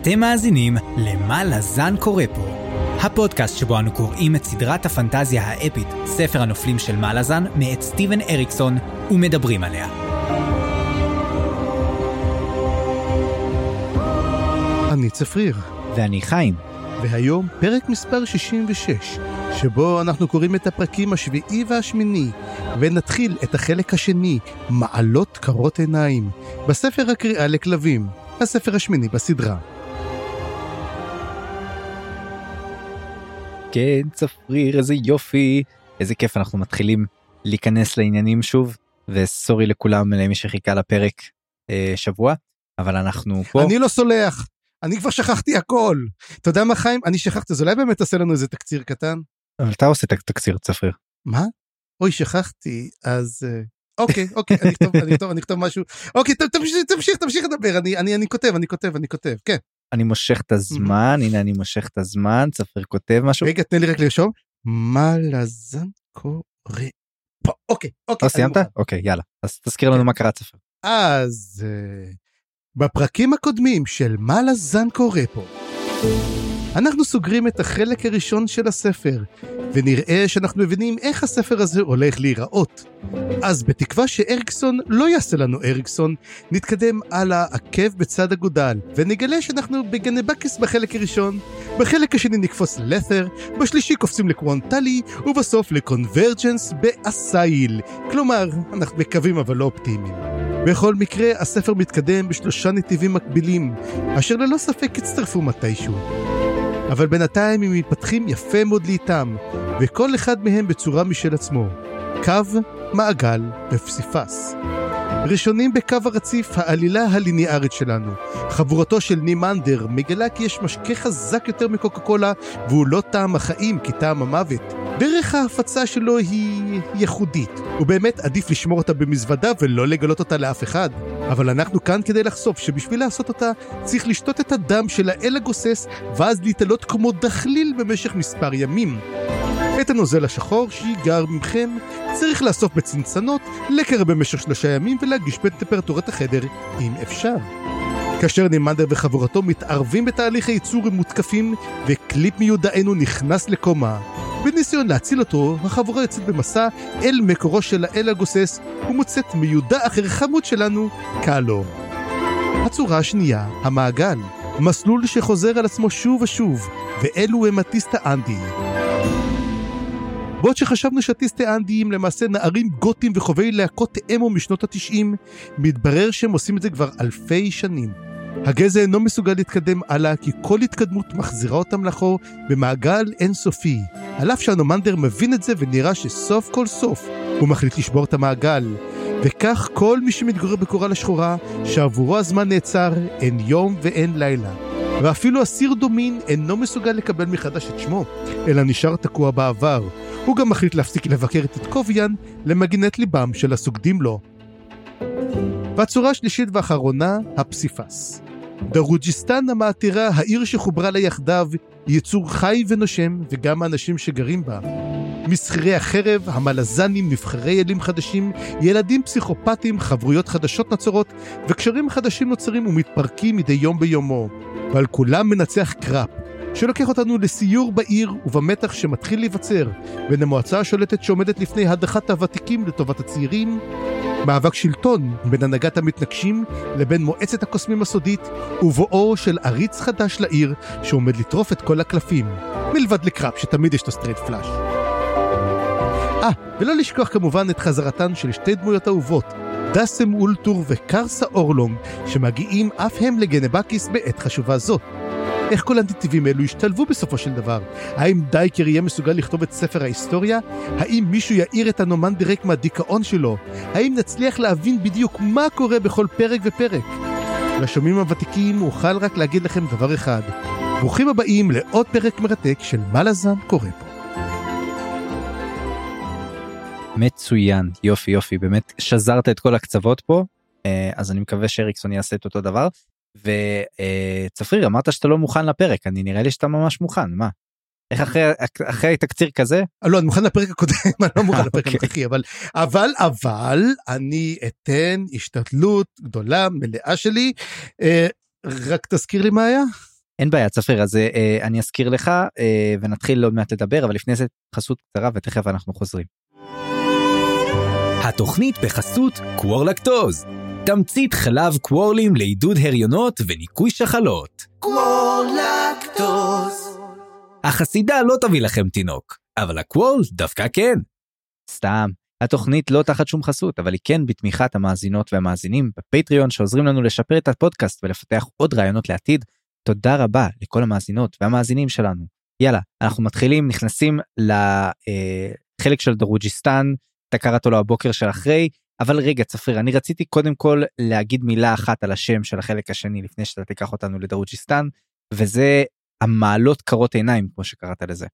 אתם מאזינים ל"מה לזן קורא פה", הפודקאסט שבו אנו קוראים את סדרת הפנטזיה האפית, ספר הנופלים של מלאזן, מאת סטיבן אריקסון, ומדברים עליה. אני צפריר, ואני חיים. והיום פרק מספר 66, שבו אנחנו קוראים את הפרקים השביעי והשמיני, ונתחיל את החלק השני, מעלות קרות עיניים, בספר הקריאה לכלבים, הספר השמיני בסדרה. כן, צפריר, איזה יופי. איזה כיף, אנחנו מתחילים להיכנס לעניינים שוב, וסורי לכולם, למי שחיכה לפרק אה, שבוע, אבל אנחנו פה. אני לא סולח, אני כבר שכחתי הכל. אתה יודע מה חיים? אני שכחתי, אז אולי באמת תעשה לנו איזה תקציר קטן? אבל אתה עושה את התקציר, צפריר. מה? אוי, שכחתי, אז... אה, אוקיי, אוקיי, אני אכתוב, אני אכתוב, אני אכתוב משהו. אוקיי, תמשיך, תמשיך לדבר, אני, אני, אני כותב, אני כותב, אני כותב, כן. אני מושך את הזמן, הנה אני מושך את הזמן, צפריר כותב משהו. רגע, תן לי רק לרשום. מה לזן קורה פה? אוקיי, אוקיי. לא סיימת? אוקיי, יאללה. אז תזכיר לנו כן. מה קרה צפריר. אז אה, בפרקים הקודמים של מה לזן קורה פה, אנחנו סוגרים את החלק הראשון של הספר, ונראה שאנחנו מבינים איך הספר הזה הולך להיראות. אז בתקווה שאריקסון לא יעשה לנו אריקסון, נתקדם הלאה עקב בצד אגודל, ונגלה שאנחנו בגנבקיס בחלק הראשון, בחלק השני נקפוץ ללת'ר, בשלישי קופצים לקוונטלי, ובסוף לקונברג'נס באסייל. כלומר, אנחנו מקווים אבל לא אופטימיים. בכל מקרה, הספר מתקדם בשלושה נתיבים מקבילים, אשר ללא ספק יצטרפו מתישהו. אבל בינתיים הם מתפתחים יפה מאוד לאיתם, וכל אחד מהם בצורה משל עצמו. קו, מעגל ופסיפס. ראשונים בקו הרציף, העלילה הליניארית שלנו. חבורתו של נימנדר מגלה כי יש משקה חזק יותר מקוקה קולה, והוא לא טעם החיים כי טעם המוות. דרך ההפצה שלו היא ייחודית, ובאמת עדיף לשמור אותה במזוודה ולא לגלות אותה לאף אחד. אבל אנחנו כאן כדי לחשוף שבשביל לעשות אותה צריך לשתות את הדם של האל הגוסס, ואז להתעלות כמו דחליל במשך מספר ימים. את הנוזל השחור שיגר ממכם צריך לאסוף בצנצנות, לקר במשך שלושה ימים ולהגיש בטמפרטורת החדר, אם אפשר. כאשר נימנדר וחבורתו מתערבים בתהליך הייצור הם מותקפים, וקליפ מיודענו נכנס לקומה. בניסיון להציל אותו, החבורה יוצאת במסע אל מקורו של האל הגוסס, ומוצאת מיודע אחר חמוד שלנו, קאלו. הצורה השנייה, המעגל. מסלול שחוזר על עצמו שוב ושוב, ואלו הם הטיסטה אנדי. בעוד שחשבנו שהטיסטי אנדי הם למעשה נערים גותים וחובבי להקות אמו משנות התשעים, מתברר שהם עושים את זה כבר אלפי שנים. הגזע אינו מסוגל להתקדם הלאה כי כל התקדמות מחזירה אותם לאחור במעגל אינסופי. על אף שהנומנדר מבין את זה ונראה שסוף כל סוף הוא מחליט לשבור את המעגל. וכך כל מי שמתגורר בקורל השחורה, שעבורו הזמן נעצר, אין יום ואין לילה. ואפילו אסיר דומין אינו מסוגל לקבל מחדש את שמו, אלא נשאר תקוע בעבר. הוא גם מחליט להפסיק לבקר את טקוביאן למגינת ליבם של הסוגדים לו. והצורה השלישית והאחרונה, הפסיפס. דרוג'יסטן המעתירה, העיר שחוברה לה יחדיו, היא יצור חי ונושם, וגם האנשים שגרים בה. מסחרי החרב, המלזנים, נבחרי אלים חדשים, ילדים פסיכופטים, חברויות חדשות נוצרות, וקשרים חדשים נוצרים ומתפרקים מדי יום ביומו. ועל כולם מנצח קראפ, שלוקח אותנו לסיור בעיר ובמתח שמתחיל להיווצר בין המועצה השולטת שעומדת לפני הדחת הוותיקים לטובת הצעירים, מאבק שלטון בין הנהגת המתנגשים לבין מועצת הקוסמים הסודית, ובואו של עריץ חדש לעיר שעומד לטרוף את כל הקלפים, מלבד לקראפ שתמיד יש לו straight flush. אה, ולא לשכוח כמובן את חזרתן של שתי דמויות אהובות, דסם אולטור וקרסה אורלונג, שמגיעים אף הם לגנבקיס בעת חשובה זו. איך כל הנתיבים אלו ישתלבו בסופו של דבר? האם דייקר יהיה מסוגל לכתוב את ספר ההיסטוריה? האם מישהו יעיר את אנומנדר רייק מהדיכאון שלו? האם נצליח להבין בדיוק מה קורה בכל פרק ופרק? לשומעים הוותיקים אוכל רק להגיד לכם דבר אחד. ברוכים הבאים לעוד פרק מרתק של מה לזן קורה פה. מצוין, יופי יופי, באמת שזרת את כל הקצוות פה, אה, אז אני מקווה שאריקסון יעשה את אותו דבר. וצפריר אמרת שאתה לא מוכן לפרק, אני נראה לי שאתה ממש מוכן, מה? איך אחרי, אחרי תקציר כזה? אה, לא, אני מוכן לפרק הקודם, אני לא מוכן לפרק אוקיי. הנוכחי, אבל, אבל, אבל, אני אתן השתדלות גדולה, מלאה שלי. אה, רק תזכיר לי מה היה? אין בעיה צפריר אז אה, אני אזכיר לך אה, ונתחיל עוד מעט לדבר אבל לפני זה חסות קצרה ותכף אנחנו חוזרים. התוכנית בחסות קוורלקטוז, תמצית חלב קוורלים לעידוד הריונות וניקוי שחלות. קוורלקטוז. החסידה לא תביא לכם תינוק, אבל הקוורל דווקא כן. סתם התוכנית לא תחת שום חסות אבל היא כן בתמיכת המאזינות והמאזינים בפטריון שעוזרים לנו לשפר את הפודקאסט ולפתח עוד רעיונות לעתיד. תודה רבה לכל המאזינות והמאזינים שלנו. יאללה אנחנו מתחילים נכנסים לחלק של דרוג'יסטן אתה קראת לו הבוקר של אחרי אבל רגע צפריר אני רציתי קודם כל להגיד מילה אחת על השם של החלק השני לפני שאתה תיקח אותנו לדרוג'יסטן וזה המעלות קרות עיניים כמו שקראת לזה.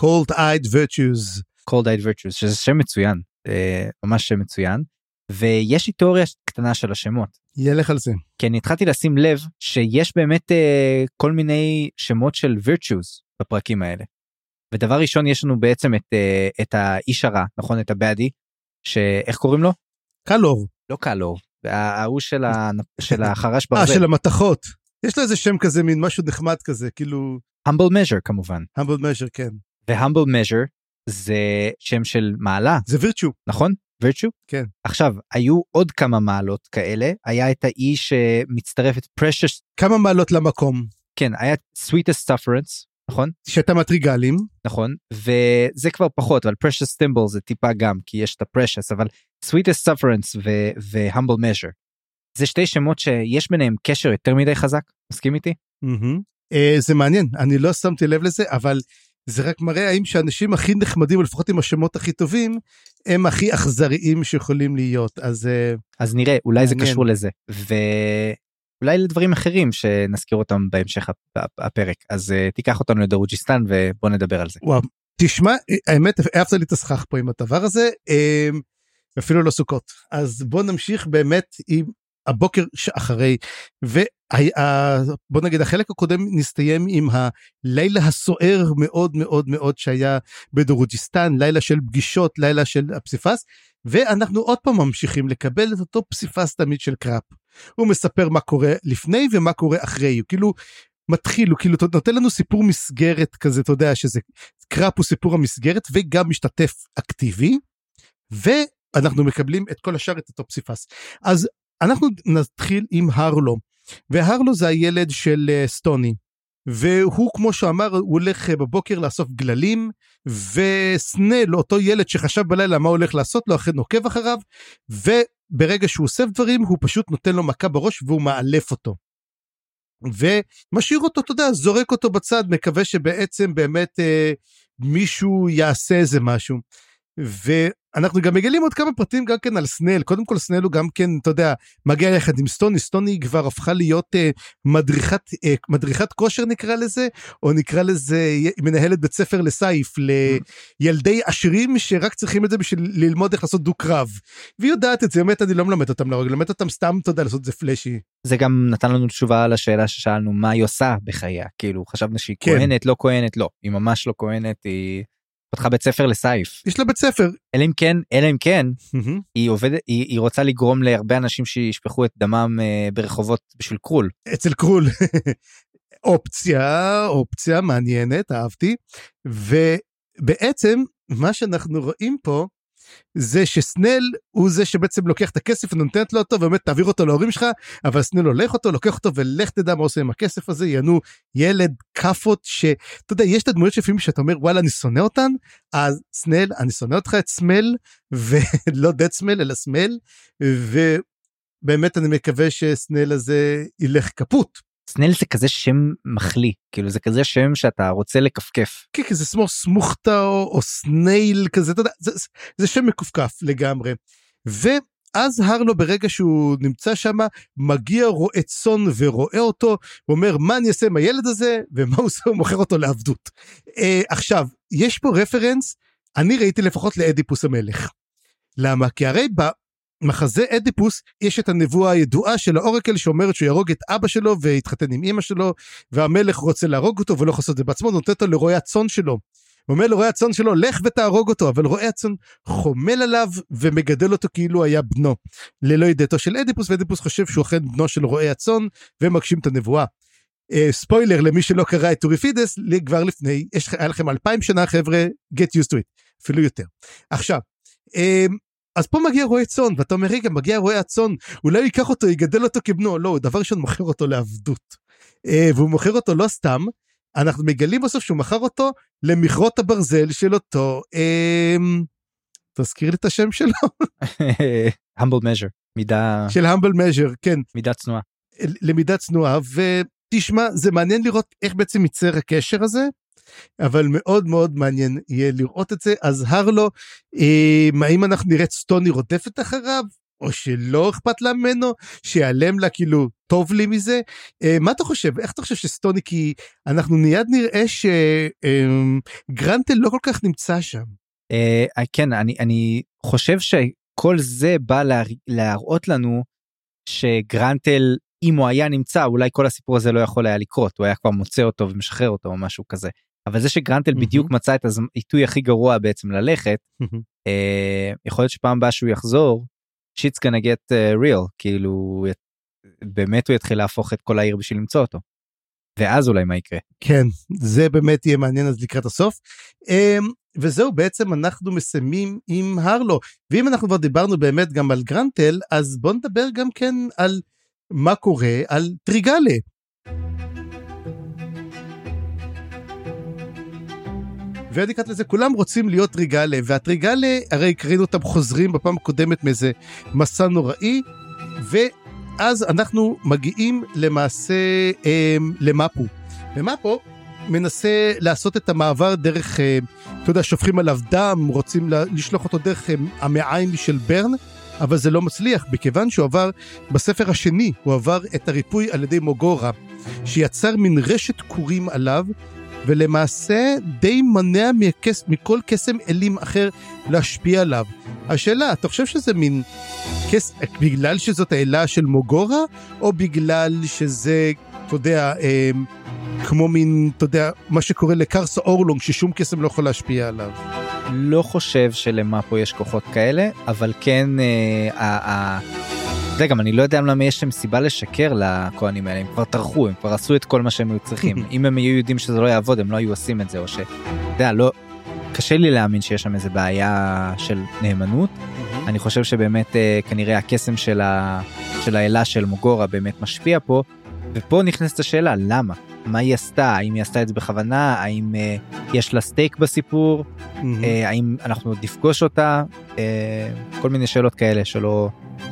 cold eyed virtues. cold eyed virtues שזה שם מצוין אה, ממש שם מצוין ויש לי תיאוריה קטנה של השמות. ילך על זה. כי אני התחלתי לשים לב שיש באמת אה, כל מיני שמות של virtues בפרקים האלה. ודבר ראשון יש לנו בעצם את, אה, את האיש הרע נכון את הבאדי שאיך קוראים לו? קלור. לא קלור. ההוא של, ה... של החרש אה, ברזל. של המתכות. יש לו איזה שם כזה מין משהו נחמד כזה כאילו humble measure כמובן. humble measure כן. ו-humble measure זה שם של מעלה זה וירצ'ו. נכון? virtue? כן. עכשיו היו עוד כמה מעלות כאלה היה את האי שמצטרפת precious כמה מעלות למקום כן היה sweetest sufferance נכון שאתה מטריגלים נכון וזה כבר פחות אבל precious symbol זה טיפה גם כי יש את ה-precious אבל sweetest sufferance ו-humble measure. זה שתי שמות שיש ביניהם קשר יותר מדי חזק מסכים איתי? Mm-hmm. Uh, זה מעניין אני לא שמתי לב לזה אבל זה רק מראה האם שאנשים הכי נחמדים לפחות עם השמות הכי טובים הם הכי אכזריים שיכולים להיות אז uh, אז נראה אולי זה מעניין. קשור לזה ואולי לדברים אחרים שנזכיר אותם בהמשך הפ- הפרק אז uh, תיקח אותנו לדרוג'יסטן ובוא נדבר על זה. וואו תשמע האמת העפת לי את הסכך פה עם הדבר הזה um, אפילו לא סוכות אז בוא נמשיך באמת עם הבוקר שאחרי ובוא נגיד החלק הקודם נסתיים עם הלילה הסוער מאוד מאוד מאוד שהיה בדרוג'יסטן לילה של פגישות לילה של הפסיפס ואנחנו עוד פעם ממשיכים לקבל את אותו פסיפס תמיד של קראפ. הוא מספר מה קורה לפני ומה קורה אחרי הוא כאילו מתחיל הוא כאילו נותן לנו סיפור מסגרת כזה אתה יודע שזה קראפ הוא סיפור המסגרת וגם משתתף אקטיבי. ואנחנו מקבלים את כל השאר את אותו פסיפס אז אנחנו נתחיל עם הרלו והרלו זה הילד של אה, סטוני והוא כמו שאמר הוא הולך אה, בבוקר לאסוף גללים וסנל אותו ילד שחשב בלילה מה הוא הולך לעשות לו אכן עוקב אחריו וברגע שהוא אוסף דברים הוא פשוט נותן לו מכה בראש והוא מאלף אותו. ומשאיר אותו אתה יודע זורק אותו בצד מקווה שבעצם באמת אה, מישהו יעשה איזה משהו. ואנחנו גם מגלים עוד כמה פרטים גם כן על סנל קודם כל סנל הוא גם כן אתה יודע מגיע יחד עם סטוני סטוני כבר הפכה להיות אה, מדריכת אה, מדריכת כושר נקרא לזה או נקרא לזה מנהלת בית ספר לסייף לילדי עשירים שרק צריכים את זה בשביל ללמוד איך לעשות דו קרב. והיא יודעת את זה באמת אני לא מלמד אותם להרוג למד אותם סתם אתה יודע לעשות את זה פלאשי. זה גם נתן לנו תשובה על השאלה ששאלנו מה היא עושה בחייה כאילו חשבנו שהיא כן. כהנת לא כהנת לא היא ממש לא כהנת היא פתחה בית ספר לסייף יש לה בית ספר. אלא אם כן אלא אם כן היא עובדת היא, היא רוצה לגרום להרבה אנשים שישפכו את דמם אה, ברחובות בשביל קרול אצל קרול. אופציה אופציה מעניינת אהבתי ובעצם מה שאנחנו רואים פה זה שסנל הוא זה שבעצם לוקח את הכסף ונותנת לו אותו ובאמת תעביר אותו להורים שלך אבל סנל הולך אותו לוקח אותו ולך תדע מה עושה עם הכסף הזה יענו ילד כאפות שאתה יודע יש את הדמויות שלפעמים שאתה אומר וואלה אני שונא אותן אז סנל אני שונא אותך את סמל ולא דד סמל אלא סמל ובאמת אני מקווה שסנל הזה ילך קפוט. סנל זה כזה שם מחליא כאילו זה כזה שם שאתה רוצה לכפכף כן, כי זה כמו סמוכתה או, סנייל כזה, אתה יודע, זה, זה שם מכופכף לגמרי. ואז הרלו ברגע שהוא נמצא שם, מגיע רועה צאן ורואה אותו, ואומר מה אני אעשה עם הילד הזה, ומה הוא עושה, הוא מוכר אותו לעבדות. אה, עכשיו, יש פה רפרנס, אני ראיתי לפחות לאדיפוס המלך. למה? כי הרי במחזה אדיפוס יש את הנבואה הידועה של האורקל שאומרת שהוא יהרוג את אבא שלו ויתחתן עם אמא שלו והמלך רוצה להרוג אותו ולא יכול לעשות את זה בעצמו נותן אותו לרועי הצאן שלו. הוא אומר לרועי הצאן שלו לך ותהרוג אותו אבל רועי הצאן חומל עליו ומגדל אותו כאילו היה בנו ללא ידיעתו של אדיפוס ואדיפוס חושב שהוא אכן בנו של רועי הצאן ומגשים את הנבואה. אה, ספוילר למי שלא קרא את אוריפידס כבר לפני, יש, היה לכם אלפיים שנה חבר'ה, get used to it, אפילו יותר. עכשיו, אה, אז פה מגיע רועה צאן, ואתה אומר, רגע, מגיע רועה הצאן, אולי הוא ייקח אותו, יגדל אותו כבנו, לא, דבר ראשון מוכר אותו לעבדות. אה, והוא מוכר אותו לא סתם, אנחנו מגלים בסוף שהוא מכר אותו למכרות הברזל של אותו, אה, תזכיר לי את השם שלו. humble measure, מידה... של humble measure, כן. מידה צנועה. למידה צנועה, ותשמע, זה מעניין לראות איך בעצם ייצר הקשר הזה. אבל מאוד מאוד מעניין יהיה לראות את זה. אז הרלו, אה, האם אנחנו נראה את סטוני רודפת אחריו? או שלא אכפת לה ממנו, שיעלם לה כאילו טוב לי מזה. אה, מה אתה חושב? איך אתה חושב שסטוני, כי אנחנו מיד נראה שגרנטל אה, לא כל כך נמצא שם. אה, כן, אני, אני חושב שכל זה בא לה, להראות לנו שגרנטל, אם הוא היה נמצא, אולי כל הסיפור הזה לא יכול היה לקרות, הוא היה כבר מוצא אותו ומשחרר אותו או משהו כזה. אבל זה שגרנטל. בדיוק מצא את העיתוי הכי גרוע בעצם ללכת. אה, יכול להיות שפעם הבאה שהוא יחזור, שיטס gonna get uh, real, כאילו באמת הוא יתחיל להפוך את כל העיר בשביל למצוא אותו. ואז אולי מה יקרה. כן, זה באמת יהיה מעניין אז לקראת הסוף. Um, וזהו בעצם אנחנו מסיימים עם הרלו ואם אנחנו כבר דיברנו באמת גם על גרנטל אז בוא נדבר גם כן על מה קורה על טריגלה. ואני קראת לזה, כולם רוצים להיות טריגלה, והטריגלה, הרי קראנו אותם חוזרים בפעם הקודמת מאיזה מסע נוראי, ואז אנחנו מגיעים למעשה אה, למפו. ומפו מנסה לעשות את המעבר דרך, אה, אתה יודע, שופכים עליו דם, רוצים לשלוח אותו דרך אה, המעיים של ברן, אבל זה לא מצליח, מכיוון שהוא עבר, בספר השני, הוא עבר את הריפוי על ידי מוגורה, שיצר מין רשת קורים עליו, ולמעשה די מונע מכס, מכל קסם אלים אחר להשפיע עליו. השאלה, אתה חושב שזה מין קס... בגלל שזאת האלה של מוגורה, או בגלל שזה, אתה יודע, אה, כמו מין, אתה יודע, מה שקורה לקרסה אורלונג, ששום קסם לא יכול להשפיע עליו? לא חושב שלמאפו יש כוחות כאלה, אבל כן, אה, אה, זה גם אני לא יודע למה יש להם סיבה לשקר לכהנים האלה הם כבר טרחו הם כבר עשו את כל מה שהם היו צריכים. אם הם היו יודעים שזה לא יעבוד הם לא היו עושים את זה או ש... יודע, לא קשה לי להאמין שיש שם איזה בעיה של נאמנות. אני חושב שבאמת אה, כנראה הקסם של ה... של האלה של מוגורה באמת משפיע פה. ופה נכנסת השאלה למה מה היא עשתה האם היא עשתה את זה בכוונה האם אה, יש לה סטייק בסיפור mm-hmm. אה, האם אנחנו עוד נפגוש אותה אה, כל מיני שאלות כאלה שלא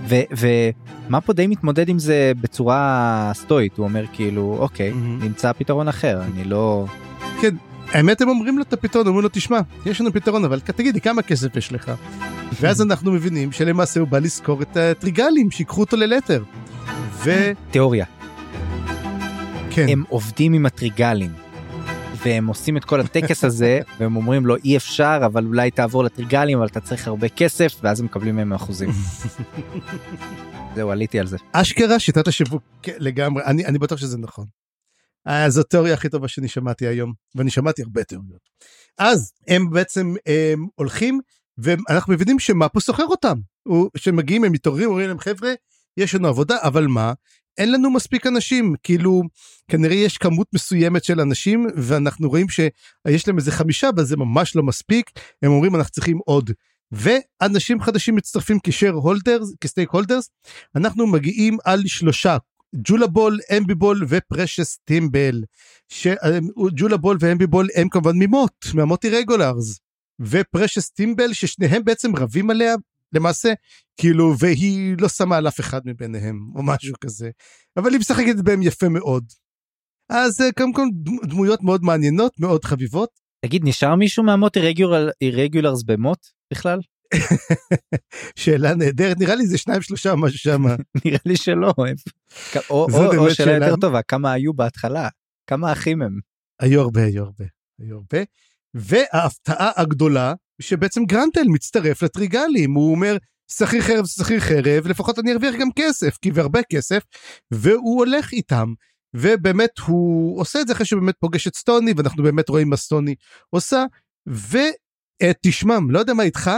ומה פה די מתמודד עם זה בצורה סטואית הוא אומר כאילו אוקיי mm-hmm. נמצא פתרון אחר אני לא. כן האמת הם אומרים לו את הפתרון אומרים לו תשמע יש לנו פתרון אבל תגידי כמה כסף יש לך. ואז אנחנו מבינים שלמעשה הוא בא לזכור את הטריגלים שיקחו אותו ללתר. ו... תיאוריה. כן. הם עובדים עם הטריגלים. והם עושים את כל הטקס הזה והם אומרים לו אי אפשר אבל אולי תעבור לטריגלים אבל אתה צריך הרבה כסף ואז הם מקבלים מהם אחוזים. זהו עליתי על זה. אשכרה שיטת השיווק כן, לגמרי אני אני בטוח שזה נכון. אז התיאוריה הכי טובה שאני שמעתי היום ואני שמעתי הרבה תיאוריות. אז הם בעצם הם הולכים ואנחנו מבינים שמאפו סוחר אותם. כשמגיעים הם מתעוררים אומרים להם חבר'ה יש לנו עבודה אבל מה אין לנו מספיק אנשים כאילו כנראה יש כמות מסוימת של אנשים ואנחנו רואים שיש להם איזה חמישה אבל זה ממש לא מספיק. הם אומרים אנחנו צריכים עוד. ואנשים חדשים מצטרפים כשיר הולדרס כסטייק הולדרס אנחנו מגיעים על שלושה ג'ולבול אמביבול ופרשס טימבל שג'ולבול ואמביבול הם כמובן ממוט מהמוטי רגולרס ופרשס טימבל ששניהם בעצם רבים עליה למעשה, כאילו, והיא לא שמה על אף אחד מביניהם, או משהו כזה. אבל היא משחקת בהם יפה מאוד. אז אה, קודם כל דמויות מאוד מעניינות, מאוד חביבות. תגיד, נשאר מישהו מהמוט אירגולרס במוט בכלל? שאלה נהדרת, נראה לי זה שניים שלושה משהו שם. נראה לי שלא. או, או, או שאלה יותר טובה, כמה היו בהתחלה? כמה אחים הם? היו הרבה, היו הרבה, היו הרבה. וההפתעה הגדולה שבעצם גרנטל מצטרף לטריגלים, הוא אומר, שכיר חרב שכיר חרב, לפחות אני ארוויח גם כסף, כי והרבה כסף, והוא הולך איתם. ובאמת הוא עושה את זה אחרי שהוא באמת פוגש את סטוני, ואנחנו באמת רואים מה סטוני עושה, ותשמע, לא יודע מה איתך,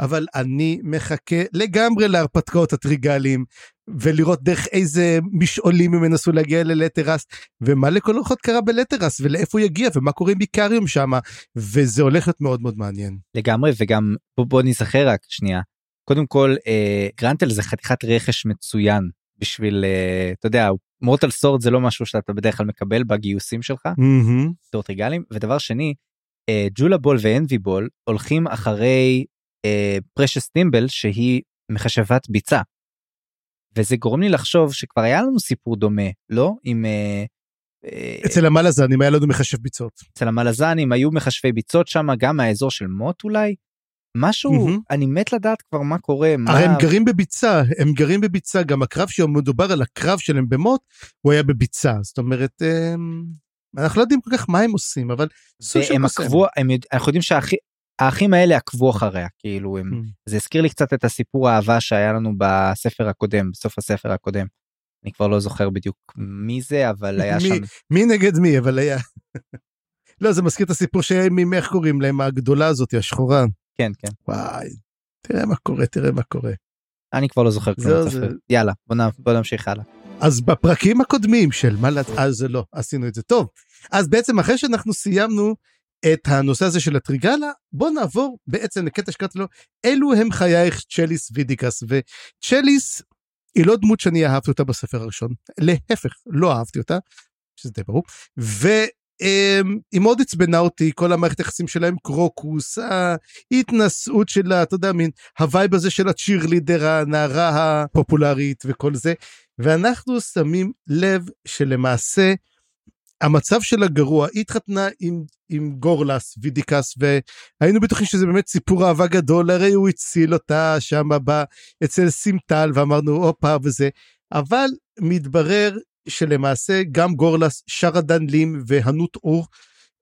אבל אני מחכה לגמרי להרפתקאות הטריגלים, ולראות דרך איזה משעולים הם ינסו להגיע ללטרס ומה לכל אורחות קרה בלטרס ולאיפה הוא יגיע ומה קורה עם ביקריום שם וזה הולך להיות מאוד מאוד מעניין. לגמרי וגם בוא, בוא נזכר רק שנייה קודם כל אה, גרנטל זה חתיכת רכש מצוין בשביל אה, אתה יודע מורטל סורד זה לא משהו שאתה בדרך כלל מקבל בגיוסים שלך Mm-hmm. ריגלים ודבר שני אה, ג'ולה בול ואנבי בול הולכים אחרי אה, פרשס טימבל שהיא מחשבת ביצה. וזה גורם לי לחשוב שכבר היה לנו סיפור דומה לא עם אה, אה, אצל המלאזנים היה לנו מחשב ביצות. אצל המלזנים היו מחשבי ביצות שם גם מהאזור של מוט אולי. משהו מהמם. אני מת לדעת כבר מה קורה מה הרי הם גרים בביצה הם גרים בביצה גם הקרב שמדובר על הקרב שלהם במוט הוא היה בביצה זאת אומרת אמ, אנחנו לא יודעים כל כך מה הם עושים אבל והם. עקבו הם אנחנו יודעים שהאחים האלה עקבו אחריה כאילו הם Mm. זה הזכיר לי קצת את הסיפור האהבה שהיה לנו בספר הקודם בסוף הספר הקודם. אני כבר לא זוכר בדיוק מי זה אבל היה מי? שם מי נגד מי אבל היה. לא זה מזכיר את הסיפור שהם עם איך קוראים להם הגדולה הזאת השחורה. כן כן וואי. תראה מה קורה תראה מה קורה. אני כבר לא זוכר כלום זהו, בספר. זה- יאללה בוא נ- בוא נמשיך הלאה. אז בפרקים הקודמים של מה לת... אז זה לא עשינו את זה טוב. אז בעצם אחרי שאנחנו סיימנו את הנושא הזה של הטריגלה בוא נעבור בעצם לקטע שקראתי לו אלו הם חייך צ'ליס וידיקס וצ'ליס היא לא דמות שאני אהבתי אותה בספר הראשון להפך לא אהבתי אותה שזה די ברור והיא מאוד עצבנה אותי כל המערכת היחסים שלהם קרוקוס ההתנשאות שלה אתה יודע מין ה vibe הזה של ה cheerleader הנערה הפופולרית וכל זה ואנחנו שמים לב שלמעשה המצב שלה גרוע היא התחתנה עם עם גורלס וידיקס והיינו בטוחים שזה באמת סיפור אהבה גדול הרי הוא הציל אותה שם אצל סימטל ואמרנו הופה וזה. אבל מתברר שלמעשה גם גורלס שרדן לים והנות אור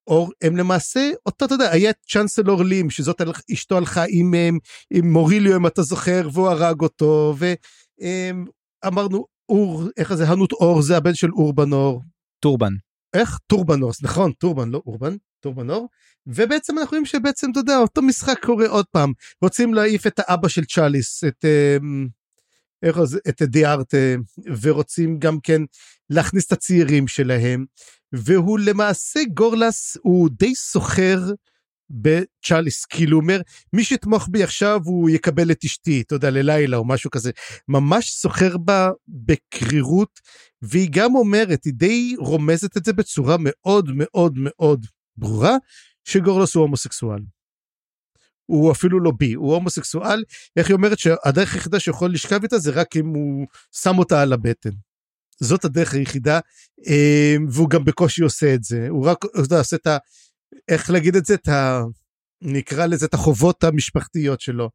אור הם למעשה אותו אתה יודע היה chancellor לים שזאת אשתו הלכה עם, עם, עם מוריליו אם אתה זוכר והוא הרג אותו ואמרנו אור איך זה? הנות אור זה הבן של אורבן אור. טורבן. איך? טורבן אורס נכון טורבן לא אורבן טורבן אור. ובעצם אנחנו רואים שבעצם אתה יודע אותו משחק קורה עוד פעם. רוצים להעיף את האבא של צ'אליס את אמ, איך זה את דיארט ורוצים גם כן להכניס את הצעירים שלהם. והוא למעשה גורלס הוא די סוחר בצ'אליס כאילו אומר מי שיתמוך בי עכשיו הוא יקבל את אשתי אתה יודע ללילה או משהו כזה ממש סוחר בה בקרירות והיא גם אומרת היא די רומזת את זה בצורה מאוד מאוד מאוד ברורה שגורלוס הוא הומוסקסואל. הוא אפילו לא בי הוא הומוסקסואל איך היא אומרת שהדרך היחידה שיכול לשכב איתה זה רק אם הוא שם אותה על הבטן. זאת הדרך היחידה אה, והוא גם בקושי עושה את זה הוא רק עושה את ה... איך להגיד את זה את ה... נקרא לזה את החובות המשפחתיות שלו.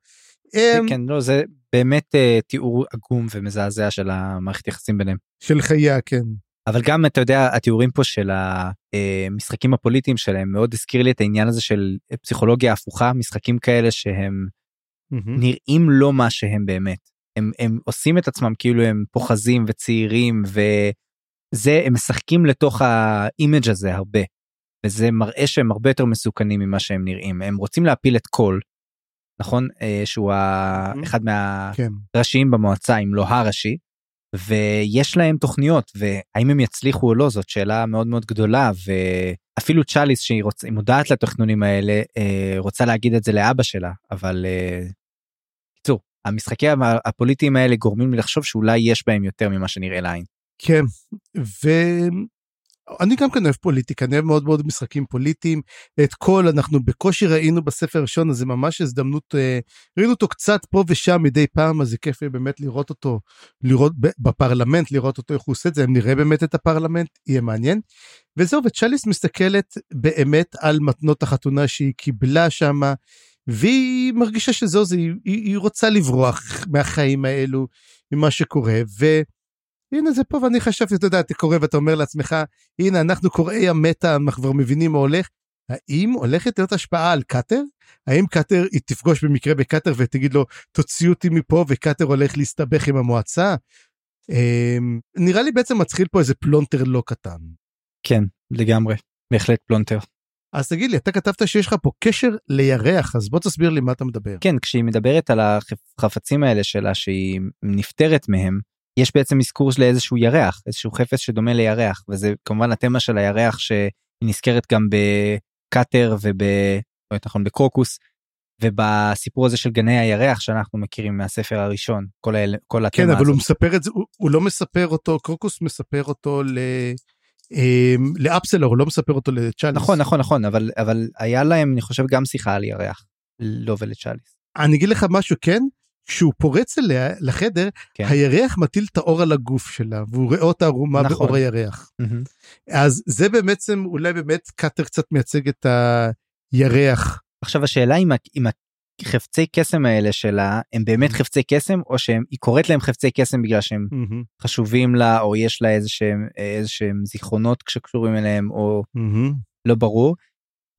אה, כן לא זה באמת אה, תיאור עגום ומזעזע של המערכת יחסים ביניהם. של חייה כן. אבל גם אתה יודע התיאורים פה של המשחקים הפוליטיים שלהם מאוד הזכיר לי את העניין הזה של פסיכולוגיה הפוכה משחקים כאלה שהם מהמם. נראים לא מה שהם באמת הם, הם עושים את עצמם כאילו הם פוחזים וצעירים וזה הם משחקים לתוך ה image הזה הרבה. וזה מראה שהם הרבה יותר מסוכנים ממה שהם נראים הם רוצים להפיל את קול. נכון אה, שהוא. אחד כן. מהראשיים במועצה אם לא הראשי. ויש להם תוכניות והאם הם יצליחו או לא זאת שאלה מאוד מאוד גדולה ואפילו צ'אליס שהיא רוצה, מודעת לתכנונים האלה אה, רוצה להגיד את זה לאבא שלה אבל אה, קיצור המשחקים הפוליטיים האלה גורמים לי לחשוב שאולי יש בהם יותר ממה שנראה לעין. כן, ואני גם כן אוהב פוליטיקה, אני אוהב מאוד מאוד משחקים פוליטיים. את כל אנחנו בקושי ראינו בספר הראשון, אז זה ממש הזדמנות, אה, ראינו אותו קצת פה ושם מדי פעם, אז זה כיף באמת לראות אותו, לראות בפרלמנט, לראות אותו איך הוא עושה את זה, אם נראה באמת את הפרלמנט, יהיה מעניין. וזהו, וצ'אליס מסתכלת באמת על מתנות החתונה שהיא קיבלה שמה, והיא מרגישה שזהו זה, היא, היא רוצה לברוח מהחיים האלו, ממה שקורה, ו... הנה זה פה ואני חשבתי אתה יודע אתה קורא ואתה אומר לעצמך הנה אנחנו קוראי המטה אנחנו כבר מבינים מה הולך. האם הולכת להיות השפעה על קאטר? האם קאטר היא תפגוש במקרה בקאטר ותגיד לו תוציא אותי מפה וקאטר הולך להסתבך עם המועצה? אמ, נראה לי בעצם מתחיל פה איזה פלונטר לא קטן. כן לגמרי בהחלט פלונטר. אז תגיד לי אתה כתבת שיש לך פה קשר לירח אז בוא תסביר לי מה אתה מדבר. כן כשהיא מדברת על החפצים האלה שלה שהיא נפטרת מהם יש בעצם אזכור לאיזשהו ירח איזשהו חפץ שדומה לירח וזה כמובן התמה של הירח שהיא נזכרת גם בקאטר וב... יותר נכון בקרוקוס ובסיפור הזה של גני הירח שאנחנו מכירים מהספר הראשון כל, האל, כל כן אבל הזאת. הוא מספר את זה הוא, הוא לא מספר אותו קרוקוס מספר אותו ל... אמ, לאפסלר הוא לא מספר אותו לצ'אליס. נכון נכון נכון אבל אבל היה להם אני חושב גם שיחה על ירח לא ולצ'אליס. אני אגיד לך משהו כן כשהוא פורץ אליה לחדר כן. הירח מטיל את האור על הגוף שלה והוא רואה אותה ערומה נכון. באור הירח. Mm-hmm. אז זה בעצם אולי באמת קאטר קצת מייצג את הירח. עכשיו השאלה אם, אם החפצי קסם האלה שלה הם באמת mm-hmm. חפצי קסם או שהם היא קוראת להם חפצי קסם בגלל שהם mm-hmm. חשובים לה או יש לה איזה שהם איזה שהם זיכרונות שקשורים אליהם או mm-hmm. לא ברור.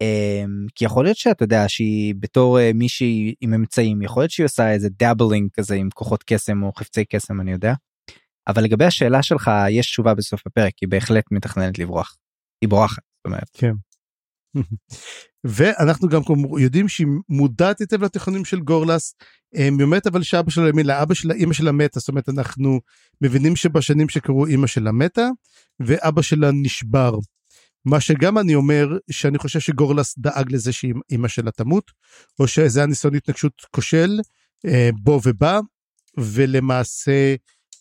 Um, כי יכול להיות שאתה יודע שהיא בתור uh, מישהי עם אמצעים יכול להיות שהיא עושה איזה dabbling כזה עם כוחות קסם או חפצי קסם אני יודע. אבל לגבי השאלה שלך יש תשובה בסוף הפרק היא בהחלט מתכננת לברוח. היא בורחת. זאת אומרת. כן. ואנחנו גם יודעים שהיא מודעת היטב לתיכונים של גורלס. היא אומרת אבל שאבא שלה מילה אבא שלה אמא שלה מתה זאת אומרת אנחנו מבינים שבשנים שקרו אמא שלה מתה ואבא שלה נשבר. מה שגם אני אומר שאני חושב שגורלס דאג לזה שאמא שלה תמות או שזה היה ניסיון התנגשות כושל אה, בו ובא ולמעשה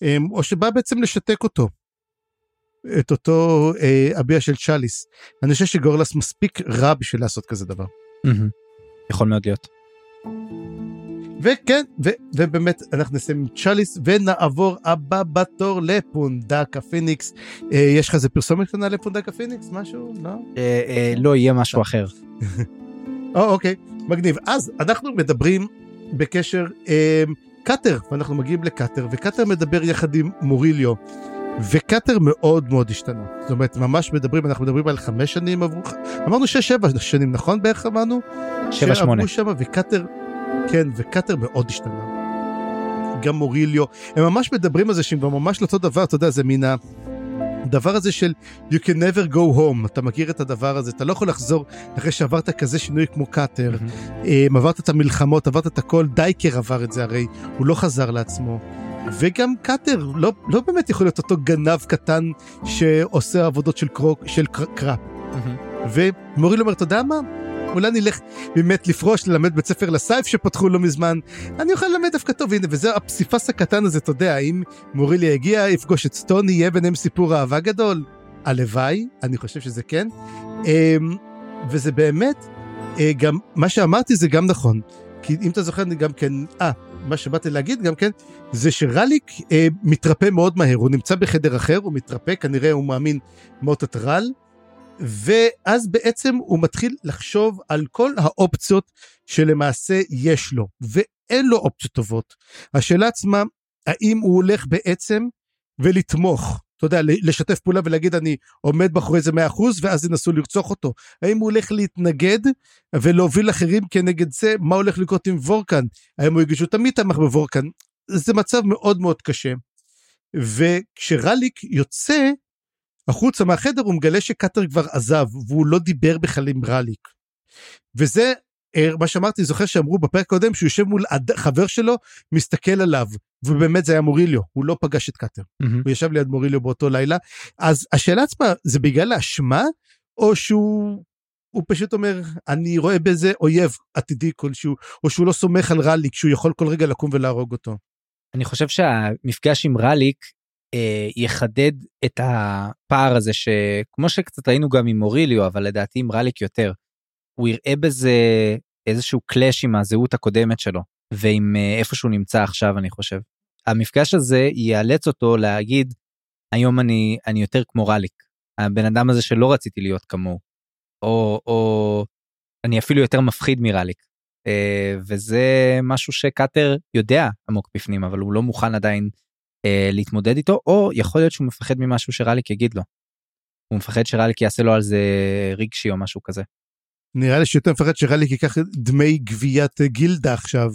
אה, או שבא בעצם לשתק אותו. את אותו אה, אביה של צ'אליס. אני חושב שגורלס מספיק רע בשביל לעשות כזה דבר. יכול מאוד להיות. וכן, ו- ובאמת אנחנו נסיים עם צ'אליס ונעבור הבא בתור לפונדק הפיניקס. אה, יש לך איזה פרסומת קטנה לפונדק הפיניקס? משהו? לא? אה, אה, לא, יהיה משהו אחר. או, אוקיי, מגניב. אז אנחנו מדברים בקשר אה, קאטר, ואנחנו מגיעים לקאטר, וקאטר מדבר יחד עם מוריליו. וקאטר מאוד מאוד השתנה. זאת אומרת, ממש מדברים, אנחנו מדברים על חמש שנים עברו, אמרנו שש שבע שנים, נכון בערך אמרנו? שבע שמונה. שם, וקאטר, כן, וקאטר מאוד השתנה. גם מוריליו, הם ממש מדברים על זה שהם כבר ממש לא אותו דבר, אתה יודע, זה מן הדבר הזה של you can never go home, אתה מכיר את הדבר הזה, אתה לא יכול לחזור אחרי שעברת כזה שינוי כמו קאטר, mm-hmm. עברת את המלחמות, עברת את הכל, דייקר עבר את זה הרי, הוא לא חזר לעצמו. וגם קאטר לא, לא באמת יכול להיות אותו גנב קטן שעושה עבודות של, קרוק, של קר, קראפ. Mm-hmm. ומוריל אומר, אתה יודע מה? אולי נלך באמת לפרוש ללמד בית ספר לסייף שפתחו לא מזמן, אני אוכל ללמד דווקא טוב, הנה, וזה הפסיפס הקטן הזה, אתה יודע, אם מוריליה יגיע, יפגוש את סטוני, יהיה ביניהם סיפור אהבה גדול. הלוואי, אני חושב שזה כן. אמ, וזה באמת, אה, גם מה שאמרתי זה גם נכון. כי אם אתה זוכר, אני גם כן, אה, מה שבאתי להגיד גם כן, זה שרליק אה, מתרפא מאוד מהר, הוא נמצא בחדר אחר, הוא מתרפא, כנראה הוא מאמין מוטת רל, ואז בעצם הוא מתחיל לחשוב על כל האופציות שלמעשה יש לו, ואין לו אופציות טובות. השאלה עצמה, האם הוא הולך בעצם ולתמוך אתה יודע, לשתף פעולה ולהגיד אני עומד מאחורי זה 100% ואז ינסו לרצוח אותו. האם הוא הולך להתנגד ולהוביל אחרים כנגד זה? מה הולך לקרות עם וורקן? האם הוא יגישו תמיד תמך בוורקן? זה מצב מאוד מאוד קשה. וכשרליק יוצא החוצה מהחדר הוא מגלה שקאטר כבר עזב והוא לא דיבר בכלל עם רליק. וזה אה, מה שאמרתי זוכר שאמרו בפרק הקודם שהוא יושב מול חבר שלו מסתכל עליו ובאמת זה היה מוריליו הוא לא פגש את קאטר mm-hmm. הוא ישב ליד מוריליו באותו לילה אז השאלה עצמה זה בגלל האשמה או שהוא הוא פשוט אומר אני רואה בזה אויב עתידי כלשהו או שהוא לא סומך על רליק שהוא יכול כל רגע לקום ולהרוג אותו. אני חושב שהמפגש עם רליק אה, יחדד את הפער הזה שכמו שקצת ראינו גם עם מוריליו אבל לדעתי עם רליק יותר. הוא יראה בזה איזשהו קלאש עם הזהות הקודמת שלו ועם אה, איפה שהוא נמצא עכשיו אני חושב. המפגש הזה יאלץ אותו להגיד היום אני אני יותר כמו רליק הבן אדם הזה שלא רציתי להיות כמוהו או או אני אפילו יותר מפחיד מרליק uh, וזה משהו שקאטר יודע עמוק בפנים אבל הוא לא מוכן עדיין להתמודד איתו או יכול להיות שהוא מפחד ממשהו שרליק יגיד לו. הוא מפחד שרליק יעשה לו על זה רגשי או משהו כזה. נראה לי שיותר מפחד שרליק ייקח דמי גביית גילדה עכשיו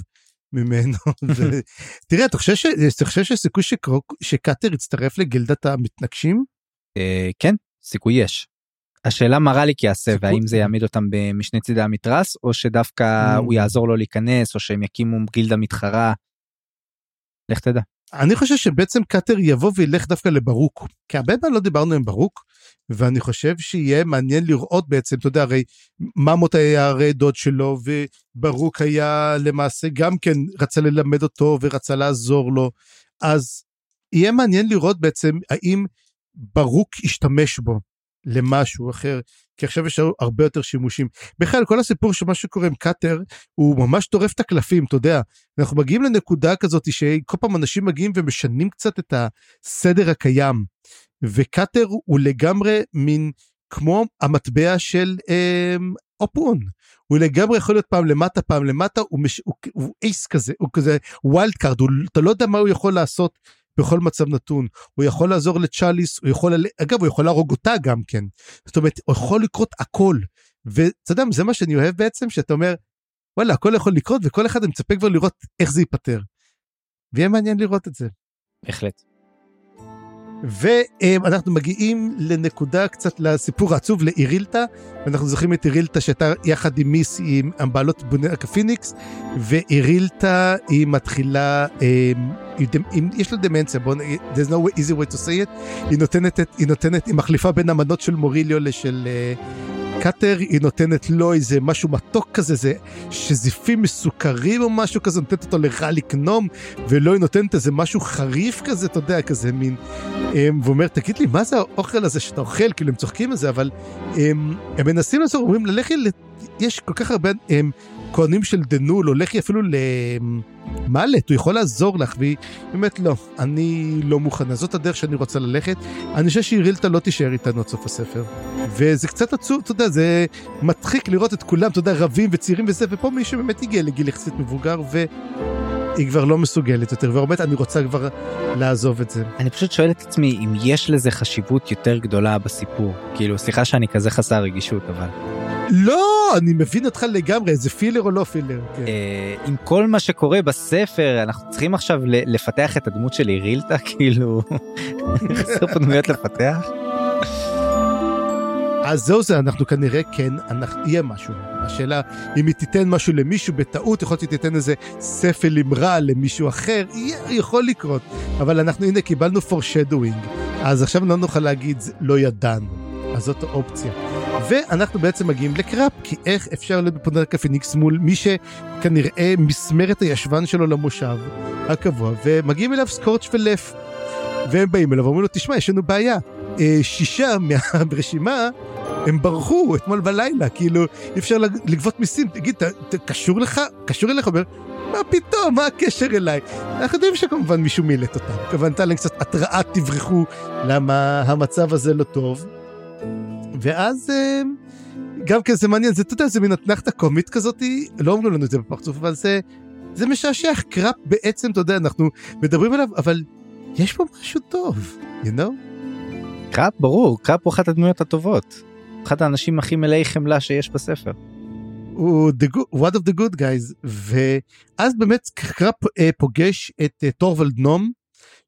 ממנו. תראה, אתה חושב, ש... אתה חושב שיש סיכוי שקרוק... שקאטר יצטרף לגילדת המתנגשים? אה, כן, סיכוי יש. השאלה מה רליק יעשה והאם זה יעמיד אותם משני צידי המתרס או שדווקא mm. הוא יעזור לו להיכנס או שהם יקימו גילדה מתחרה. לך תדע. אני חושב שבעצם קאטר יבוא וילך דווקא לברוק, כי הרבה פעמים לא דיברנו עם ברוק, ואני חושב שיהיה מעניין לראות בעצם, אתה יודע, הרי ממוט היה הרי דוד שלו, וברוק היה למעשה גם כן רצה ללמד אותו ורצה לעזור לו, אז יהיה מעניין לראות בעצם האם ברוק ישתמש בו למשהו אחר, כי עכשיו יש הרבה יותר שימושים. בכלל, כל הסיפור של מה שקורה עם קאטר, הוא ממש טורף את הקלפים, אתה יודע. אנחנו מגיעים לנקודה כזאת שכל פעם אנשים מגיעים ומשנים קצת את הסדר הקיים. וקאטר הוא לגמרי מין כמו המטבע של אה, אופון. הוא לגמרי יכול להיות פעם למטה פעם למטה הוא, מש, הוא, הוא ace כזה הוא כזה wild card אתה לא יודע מה הוא יכול לעשות בכל מצב נתון הוא יכול לעזור לצ'אליס הוא יכול אגב הוא יכול להרוג אותה גם כן זאת אומרת הוא יכול לקרות הכל ואתה יודע זה מה שאני אוהב בעצם שאתה אומר וואלה הכל יכול לקרות וכל אחד מצפה כבר לראות איך זה ייפתר. ויהיה מעניין לראות את זה. בהחלט. ואנחנו מגיעים לנקודה קצת לסיפור העצוב לאירילטה ואנחנו זוכרים את אירילטה שהייתה יחד עם מיס עם הבעלות בונרק הפיניקס ואירילטה היא מתחילה עם, יש לה דמנציה בוא נגיד there's no easy way to say it. היא נותנת היא נותנת היא מחליפה בין המנות של מוריליו לשל קאטר היא נותנת לו איזה משהו מתוק כזה, זה שזיפים מסוכרים או משהו כזה, נותנת אותו לרליק נום, ולא היא נותנת איזה משהו חריף כזה, אתה יודע, כזה מין... הם, ואומר, תגיד לי, מה זה האוכל הזה שאתה אוכל? כאילו, הם צוחקים על זה, אבל הם, הם מנסים לעזור, אומרים, ללכי, יש כל כך הרבה הם, כהנים של דנול, לכי אפילו למלט, הוא יכול לעזור לך, והיא באמת לא, אני לא מוכנה, זאת הדרך שאני רוצה ללכת. אני חושב שאירילטה לא תישאר איתנו עד סוף הספר. וזה קצת עצוב, אתה יודע, זה מדחיק לראות את כולם, אתה יודע, רבים וצעירים וזה, ופה מישהו באמת הגיע לגיל יחסית מבוגר, ו... היא כבר לא מסוגלת יותר, ובאמת אני רוצה כבר לעזוב את זה. אני פשוט שואל את עצמי אם יש לזה חשיבות יותר גדולה בסיפור. כאילו, סליחה שאני כזה חסר רגישות, אבל... לא, אני מבין אותך לגמרי, זה פילר או לא פילר. כן. אה, עם כל מה שקורה בספר, אנחנו צריכים עכשיו לפתח את הדמות של אירילטה, כאילו, חסר פה דמויות לפתח. אז זהו זה, אנחנו כנראה כן, אנחנו, יהיה משהו. השאלה, אם היא תיתן משהו למישהו בטעות, יכול להיות שהיא תיתן איזה ספל רע למישהו אחר, יהיה, יכול לקרות. אבל אנחנו, הנה, קיבלנו foreshadowing, אז עכשיו לא נוכל להגיד, לא ידענו. אז זאת האופציה. ואנחנו בעצם מגיעים לקראפ, כי איך אפשר להיות בפונדרקה פיניקס מול מי שכנראה מסמר את הישבן שלו למושב הקבוע, ומגיעים אליו סקורץ' ולף. והם באים אליו ואומרים לו, תשמע, יש לנו בעיה. אה, שישה מהרשימה הם ברחו אתמול בלילה, כאילו, אי אפשר לגבות מיסים, תגיד, אתה קשור לך? קשור אליך? אומר, מה פתאום, מה הקשר אליי? אנחנו יודעים שכמובן מישהו מילט אותם. כמובן, נתן להם קצת התראה, תברחו, למה המצב הזה לא טוב. ואז אה, גם כן זה מעניין, זה, אתה יודע, זה מין אתנחתא קומית כזאתי, לא אומרים לנו את זה בפרצוף, אבל זה, זה משעשע, קראפ בעצם, אתה יודע, אנחנו מדברים עליו, אבל יש פה משהו טוב, you know? קראפ, ברור, קראפ הוא אחת הדמויות הטובות. אחד האנשים הכי מלאי חמלה שיש בספר. הוא the good, one of the good guys, ואז באמת קראפ אה, פוגש את אה, טורוולד נום,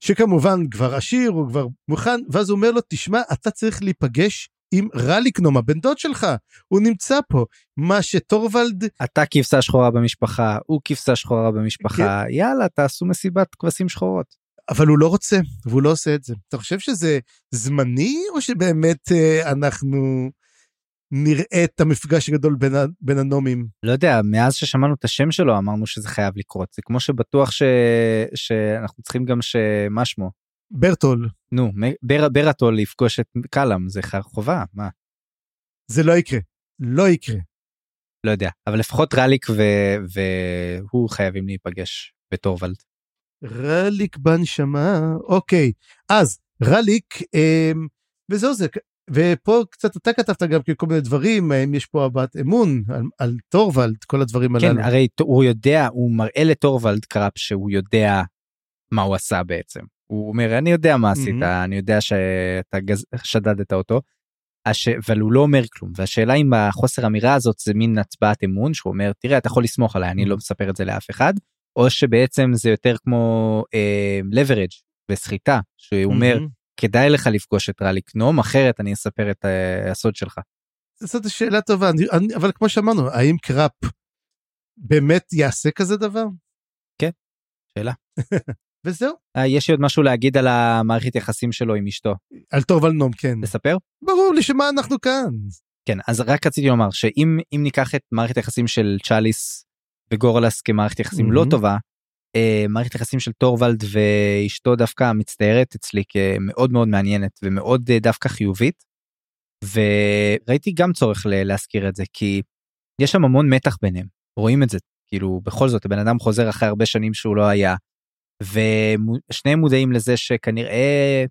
שכמובן כבר עשיר, הוא כבר מוכן, ואז הוא אומר לו, תשמע, אתה צריך להיפגש עם רליקנום, הבן דוד שלך, הוא נמצא פה. מה שטורוולד... אתה כבשה שחורה במשפחה, הוא כבשה שחורה במשפחה, כן. יאללה, תעשו מסיבת כבשים שחורות. אבל הוא לא רוצה, והוא לא עושה את זה. אתה חושב שזה זמני, או שבאמת אה, אנחנו נראה את המפגש הגדול בין, בין הנומים? לא יודע, מאז ששמענו את השם שלו אמרנו שזה חייב לקרות. זה כמו שבטוח ש... שאנחנו צריכים גם שמה שמו? ברטול. נו, בר, ברטול לפגוש את קלאם, זה חובה, מה? זה לא יקרה, לא יקרה. לא יודע, אבל לפחות רליק ו... והוא חייבים להיפגש בטורוולד. רליק בנשמה, אוקיי. אז רליק, אה, וזהו זה, ופה קצת אתה כתבת גם כל מיני דברים, האם יש פה הבעת אמון על, על טורוולד, כל הדברים כן, הללו. כן, הרי הוא יודע, הוא מראה לטורוולד קראפ שהוא יודע מה הוא עשה בעצם. הוא אומר אני יודע מה עשית mm-hmm. אני יודע שאתה גז... שדדת אותו. הש... אבל הוא לא אומר כלום והשאלה אם החוסר אמירה הזאת זה מין הצבעת אמון שהוא אומר תראה אתה יכול לסמוך עליי אני לא מספר את זה לאף אחד או שבעצם זה יותר כמו אה, leverage וסחיטה שהוא אומר כדאי לך לפגוש את רליק נום אחרת אני אספר את אה, הסוד שלך. זאת שאלה טובה אני, אני, אבל כמו שאמרנו האם קראפ באמת יעשה כזה דבר? כן שאלה. וזהו. אה, יש לי עוד משהו להגיד על המערכת יחסים שלו עם אשתו. על טורוולד נום, כן. לספר? ברור לי שמה אנחנו כאן. כן, אז רק רציתי לומר שאם אם ניקח את מערכת היחסים של צ'אליס וגורלס כמערכת יחסים לא Mhm. טובה, אה, מערכת היחסים של טורוולד ואשתו דווקא מצטיירת אצלי כמאוד מאוד מעניינת ומאוד אה, דווקא חיובית. וראיתי גם צורך ל- להזכיר את זה כי יש שם המון מתח ביניהם רואים את זה כאילו בכל זאת הבן אדם חוזר אחרי הרבה שנים שהוא לא היה ושניהם מודעים לזה שכנראה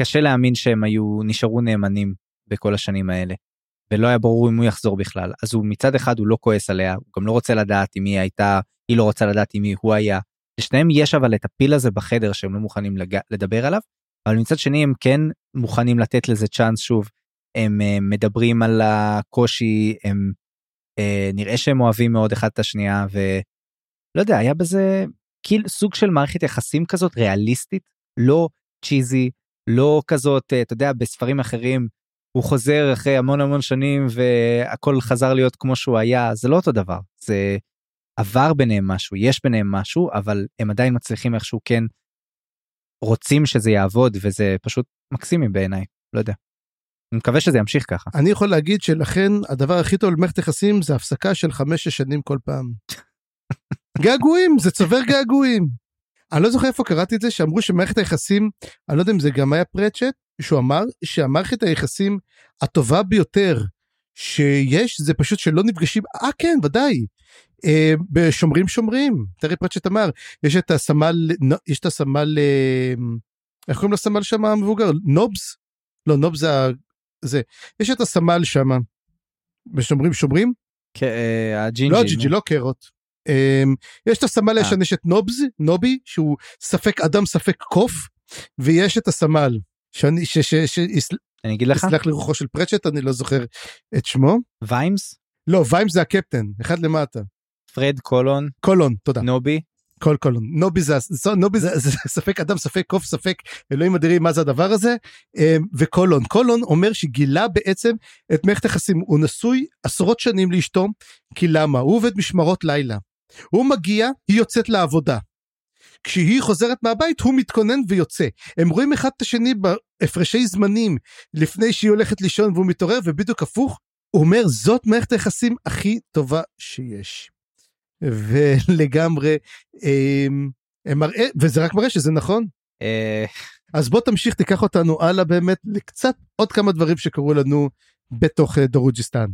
קשה להאמין שהם היו נשארו נאמנים בכל השנים האלה. ולא היה ברור אם הוא יחזור בכלל אז הוא מצד אחד הוא לא כועס עליה הוא גם לא רוצה לדעת אם היא הייתה היא לא רוצה לדעת עם מי הוא היה. לשניהם יש אבל את הפיל הזה בחדר שהם לא מוכנים לג... לדבר עליו אבל מצד שני הם כן מוכנים לתת לזה צ'אנס שוב הם uh, מדברים על הקושי הם uh, נראה שהם אוהבים מאוד אחד את השנייה ולא יודע היה בזה כאילו סוג של מערכת יחסים כזאת ריאליסטית לא צ'יזי לא כזאת uh, אתה יודע בספרים אחרים הוא חוזר אחרי המון המון שנים והכל חזר להיות כמו שהוא היה זה לא אותו דבר זה עבר ביניהם משהו יש ביניהם משהו אבל הם עדיין מצליחים איכשהו כן רוצים שזה יעבוד וזה פשוט מקסימי בעיניי לא יודע. אני מקווה שזה ימשיך ככה. אני יכול להגיד שלכן הדבר הכי טוב למערכת יחסים זה הפסקה של חמש-שש שנים כל פעם. געגועים, זה צובר געגועים. אני לא זוכר איפה קראתי את זה, שאמרו שמערכת היחסים, אני לא יודע אם זה גם היה פרצ'ט, שהוא אמר שהמערכת היחסים הטובה ביותר שיש, זה פשוט שלא נפגשים, אה כן, ודאי. אה, בשומרים שומרים, טרי פרצ'ט אמר, יש את הסמל, יש את הסמל, אה, איך קוראים לסמל שם המבוגר? נובס? לא, נובס זה, ה- זה. יש את הסמל שם, בשומרים שומרים? אה, הג'ינג'י. לא ג'יג'י, לא קרוט. אמ, יש את הסמל אה. הישן, יש את נובס, נובי, שהוא ספק אדם ספק קוף, ויש את הסמל, שאני, ש... ש... ש... אני אגיד לך יסלח לי רוחו של פרצ'ט, אני לא זוכר את שמו. ויימס לא, ויימס זה הקפטן, אחד למטה. פרד קולון קולון, תודה. נובי קול קולון. נובי זה, נובי זה, זה ספק אדם ספק קוף ספק אלוהים אדירים מה זה הדבר הזה אמ, וקולון קולון אומר שגילה בעצם את מערכת היחסים הוא נשוי עשרות שנים לאשתו כי למה הוא עובד משמרות לילה. הוא מגיע היא יוצאת לעבודה. כשהיא חוזרת מהבית הוא מתכונן ויוצא הם רואים אחד את השני בהפרשי זמנים לפני שהיא הולכת לישון והוא מתעורר ובדיוק הפוך הוא אומר זאת מערכת היחסים הכי טובה שיש. ולגמרי הם מראה וזה רק מראה שזה נכון אה, אז בוא תמשיך תיקח אותנו הלאה באמת לקצת עוד כמה דברים שקרו לנו בתוך אה, דרוג'יסטן.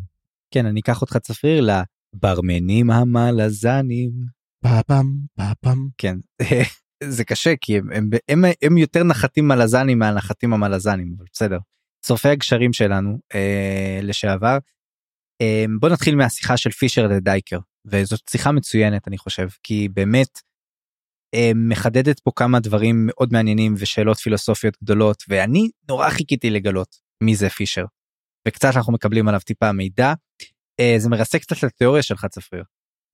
כן אני אקח אותך צפריר לברמנים המלזנים פעם פעם כן זה קשה כי הם, הם, הם, הם יותר נחתים מלזנים מהנחתים המלזנים אבל בסדר. שורפי הגשרים שלנו אה, לשעבר. אה, בוא נתחיל מהשיחה של פישר לדייקר וזאת שיחה מצוינת אני חושב כי באמת אה, מחדדת פה כמה דברים מאוד מעניינים ושאלות פילוסופיות גדולות ואני נורא חיכיתי לגלות מי זה פישר. וקצת אנחנו מקבלים עליו טיפה מידע. אה, זה מרסק קצת את התיאוריה שלך צפריר.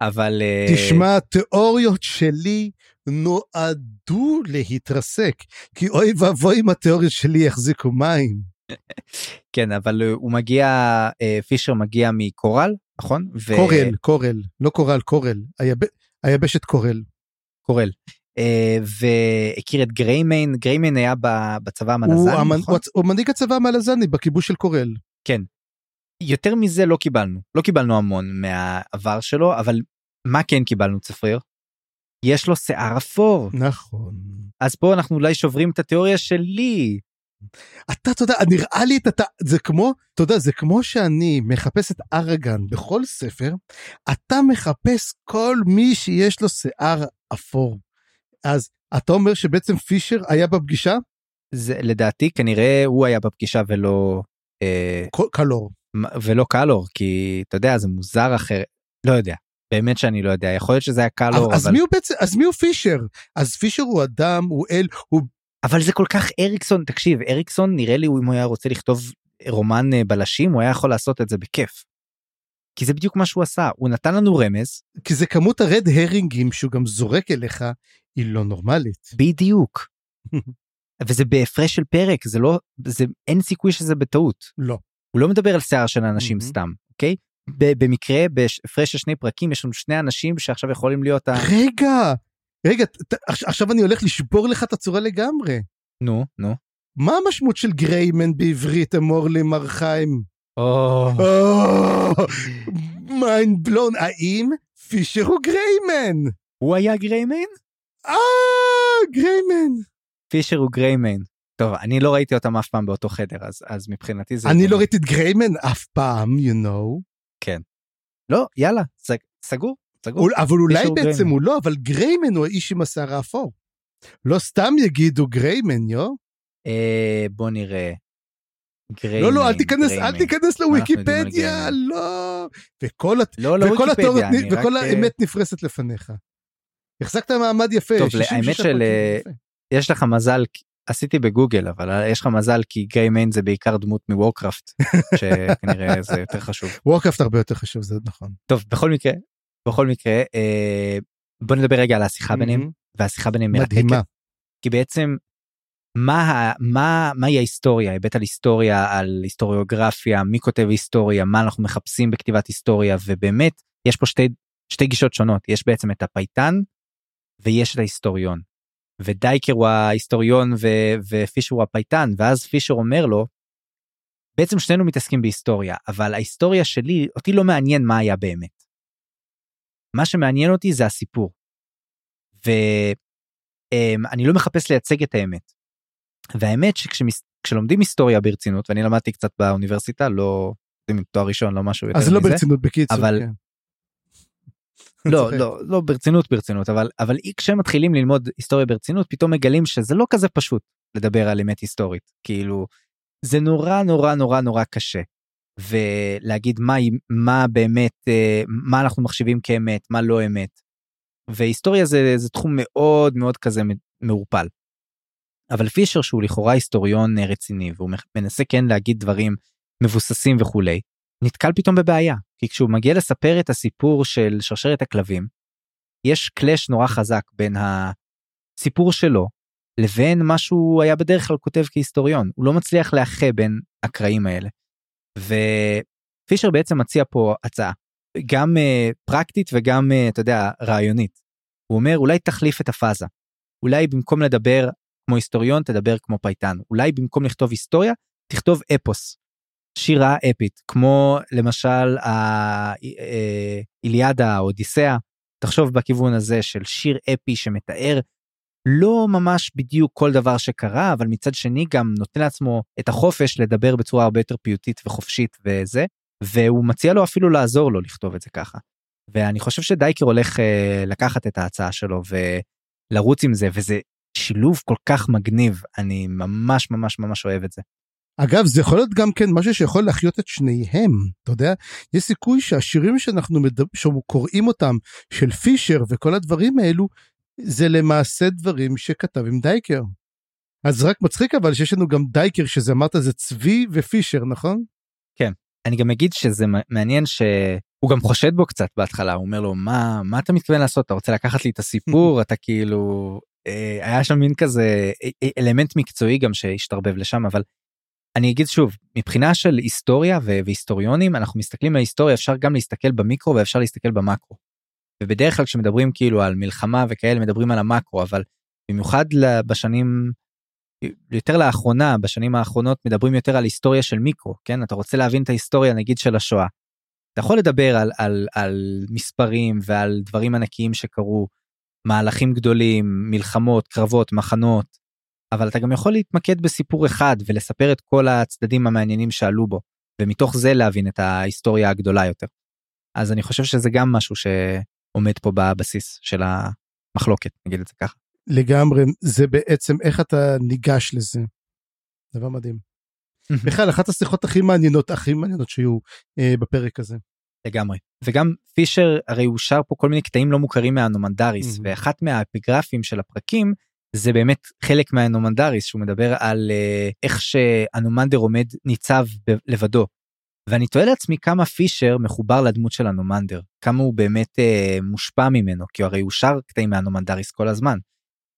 אבל אה, תשמע התיאוריות שלי נועדו להתרסק כי אוי ואבוי אם התיאוריות שלי יחזיקו מים. כן אבל אה, הוא מגיע פישר מגיע מקורל נכון ו- קורל קורל לא קורל קורל היב... היבשת קורל. קורל והכיר את גריימיין גריימיין היה בצבא הוא המלזני המנ- נכון? הוא הוא מנהיג הצבא המלזני בכיבוש של קורל. יותר מזה לא קיבלנו לא קיבלנו המון מהעבר שלו אבל מה כן קיבלנו צפריר. יש לו שיער אפור נכון. אז פה אנחנו אולי שוברים את התיאוריה שלי אתה, אתה יודע, נראה לי, אתה, זה כמו, אתה יודע, זה כמו שאני מחפש את אראגן בכל ספר, אתה מחפש כל מי שיש לו שיער אפור. אז אתה אומר שבעצם פישר היה בפגישה? זה לדעתי כנראה הוא היה בפגישה ולא אה, קלור. ולא קלור כי אתה יודע זה מוזר אחר לא יודע באמת שאני לא יודע יכול להיות שזה היה קלור אז אבל מי הוא בעצם, אז מי הוא פישר? אז פישר הוא אדם, הוא אל, הוא... אבל זה כל כך אריקסון תקשיב אריקסון נראה לי אם הוא היה רוצה לכתוב רומן אה, בלשים הוא היה יכול לעשות את זה בכיף. כי זה בדיוק מה שהוא עשה הוא נתן לנו רמז כי זה כמות הרד הרינגים שהוא גם זורק אליך, היא לא נורמלית. בדיוק. וזה בהפרש של פרק זה לא זה אין סיכוי שזה בטעות לא. הוא לא מדבר על שיער של אנשים Mhm. סתם אוקיי במקרה בהפרש של שני פרקים יש לנו שני אנשים שעכשיו יכולים להיות ה... רגע, רגע, ת- עכש- עכשיו אני הולך לשבור לך את הצורה לגמרי. נו, נו. מה המשמעות של גריימן בעברית, אמור לי, מר חיים? או, mind blown, האם פישר הוא גריימן? הוא היה גריימן? אה, גריימן. פישר הוא גריימן. טוב, אני לא ראיתי אותם אף פעם באותו חדר, אז, אז מבחינתי זה... אני לא ראיתי את גריימן אף פעם, you know. לא, יאללה, סג, סגור, סגור. אול- אבל אולי בעצם גריימן. הוא לא, אבל גריימן הוא האיש עם השיער האפור. לא סתם יגידו גריימן, יו? אה, בוא נראה. גריימן, לא, לא, אל תיכנס, אל גריימן. תיכנס יודעים על לוויקיפדיה? לא. וכל הת- לא, לא וכל נ- אני רק... וכל אה, האמת נפרסת לפניך. החזקת מעמד יפה, טוב, 66 האמת של, אה. יש לך מזל, עשיתי בגוגל, אבל יש לך מזל כי גריימן זה בעיקר דמות מוורקראפט, שכנראה זה יותר חשוב. וורקאפט הרבה יותר חשוב, זה נכון. טוב, בכל מקרה, בכל מקרה, אה, בוא נדבר רגע על השיחה ביניהם. והשיחה ביניהם. מדהימה. כי בעצם מה, מה, מהי ההיסטוריה, היבט על היסטוריה, על היסטוריוגרפיה, מי כותב היסטוריה, מה אנחנו מחפשים בכתיבת היסטוריה, ובאמת יש פה שתי, שתי גישות שונות, יש בעצם את הפייטן ויש את ההיסטוריון. ודייקר הוא ההיסטוריון ו, ופישר הוא הפייטן, ואז פישר אומר לו, בעצם שנינו מתעסקים בהיסטוריה, אבל ההיסטוריה שלי, אותי לא מעניין מה היה באמת. מה שמעניין אותי זה הסיפור. ואני לא מחפש לייצג את האמת. והאמת שכשלומדים היסטוריה ברצינות, ואני למדתי קצת באוניברסיטה, לא יודעים, תואר ראשון, לא משהו יותר אז מזה. לא ברצינות בקיצור. אבל- כן. לא. לא, לא ברצינות ברצינות, אבל, אבל כשהם מתחילים ללמוד היסטוריה ברצינות, פתאום מגלים שזה לא כזה פשוט לדבר על אמת היסטורית. כאילו, זה נורא נורא נורא נורא קשה. ולהגיד מה, מה באמת, אה, מה אנחנו מחשיבים כאמת, מה לא אמת. והיסטוריה זה, זה תחום מאוד מאוד כזה מעורפל. אבל פישר שהוא לכאורה היסטוריון אה, רציני והוא מנסה כן להגיד דברים מבוססים וכולי, נתקל פתאום בבעיה, כי כשהוא מגיע לספר את הסיפור של שרשרת הכלבים, יש קלאש נורא חזק בין הסיפור שלו לבין מה שהוא היה בדרך כלל כותב כהיסטוריון, הוא לא מצליח לאחה בין הקרעים האלה. ופישר בעצם מציע פה הצעה, גם uh, פרקטית וגם, uh, אתה יודע, רעיונית. הוא אומר, אולי תחליף את הפאזה. אולי במקום לדבר כמו היסטוריון, תדבר כמו פייטן. אולי במקום לכתוב היסטוריה, תכתוב אפוס. שירה אפית, כמו למשל האיליאדה, האודיסאה. תחשוב בכיוון הזה של שיר אפי שמתאר לא ממש בדיוק כל דבר שקרה, אבל מצד שני גם נותן לעצמו את החופש לדבר בצורה הרבה יותר פיוטית וחופשית וזה, והוא מציע לו אפילו לעזור לו לכתוב את זה ככה. ואני חושב שדייקר הולך אה, לקחת את ההצעה שלו ולרוץ עם זה, וזה שילוב כל כך מגניב, אני ממש ממש ממש אוהב את זה. אגב, זה יכול להיות גם כן משהו שיכול להחיות את שניהם, אתה יודע? יש סיכוי שהשירים שאנחנו מדבר, קוראים אותם, של פישר וכל הדברים האלו, זה למעשה דברים שכתב עם דייקר. אז רק מצחיק אבל שיש לנו גם דייקר שזה אמרת זה צבי ופישר נכון? אני גם אגיד שזה מעניין שהוא גם חושד בו קצת בהתחלה הוא אומר לו מה מה אתה מתכוון לעשות אתה רוצה לקחת לי את הסיפור אתה כאילו אה, היה שם מין כזה אה, אלמנט מקצועי גם שהשתרבב לשם אבל אני אגיד שוב מבחינה של היסטוריה והיסטוריונים אנחנו מסתכלים על היסטוריה אפשר גם להסתכל במיקרו ואפשר להסתכל במקרו. ובדרך כלל כשמדברים כאילו על מלחמה וכאלה מדברים על המקרו אבל במיוחד בשנים יותר לאחרונה בשנים האחרונות מדברים יותר על היסטוריה של מיקרו כן אתה רוצה להבין את ההיסטוריה נגיד של השואה. אתה יכול לדבר על, על, על מספרים ועל דברים ענקיים שקרו מהלכים גדולים מלחמות קרבות מחנות אבל אתה גם יכול להתמקד בסיפור אחד ולספר את כל הצדדים המעניינים שעלו בו ומתוך זה להבין את ההיסטוריה הגדולה יותר. אז אני חושב שזה גם משהו שעומד פה בבסיס של המחלוקת נגיד את זה ככה. לגמרי זה בעצם איך אתה ניגש לזה. דבר מדהים. בכלל אחת השיחות הכי מעניינות הכי מעניינות שהיו אה, בפרק הזה. לגמרי וגם פישר הרי הוא שר פה כל מיני קטעים לא מוכרים מהנומנדריס. ואחת מהאפיגרפים של הפרקים זה באמת חלק מהנומנדריס שהוא מדבר על uh, איך שהנומנדר עומד ניצב לבדו. ואני תוהה לעצמי כמה פישר מחובר לדמות של הנומנדר כמה הוא באמת uh, מושפע ממנו כי הרי הוא שר קטעים מהנומנדריס כל הזמן.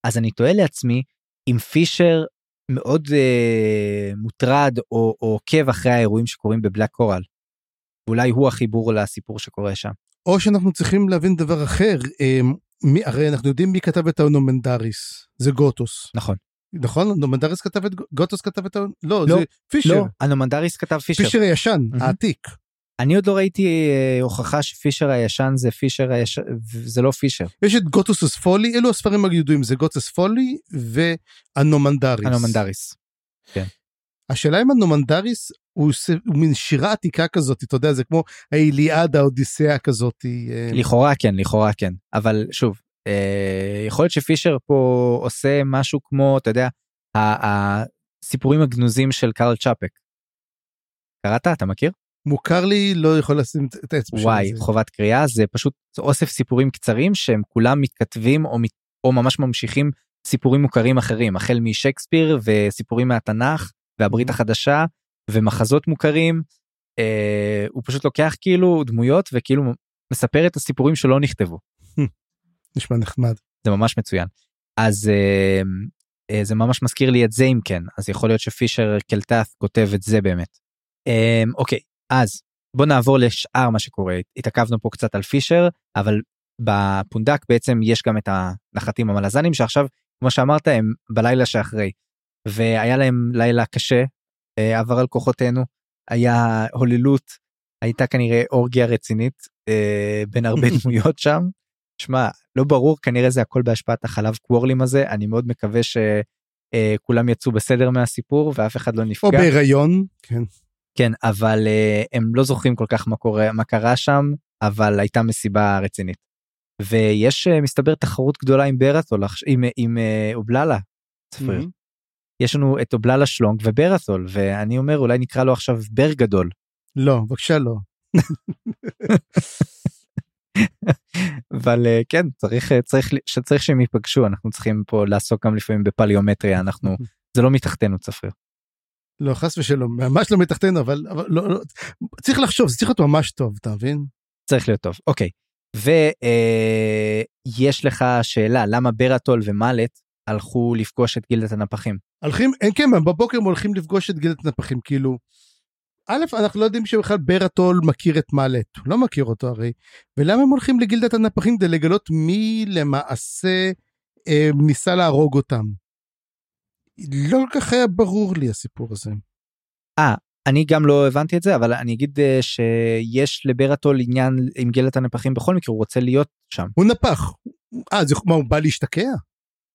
אז אני תוהה לעצמי אם פישר מאוד אה, מוטרד או, או עוקב אחרי האירועים שקורים בבלק קורל. אולי הוא החיבור לסיפור שקורה שם. או שאנחנו צריכים להבין דבר אחר, אמ, מי, הרי אנחנו יודעים מי כתב את האנומנדריס, זה גוטוס. נכון. נכון? אנומנדריס כתב את, גוטוס כתב את, ה- לא, לא, זה פישר. לא, אנומנדריס כתב פישר. פישר הישן, מהמם. העתיק. אני עוד לא ראיתי אה, הוכחה שפישר הישן זה פישר הישן, זה לא פישר. יש את גוטוס פולי, אלו הספרים הידועים, זה גוטוס פולי ואנומנדריס. אנומנדריס. השאלה אם אנומנדריס הוא, הוא מין שירה עתיקה כזאת, אתה יודע, זה כמו האיליאדה, האודיסאה כזאת. אה, לכאורה כן, לכאורה כן. אבל שוב, אה, יכול להיות שפישר פה עושה משהו כמו, אתה יודע, הסיפורים הגנוזים של קארל צ'אפק. קראת? אתה מכיר? מוכר לי, לא יכול לשים את האצבע שלי. וואי. חובת קריאה זה פשוט אוסף סיפורים קצרים שהם כולם מתכתבים או, מת- או ממש ממשיכים סיפורים מוכרים אחרים, החל משייקספיר וסיפורים מהתנ"ך והברית החדשה ומחזות מוכרים. אה, הוא פשוט לוקח כאילו דמויות וכאילו מספר את הסיפורים שלא נכתבו. נשמע נחמד. זה ממש מצוין. אז אה, אה, זה ממש מזכיר לי את זה אם כן, אז יכול להיות שפישר קלטת כותב את זה באמת. אה, אוקיי, אז בוא נעבור לשאר מה שקורה. התעכבנו פה קצת על פישר, אבל בפונדק בעצם יש גם את הנחתים המלזנים שעכשיו, כמו שאמרת, הם בלילה שאחרי. והיה להם לילה קשה, עבר על כוחותינו, היה הוללות, הייתה כנראה אורגיה רצינית אה, בין הרבה דמויות שם. שמע, לא ברור, כנראה זה הכל בהשפעת החלב קוורלים הזה, אני מאוד מקווה שכולם יצאו בסדר מהסיפור ואף אחד לא או נפגע. בהיריון, כן. כן, אבל אה, הם לא זוכרים כל כך מה קורה, מה קרה שם, אבל הייתה מסיבה רצינית. ויש אה, מסתבר תחרות גדולה עם ברתול, עכש- עם, עם אה, אובללה. צפריר. מהמם. יש לנו את אובללה שלונג וברתול, ואני אומר אולי נקרא לו עכשיו בר גדול. לא, בבקשה לא. אבל אה, כן צריך אה, צריך שצריך שהם ייפגשו אנחנו צריכים פה לעסוק גם לפעמים בפליומטריה אנחנו זה לא מתחתנו צפריר. לא, חס ושלום, ממש לא מתחתנו, אבל, אבל לא, לא, צריך לחשוב, זה צריך להיות ממש טוב, אתה מבין? צריך להיות טוב אוקיי. ויש לך שאלה למה ברטול ומלט הלכו לפגוש את גילדת הנפחים. הולכים, אין כן, בבוקר הם הולכים לפגוש את גילדת נפחים, כאילו, א', אנחנו לא יודעים שבכלל ברטול מכיר את מאלט, הוא לא מכיר אותו הרי, ולמה הם הולכים לגילדת הנפחים כדי לגלות מי למעשה אה, ניסה להרוג אותם? לא כל כך היה ברור לי הסיפור הזה. אני גם לא הבנתי את זה אבל אני אגיד אה, שיש לברטול עניין עם גילדת הנפחים בכל מקרה הוא רוצה להיות שם. הוא נפח. אה, זה, מה, הוא בא להשתקע?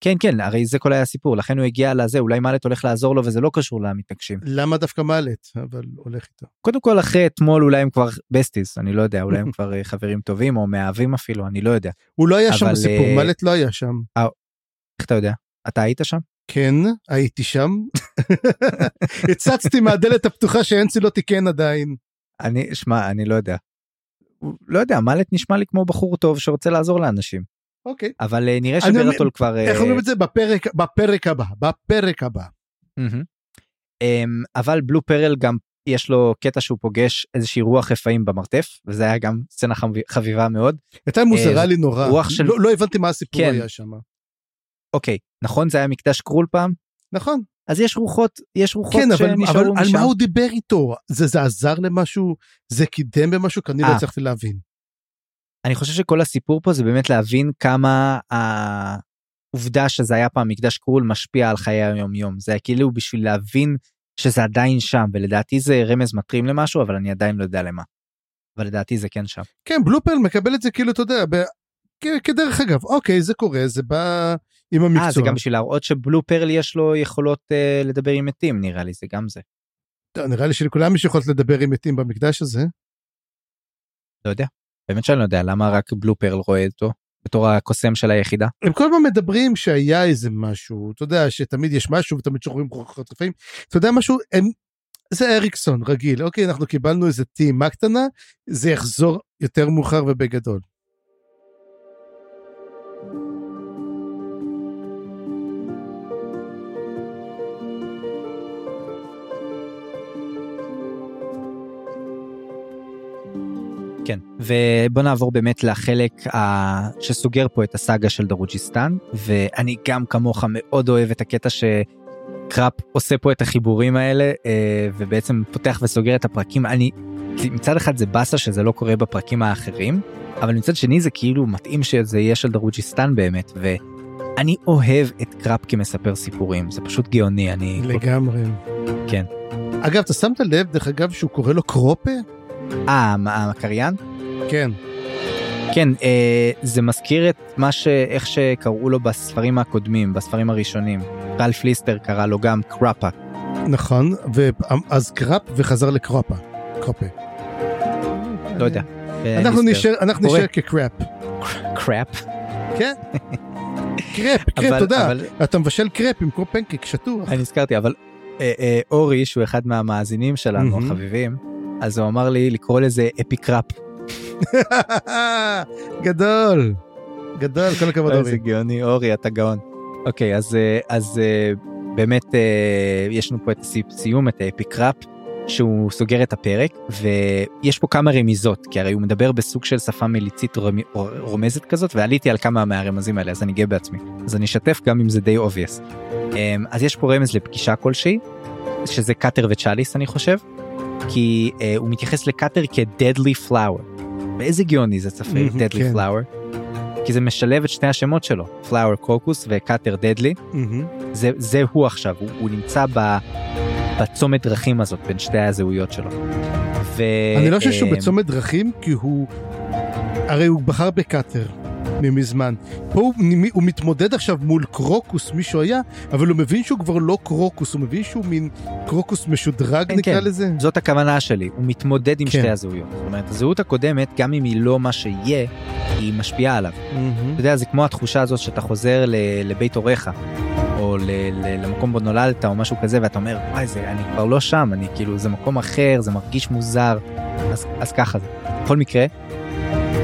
כן כן הרי זה כל היה הסיפור לכן הוא הגיע לזה אולי מלט הולך לעזור לו וזה לא קשור למתנגשים. למה דווקא מאלט? אבל הולך איתו. קודם כל אחרי אתמול אולי הם כבר בסטיס אני לא יודע אולי הם כבר אה, חברים טובים או מאהבים אפילו אני לא יודע הוא לא היה שם אבל, בסיפור, אה, מאלט לא היה שם. איך אתה יודע אתה היית שם כן, הייתי שם. הצצתי מהדלת הפתוחה שאנסי לא תיקן עדיין. אני שמע אני לא יודע. לא יודע מלט נשמע לי כמו בחור טוב שרוצה לעזור לאנשים אוקיי. אבל אה, נראה שברטול כבר אה, איך אומרים את זה? בפרק, בפרק הבא, בפרק הבא. אמ, אבל בלו פרל גם יש לו קטע שהוא פוגש איזושהי רוח רפאים במרתף וזה היה גם סצנה חב- חביבה מאוד. הייתה מוזרה אה, לי נורא. רוח של- לא, לא הבנתי מה הסיפור כן. היה שם. אוקיי נכון זה היה מקדש קרול פעם נכון. אז יש רוחות יש רוחות כן, אבל, אבל על. מה הוא דיבר איתו? זה, זה עזר למשהו? זה קידם במשהו? כי אני לא אה. הצלחתי להבין. אני חושב שכל הסיפור פה זה באמת להבין כמה העובדה שזה היה פעם מקדש קרול משפיע על חיי היום יום זה כאילו בשביל להבין שזה עדיין שם ולדעתי זה רמז מטרים למשהו אבל אני עדיין לא יודע למה. אבל לדעתי זה כן שם. כן, בלופל מקבל את זה כאילו, אתה יודע, ב... כ- כדרך אגב, אוקיי, זה קורה, זה בא עם המקצוע. אה זה גם בשביל להראות שבלו פרל יש לו יכולות אה, לדבר עם מתים נראה לי זה גם זה. טוב, נראה לי שלכולם יש יכולת לדבר עם מתים במקדש הזה. לא יודע. באמת שאני לא יודע למה רק בלו פרל רואה אותו בתור הקוסם של היחידה. הם כל הזמן מדברים שהיה איזה משהו, אתה יודע, שתמיד יש משהו ותמיד שוכרים כוחות רפאים. אתה יודע משהו, הם... זה אריקסון רגיל, אוקיי, אנחנו קיבלנו איזה טעימה קטנה, זה יחזור יותר מאוחר ובגדול. כן ובוא נעבור באמת לחלק ה... שסוגר פה את הסאגה של דרוג'יסטן ואני גם כמוך מאוד אוהב את הקטע שקראפ עושה פה את החיבורים האלה אה, ובעצם פותח וסוגר את הפרקים אני מצד אחד זה באסה שזה לא קורה בפרקים האחרים, אבל מצד שני זה כאילו מתאים שזה יהיה של דרוג'יסטן באמת, ואני אוהב את קראפ כמספר סיפורים, זה פשוט גאוני, אני... לגמרי. כן. אגב, אתה שמת לב, דרך אגב, שהוא קורא לו קרופה? אה, הקריין? כן. כן, אה, זה מזכיר את מה ש... איך שקראו לו בספרים הקודמים, בספרים הראשונים. רלף ליסטר קרא לו גם קראפה. נכון, ואז קראפ וחזר לקראפה. קראפה. לא יודע. אנחנו נשאר, אנחנו נשאר כקראפ. קראפ? כן. קראפ, קראפ, יודע, אתה מבשל קראפ עם כמו פנקק שטוח. אני נזכרתי, אבל אה, אה, אורי, שהוא אחד מהמאזינים שלנו, החביבים, אז הוא אמר לי לקרוא לזה אפי קראפ. גדול, גדול, כל הכבוד אורי. איזה גאוני, אורי, אתה גאון. אוקיי, אז, אז באמת יש לנו פה את הסיום, את האפי קראפ. שהוא סוגר את הפרק ויש פה כמה רמיזות כי הרי הוא מדבר בסוג של שפה מליצית רומזת כזאת ועליתי על כמה מהרמזים האלה אז אני גאה בעצמי אז אני אשתף גם אם זה די obvious. אמ, אז יש פה רמז לפגישה כלשהי שזה קאטר וצ'אליס אני חושב כי uh, הוא מתייחס לקאטר כ-deadly flower. באיזה גאוני זה צפה mm-hmm, deadly כן. flower. כי זה משלב את שני השמות שלו flower קוקוס וקאטר deadly mm-hmm. זה זה הוא עכשיו הוא, הוא נמצא ב, בצומת דרכים הזאת בין שתי הזהויות שלו. ו... אני לא חושב שהוא אה, בצומת דרכים כי הוא הרי הוא בחר בקאטר ממזמן. פה הוא, הוא מתמודד עכשיו מול קרוקוס מישהו היה אבל הוא מבין שהוא כבר לא קרוקוס הוא מבין שהוא מין קרוקוס משודרג כן, נקרא כן. לזה. זאת הכוונה שלי הוא מתמודד עם כן. שתי הזהויות. זאת אומרת הזהות הקודמת גם אם היא לא מה שיהיה היא משפיעה עליו. Mm-hmm. אתה יודע זה כמו התחושה הזאת שאתה חוזר לבית הוריך. או ל, ל, למקום בו נולדת או משהו כזה ואתה אומר וואי זה אני כבר לא שם אני כאילו זה מקום אחר זה מרגיש מוזר אז, אז ככה זה. בכל מקרה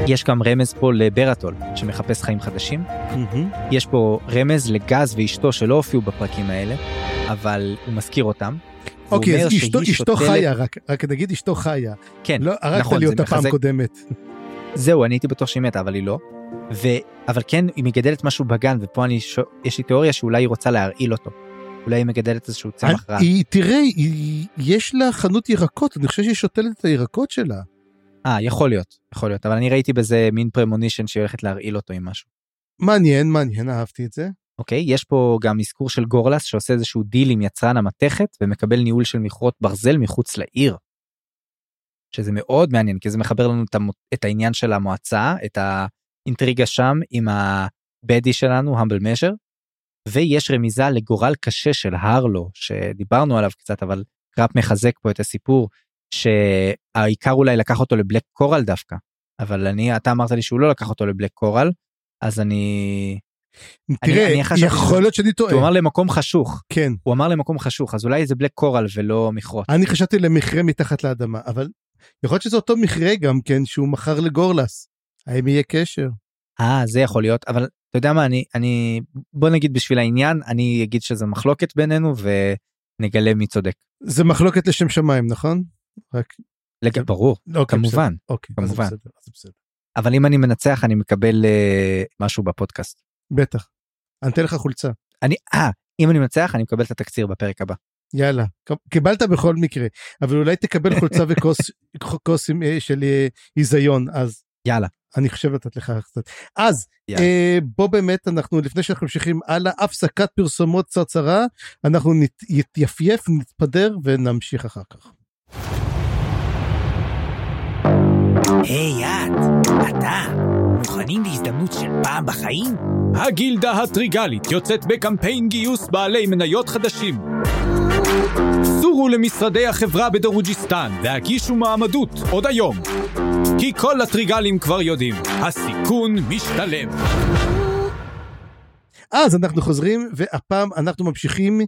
יש גם רמז פה לברטול שמחפש חיים חדשים mm-hmm. יש פה רמז לגז ואשתו שלא הופיעו בפרקים האלה אבל הוא מזכיר אותם. אוקיי אז אשתו, אשתו שותלת... חיה רק רק נגיד אשתו חיה כן לא הרגת נכון, לי אותה פעם. קודמת. זהו אני הייתי בטוח שהיא מתה אבל היא לא. ו... אבל כן היא מגדלת משהו בגן ופה אני ש... יש לי תיאוריה שאולי היא רוצה להרעיל אותו. אולי היא מגדלת איזשהו צמח רע. היא תראה היא, יש לה חנות ירקות אני חושב שהיא שותלת את הירקות שלה. אה יכול להיות יכול להיות אבל אני ראיתי בזה מין premonition שהיא הולכת להרעיל אותו עם משהו. מעניין מעניין אהבתי את זה. אוקיי יש פה גם אזכור של גורלס שעושה איזשהו דיל עם יצרן המתכת ומקבל ניהול של מכרות ברזל מחוץ לעיר. שזה מאוד מעניין כי זה מחבר לנו את העניין של המועצה את האינטריגה שם עם הבדי שלנו המבל מז'ר. ויש רמיזה לגורל קשה של הרלו שדיברנו עליו קצת אבל קראפ מחזק פה את הסיפור שהעיקר אולי לקח אותו לבלק קורל דווקא אבל אני אתה אמרת לי שהוא לא לקח אותו לבלק קורל אז אני. תראה אני, אני יכול להיות שאני טועה. הוא אמר למקום חשוך כן הוא אמר למקום חשוך אז אולי זה בלק קורל ולא מכרות. אני חשבתי למכרה מתחת לאדמה אבל יכול להיות שזה אותו מכרה גם כן שהוא מכר לגורלס. האם יהיה קשר? אה זה יכול להיות אבל אתה יודע מה אני אני בוא נגיד בשביל העניין אני אגיד שזה מחלוקת בינינו ונגלה מי צודק. זה מחלוקת לשם שמיים נכון? רק... לג... ברור אוקיי, כמובן אוקיי, כמובן אז בסדר, אז בסדר. אבל אם אני מנצח אני מקבל uh, משהו בפודקאסט. בטח. אני אתן לך חולצה. אני אה אם אני מנצח אני מקבל את התקציר בפרק הבא. יאללה קיבלת בכל מקרה אבל אולי תקבל חולצה וכוס כוס אה, של היזיון אז יאללה אני חושב לתת לך קצת אז אה, בוא באמת אנחנו לפני שאנחנו ממשיכים הלאה הפסקת פרסומות קצרצרה אנחנו נתייפייף נתפדר ונמשיך אחר כך. היי את, אתה, מוכנים להזדמנות של פעם בחיים? הגילדה הטריגלית יוצאת בקמפיין גיוס בעלי מניות חדשים. סורו למשרדי החברה בדרוג'יסטן והגישו מעמדות עוד היום. כי כל הטריגלים כבר יודעים, הסיכון משתלם. אז אנחנו חוזרים והפעם אנחנו ממשיכים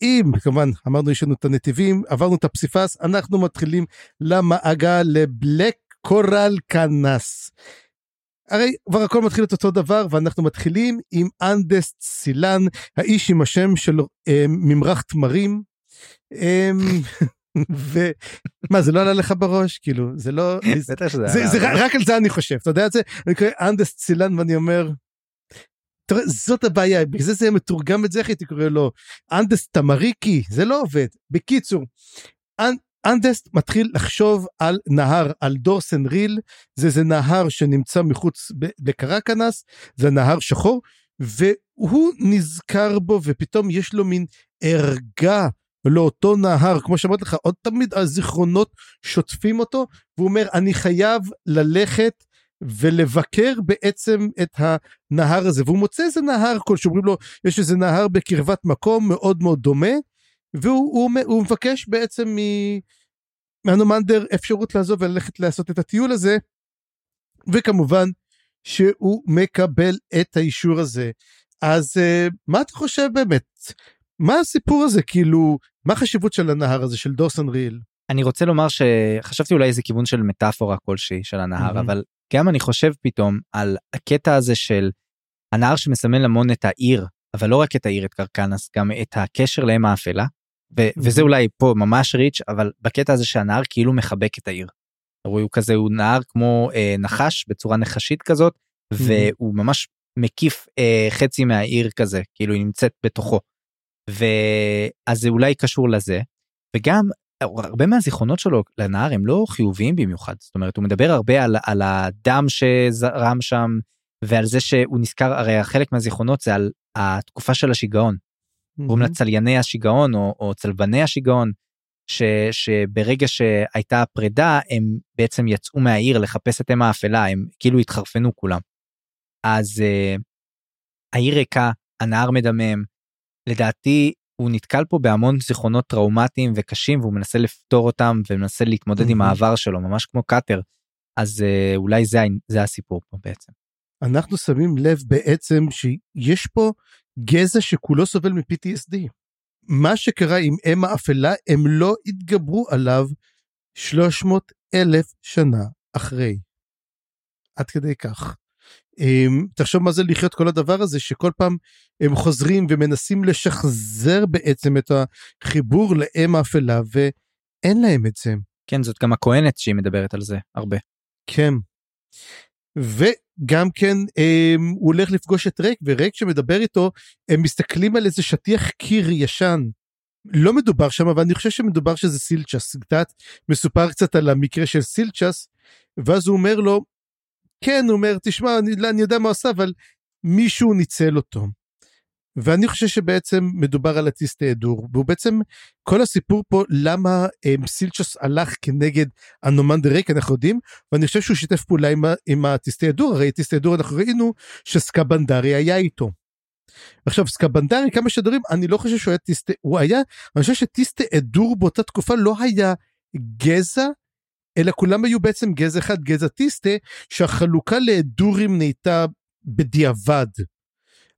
עם כמובן אמרנו יש לנו את הנתיבים עברנו את הפסיפס אנחנו מתחילים למעגל לבלק קורל קנס. הרי כבר הכל מתחיל את אותו דבר ואנחנו מתחילים עם אנדס סילן האיש עם השם של אה, ממרח תמרים. אה, ומה זה לא עלה לך בראש כאילו זה לא זה, זה רק על זה אני חושב אתה יודע את זה אני קורא אנדסט סילאן ואני אומר. תראה, זאת הבעיה בגלל זה זה מתורגם את זה איך הייתי קורא לו אנדס תמריקי זה לא עובד בקיצור אנדסט מתחיל לחשוב על נהר, על דורסן ריל, זה זה נהר שנמצא מחוץ לקרקנס, זה נהר שחור, והוא נזכר בו ופתאום יש לו מין ערגה לאותו נהר, כמו שאמרתי לך, עוד תמיד הזיכרונות שוטפים אותו, והוא אומר, אני חייב ללכת ולבקר בעצם את הנהר הזה, והוא מוצא איזה נהר כל שאומרים לו, יש איזה נהר בקרבת מקום מאוד מאוד דומה, והוא הוא, הוא מבקש בעצם. מהנומנדר אפשרות לעזוב וללכת לעשות את הטיול הזה, וכמובן שהוא מקבל את האישור הזה. אז uh, מה אתה חושב באמת? מה הסיפור הזה כאילו מה החשיבות של הנהר הזה של דורסון ריל? אני רוצה לומר שחשבתי אולי איזה כיוון של מטאפורה כלשהי של הנהר mm-hmm. אבל גם אני חושב פתאום על הקטע הזה של הנהר שמסמל המון את העיר אבל לא רק את העיר את קרקנס גם את הקשר לאם האפלה ו-. וזה אולי פה ממש ריץ' אבל בקטע הזה שהנהר כאילו מחבק את העיר. הוא כזה הוא נהר כמו אה, נחש בצורה נחשית כזאת. והוא ממש מקיף אה, חצי מהעיר כזה כאילו היא נמצאת בתוכו. ואז זה אולי קשור לזה וגם הרבה מהזיכרונות שלו לנהר הם לא חיוביים במיוחד זאת אומרת הוא מדבר הרבה על, על הדם שזרם שם ועל זה שהוא נזכר הרי חלק מהזיכרונות זה על התקופה של השיגעון. קוראים לה צלייני השיגעון או, או צלבני השיגעון ש, שברגע שהייתה פרידה הם בעצם יצאו מהעיר לחפש את אם האפלה הם כאילו התחרפנו כולם. אז uh, העיר ריקה הנהר מדמם לדעתי הוא נתקל פה בהמון זיכרונות טראומטיים וקשים והוא מנסה לפתור אותם ומנסה להתמודד עם העבר שלו ממש כמו קאטר אז uh, אולי זה, זה הסיפור פה בעצם. אנחנו שמים לב בעצם שיש פה גזע שכולו סובל מ-PTSD. מה שקרה עם אם האפלה הם לא התגברו עליו 300 אלף שנה אחרי. עד כדי כך. Um, תחשוב מה זה לחיות כל הדבר הזה שכל פעם הם חוזרים ומנסים לשחזר בעצם את החיבור לאם האפלה ואין להם את זה. כן זאת גם הכהנת שהיא מדברת על זה הרבה. כן. וגם כן um, הוא הולך לפגוש את ריק וריק שמדבר איתו הם מסתכלים על איזה שטיח קיר ישן. לא מדובר שם אבל אני חושב שמדובר שזה סילצ'ס קצת מסופר קצת על המקרה של סילצ'ס ואז הוא אומר לו כן, הוא אומר, תשמע, אני, לא, אני יודע מה עושה, אבל מישהו ניצל אותו. ואני חושב שבעצם מדובר על הטיסטי אדור, והוא בעצם, כל הסיפור פה, למה um, סילצ'וס הלך כנגד הנומן דה ריק, אנחנו יודעים, ואני חושב שהוא שיתף פעולה עם, עם הטיסטי אדור, הרי טיסטי אדור אנחנו ראינו שסקבנדרי היה איתו. עכשיו סקבנדרי כמה שדברים אני לא חושב שהוא היה טיסטי הוא היה אני חושב שטיסטי אדור באותה תקופה לא היה גזע אלא כולם היו בעצם גזע אחד, גזע טיסטה, שהחלוקה לאדורים נהייתה בדיעבד.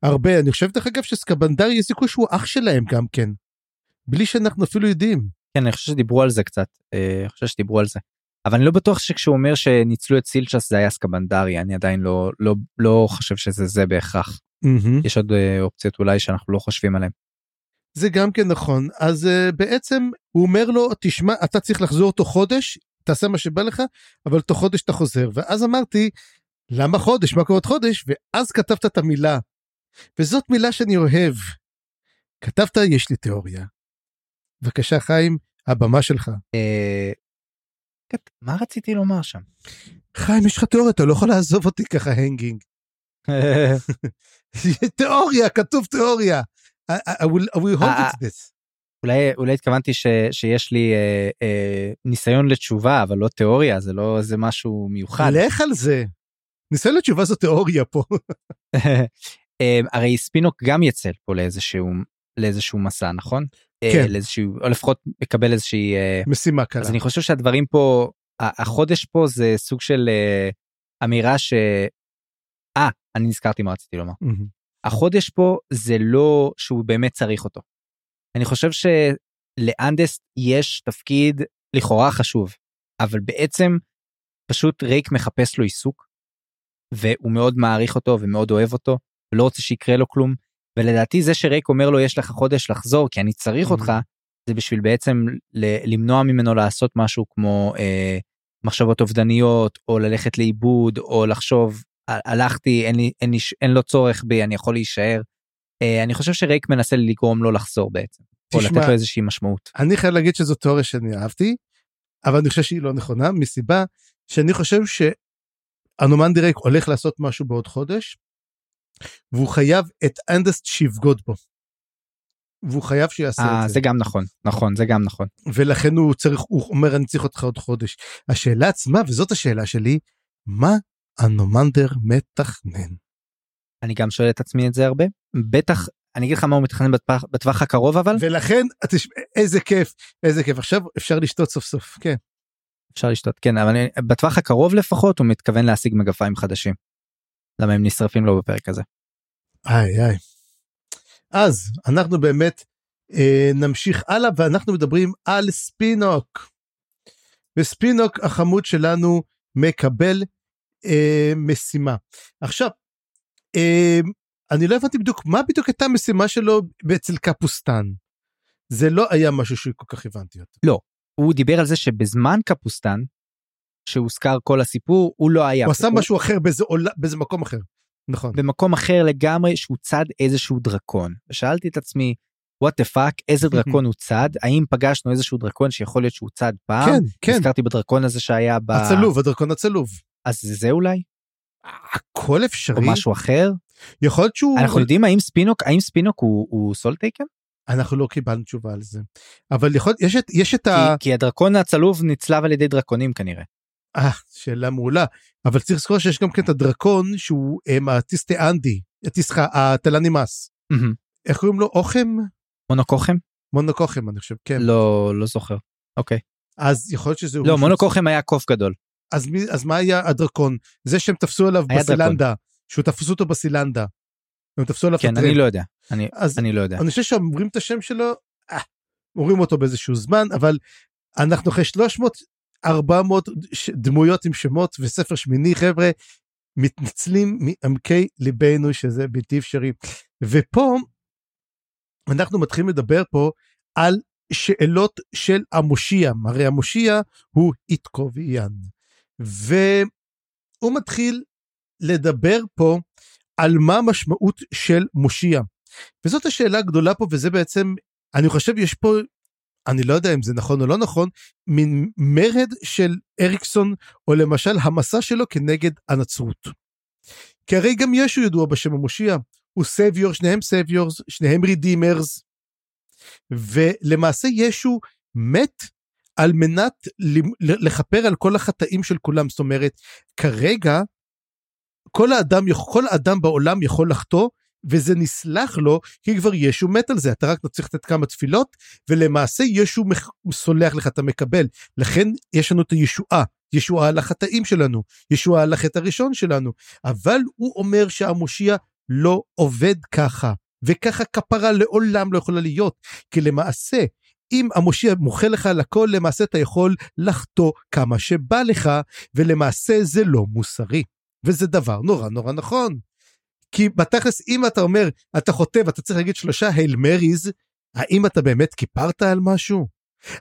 הרבה, אני חושב דרך אגב שסקבנדר יש סיכוי שהוא אח שלהם גם כן. בלי שאנחנו אפילו יודעים. כן, אני חושב שדיברו על זה קצת, אה, אני חושב שדיברו על זה. אבל אני לא בטוח שכשהוא אומר שניצלו את סילצ'ס זה היה סקבנדרי, אני עדיין לא, לא, לא חושב שזה זה בהכרח. Mm-hmm. יש עוד אה, אופציות אולי שאנחנו לא חושבים עליהן. זה גם כן נכון, אז uh, בעצם הוא אומר לו, תשמע, אתה צריך לחזור אותו חודש, תעשה מה שבא לך, אבל תוך חודש אתה חוזר. ואז אמרתי, למה חודש? מה קורה עוד חודש? ואז כתבת את המילה. וזאת מילה שאני אוהב. כתבת, יש לי תיאוריה. בבקשה, חיים, הבמה שלך. אה, מה רציתי לומר שם? חיים, יש לך תיאוריה, אתה לא יכול לעזוב אותי ככה הנגינג. תיאוריה, כתוב תיאוריה. I will, I will hold אה, it this. אולי אולי התכוונתי ש, שיש לי אה, אה, ניסיון לתשובה אבל לא תיאוריה זה לא זה משהו מיוחד. לך על זה. ניסיון לתשובה זו תיאוריה פה. אה, הרי ספינוק גם יצא פה לאיזשהו לאיזשהו מסע נכון? אה, כן. לאיזשהו או לפחות מקבל איזושהי אה, משימה קלה. אז אני חושב שהדברים פה החודש פה זה סוג של אה, אמירה ש... אה אני נזכרתי מה רציתי לומר. Mm-hmm. החודש פה זה לא שהוא באמת צריך אותו. אני חושב שלאנדס יש תפקיד לכאורה חשוב, אבל בעצם פשוט רייק מחפש לו עיסוק, והוא מאוד מעריך אותו ומאוד אוהב אותו, ולא רוצה שיקרה לו כלום, ולדעתי זה שרייק אומר לו יש לך חודש לחזור כי אני צריך אותך, זה בשביל בעצם למנוע ממנו לעשות משהו כמו אה, מחשבות אובדניות, או ללכת לאיבוד, או לחשוב הלכתי אין לי אין לי אין לו צורך בי אני יכול להישאר אה, אני חושב שרייק מנסה לגרום לו לחזור בעצם. או לתת לו איזושהי משמעות. אני חייב להגיד שזו תיאוריה שאני אהבתי. אבל אני חושב שהיא לא נכונה, מסיבה שאני חושב שאנומן דירק הולך לעשות משהו בעוד חודש, והוא חייב את אנדסט שיבגוד בו. והוא חייב שיעשה אה, את זה. זה גם נכון, נכון, זה גם נכון. ולכן הוא צריך, הוא אומר אני צריך אותך עוד חודש. השאלה עצמה, וזאת השאלה שלי, מה אנומנדר מתכנן? אני גם שואל את עצמי את זה הרבה. בטח, אני אגיד לך מה הוא מתכנן בטווח, בטווח הקרוב אבל, ולכן, תשמע, איזה כיף, איזה כיף. עכשיו אפשר לשתות סוף סוף, כן. אפשר לשתות, כן, אבל אני- בטווח הקרוב לפחות הוא מתכוון להשיג מגפיים חדשים. למה הם נשרפים לו בפרק הזה. איי איי. אז אנחנו באמת אה, נמשיך הלאה ואנחנו מדברים על ספינוק. וספינוק החמוד שלנו מקבל אה, משימה. עכשיו, אה, אני לא הבנתי בדיוק מה בדיוק הייתה המשימה שלו אצל קפוסטן. זה לא היה משהו שכל כך הבנתי אותו. הוא דיבר על זה שבזמן קפוסטן, שהוזכר כל הסיפור, הוא לא היה הוא. עשה משהו אחר באיזה, עולה, באיזה מקום אחר. נכון. במקום אחר לגמרי שהוא צד איזשהו דרקון. ושאלתי את עצמי, what the fuck, איזה דרקון הוא צד? האם פגשנו איזשהו דרקון שיכול להיות שהוא צד פעם? כן, כן. נזכרתי בדרקון הזה שהיה ב... הצלוב, הדרקון הצלוב. אז זה זה אולי? הכל אפשרי. או משהו אחר? יכול להיות שהוא... אנחנו יודעים האם ספינוק, האם ספינוק הוא, הוא Soletaken? אנחנו לא קיבלנו תשובה על זה. אבל יכול, יש את, יש את ה... כי, כי הדרקון הצלוב נצלב על ידי דרקונים כנראה. אה, שאלה מעולה. אבל צריך לזכור שיש גם כן את הדרקון שהוא הם, הטיסטה אנדי, סליחה, הטלן אימאס. מהמם. איך קוראים לו? אוכם? מונוק אוכם? מונוק אוכם אני חושב, כן. לא, לא זוכר. אוקיי. אז יכול להיות שזה... לא, מונוקוכם היה קוף גדול. אז, מי, אז מה היה הדרקון? זה שהם תפסו עליו דרקון. בסילנדה, שהוא תפסו אותו בסילנדה. הם תפסו עליו כן. אני לא יודע. אני, אז אני לא יודע. אני חושב שאומרים את השם שלו, אה, אומרים אותו באיזשהו זמן, אבל אנחנו אחרי 300, 400 ש- דמויות עם שמות וספר שמיני, חבר'ה, מתנצלים מעמקי ליבנו שזה בלתי אפשרי. ופה אנחנו מתחילים לדבר פה על שאלות של המושיע, הרי המושיע הוא איתקוביאן. והוא מתחיל לדבר פה על מה המשמעות של מושיע. וזאת השאלה הגדולה פה, וזה בעצם, אני חושב יש פה, אני לא יודע אם זה נכון או לא נכון, מין מרד של אריקסון, או למשל המסע שלו כנגד הנצרות. כי הרי גם ישו ידוע בשם המושיע, הוא סביור, שניהם סביורס, שניהם רידימרס, ולמעשה ישו מת על מנת לכפר על כל החטאים של כולם, זאת אומרת, כרגע כל האדם, כל האדם בעולם יכול לחטוא, וזה נסלח לו, כי כבר ישו מת על זה, אתה רק צריך לתת כמה תפילות, ולמעשה ישו סולח לך, אתה מקבל. לכן יש לנו את הישועה, ישועה על החטאים שלנו, ישועה על החטא הראשון שלנו, אבל הוא אומר שהמושיע לא עובד ככה, וככה כפרה לעולם לא יכולה להיות, כי למעשה, אם המושיע מוחה לך על הכל, למעשה אתה יכול לחטוא כמה שבא לך, ולמעשה זה לא מוסרי. וזה דבר נורא נורא נכון. כי בתכלס אם אתה אומר אתה חוטא ואתה צריך להגיד שלושה הייל מריז, האם אתה באמת כיפרת על משהו?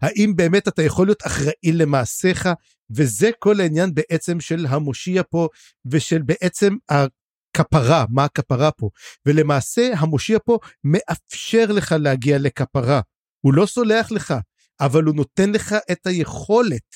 האם באמת אתה יכול להיות אחראי למעשיך? וזה כל העניין בעצם של המושיע פה ושל בעצם הכפרה, מה הכפרה פה. ולמעשה המושיע פה מאפשר לך להגיע לכפרה. הוא לא סולח לך, אבל הוא נותן לך את היכולת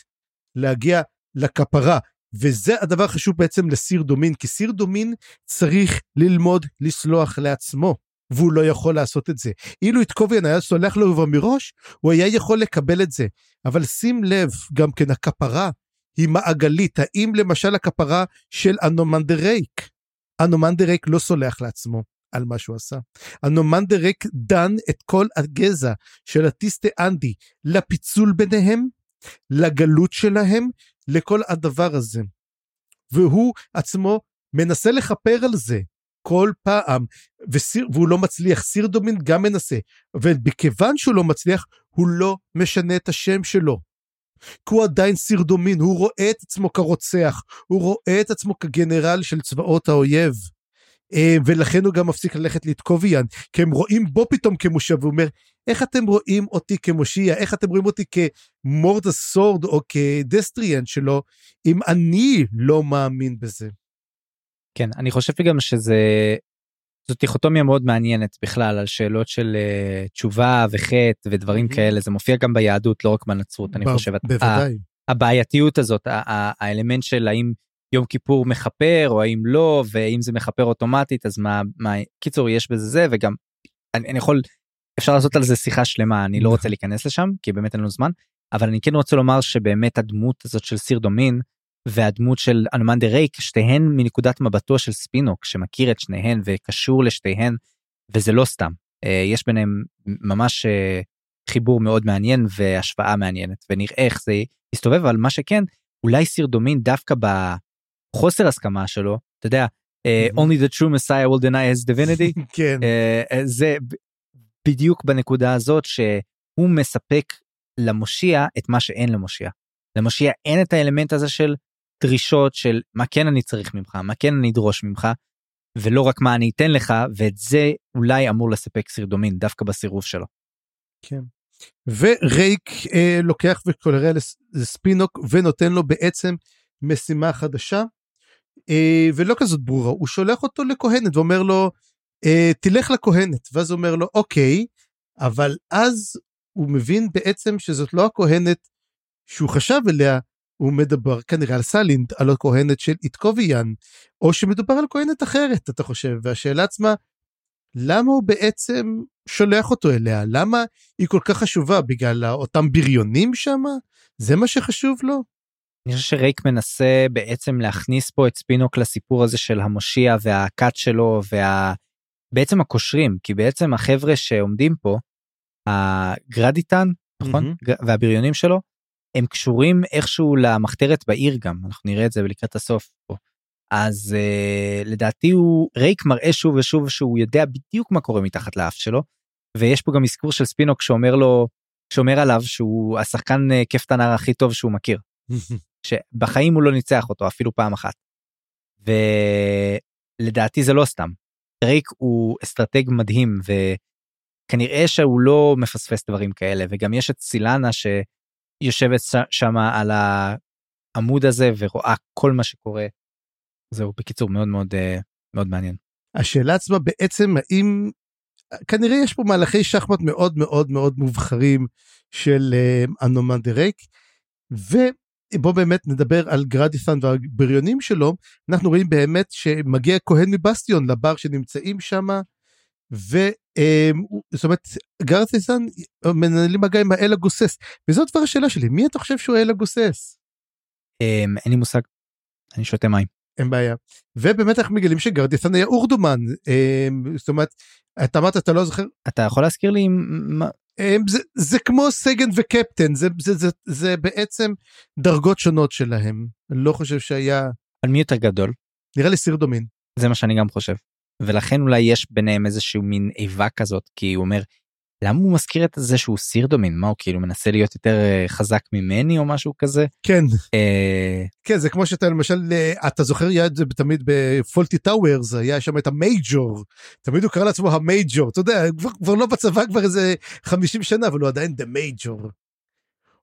להגיע לכפרה. וזה הדבר החשוב בעצם לסיר דומין, כי סיר דומין צריך ללמוד לסלוח לעצמו, והוא לא יכול לעשות את זה. אילו איתקוביאן היה סולח לו כבר מראש, הוא היה יכול לקבל את זה. אבל שים לב, גם כן הכפרה היא מעגלית. האם למשל הכפרה של אנומנדר רייק, אנומנדר רייק לא סולח לעצמו על מה שהוא עשה. אנומנדר רייק דן את כל הגזע של הטיסטה אנדי לפיצול ביניהם, לגלות שלהם, לכל הדבר הזה. והוא עצמו מנסה לכפר על זה כל פעם, וסיר, והוא לא מצליח, סיר דומין גם מנסה, ומכיוון שהוא לא מצליח, הוא לא משנה את השם שלו. כי הוא עדיין סיר דומין, הוא רואה את עצמו כרוצח, הוא רואה את עצמו כגנרל של צבאות האויב. אה, ולכן הוא גם מפסיק ללכת לתקוביאן, כי הם רואים בו פתאום כמושיע, והוא אומר, איך אתם רואים אותי כמושיע? איך אתם רואים אותי כמורדה סורד או כדסטריאנט שלו, אם אני לא מאמין בזה? כן, אני חושב גם שזה, זאת דיכוטומיה מאוד מעניינת בכלל על שאלות של uh, תשובה וחטא ודברים Mhm. כאלה, זה מופיע גם ביהדות, לא רק בנצרות, אני ב- חושב. בוודאי. הבעייתיות הזאת, האלמנט של האם יום כיפור מכפר או האם לא, ואם זה מכפר אוטומטית אז מה, מה, קיצור יש בזה זה וגם אני, אני יכול, אפשר לעשות על זה שיחה שלמה, אני לא רוצה להיכנס לשם כי באמת אין לנו זמן, אבל אני כן רוצה לומר שבאמת הדמות הזאת של סיר דומין והדמות של אנומנדה רייק שתיהן מנקודת מבטו של ספינוק שמכיר את שניהן וקשור לשתיהן וזה לא סתם. אה, יש ביניהם ממש אה, חיבור מאוד מעניין והשוואה מעניינת ונראה איך זה יסתובב אבל מה שכן אולי סיר דומין דווקא בחוסר הסכמה שלו אתה יודע אה, only the true messiah will deny his divinity כן. אה, אה, זה בדיוק בנקודה הזאת שהוא מספק למושיע את מה שאין למושיע. למושיע אין את האלמנט הזה של דרישות של מה כן אני צריך ממך מה כן אני אדרוש ממך ולא רק מה אני אתן לך ואת זה אולי אמור לספק סרדומין דווקא בסירוב שלו. כן. ורייק אה, לוקח וקולריה לס- לספינוק ונותן לו בעצם משימה חדשה ולא כזאת ברורה. הוא שולח אותו לכהנת ואומר לו אה, תלך לכהנת. ואז הוא אומר לו אוקיי אבל אז הוא מבין בעצם שזאת לא הכהנת שהוא חשב אליה. הוא מדבר כנראה על סלינד על הכהנת של איטקוביאן או שמדובר על כהנת אחרת אתה חושב. והשאלה עצמה למה הוא בעצם שולח אותו אליה? למה היא כל כך חשובה? בגלל אותם בריונים שם זה מה שחשוב לו אני חושב שרייק מנסה בעצם להכניס פה את ספינוק לסיפור הזה של המושיע והכת שלו ובעצם הקושרים כי בעצם החבר'ה שעומדים פה הגרדיטן נכון. ג- והבריונים שלו הם קשורים איכשהו למחתרת בעיר גם אנחנו נראה את זה לקראת הסוף פה. אז uh, לדעתי הוא רייק מראה שוב ושוב שהוא יודע בדיוק מה קורה מתחת לאף שלו ויש פה גם אזכור של ספינוק שאומר לו שאומר עליו שהוא השחקן אה, כיף הכי טוב שהוא מכיר. שבחיים הוא לא ניצח אותו אפילו פעם אחת. ולדעתי זה לא סתם. רייק הוא אסטרטג מדהים וכנראה שהוא לא מפספס דברים כאלה וגם יש את סילנה שיושבת שם על העמוד הזה ורואה כל מה שקורה. זהו בקיצור מאוד מאוד אה, מאוד מעניין. השאלה עצמה בעצם האם כנראה יש פה מהלכי שחמט מאוד מאוד מאוד מובחרים של אה, אנומנדר רייק ובוא באמת נדבר על גרדיסן והבריונים שלו אנחנו רואים באמת שמגיע כהן מבסטיון לבר שנמצאים שם וזאת אומרת גרדיסן מנהלים מגע עם האל הגוסס וזאת כבר השאלה שלי מי אתה חושב שהוא האל הגוסס? אה, אין לי מושג. אני שותה מים. אין בעיה. ובאמת אנחנו מגלים שגרדיסן היה אורדומן אה, זאת אומרת אתה אמרת אתה לא זוכר אתה יכול להזכיר לי זה, זה כמו סגן וקפטן זה, זה, זה, זה בעצם דרגות שונות שלהם. אני לא חושב שהיה על מי יותר גדול? נראה לי סיר דומין. זה מה שאני גם חושב. ולכן אולי יש ביניהם איזשהו מין איבה כזאת כי הוא אומר למה הוא מזכיר את זה שהוא סיר דומין מה הוא כאילו מנסה להיות יותר אה, חזק ממני או משהו כזה. כן. אה, כן זה כמו שאתה למשל אה, אתה זוכר היה את זה תמיד בפולטי טאוורס היה שם את המייג'ור. תמיד הוא קרא לעצמו המייג'ור. אתה יודע כבר, כבר לא בצבא כבר איזה 50 שנה אבל הוא עדיין דה מייג'ור.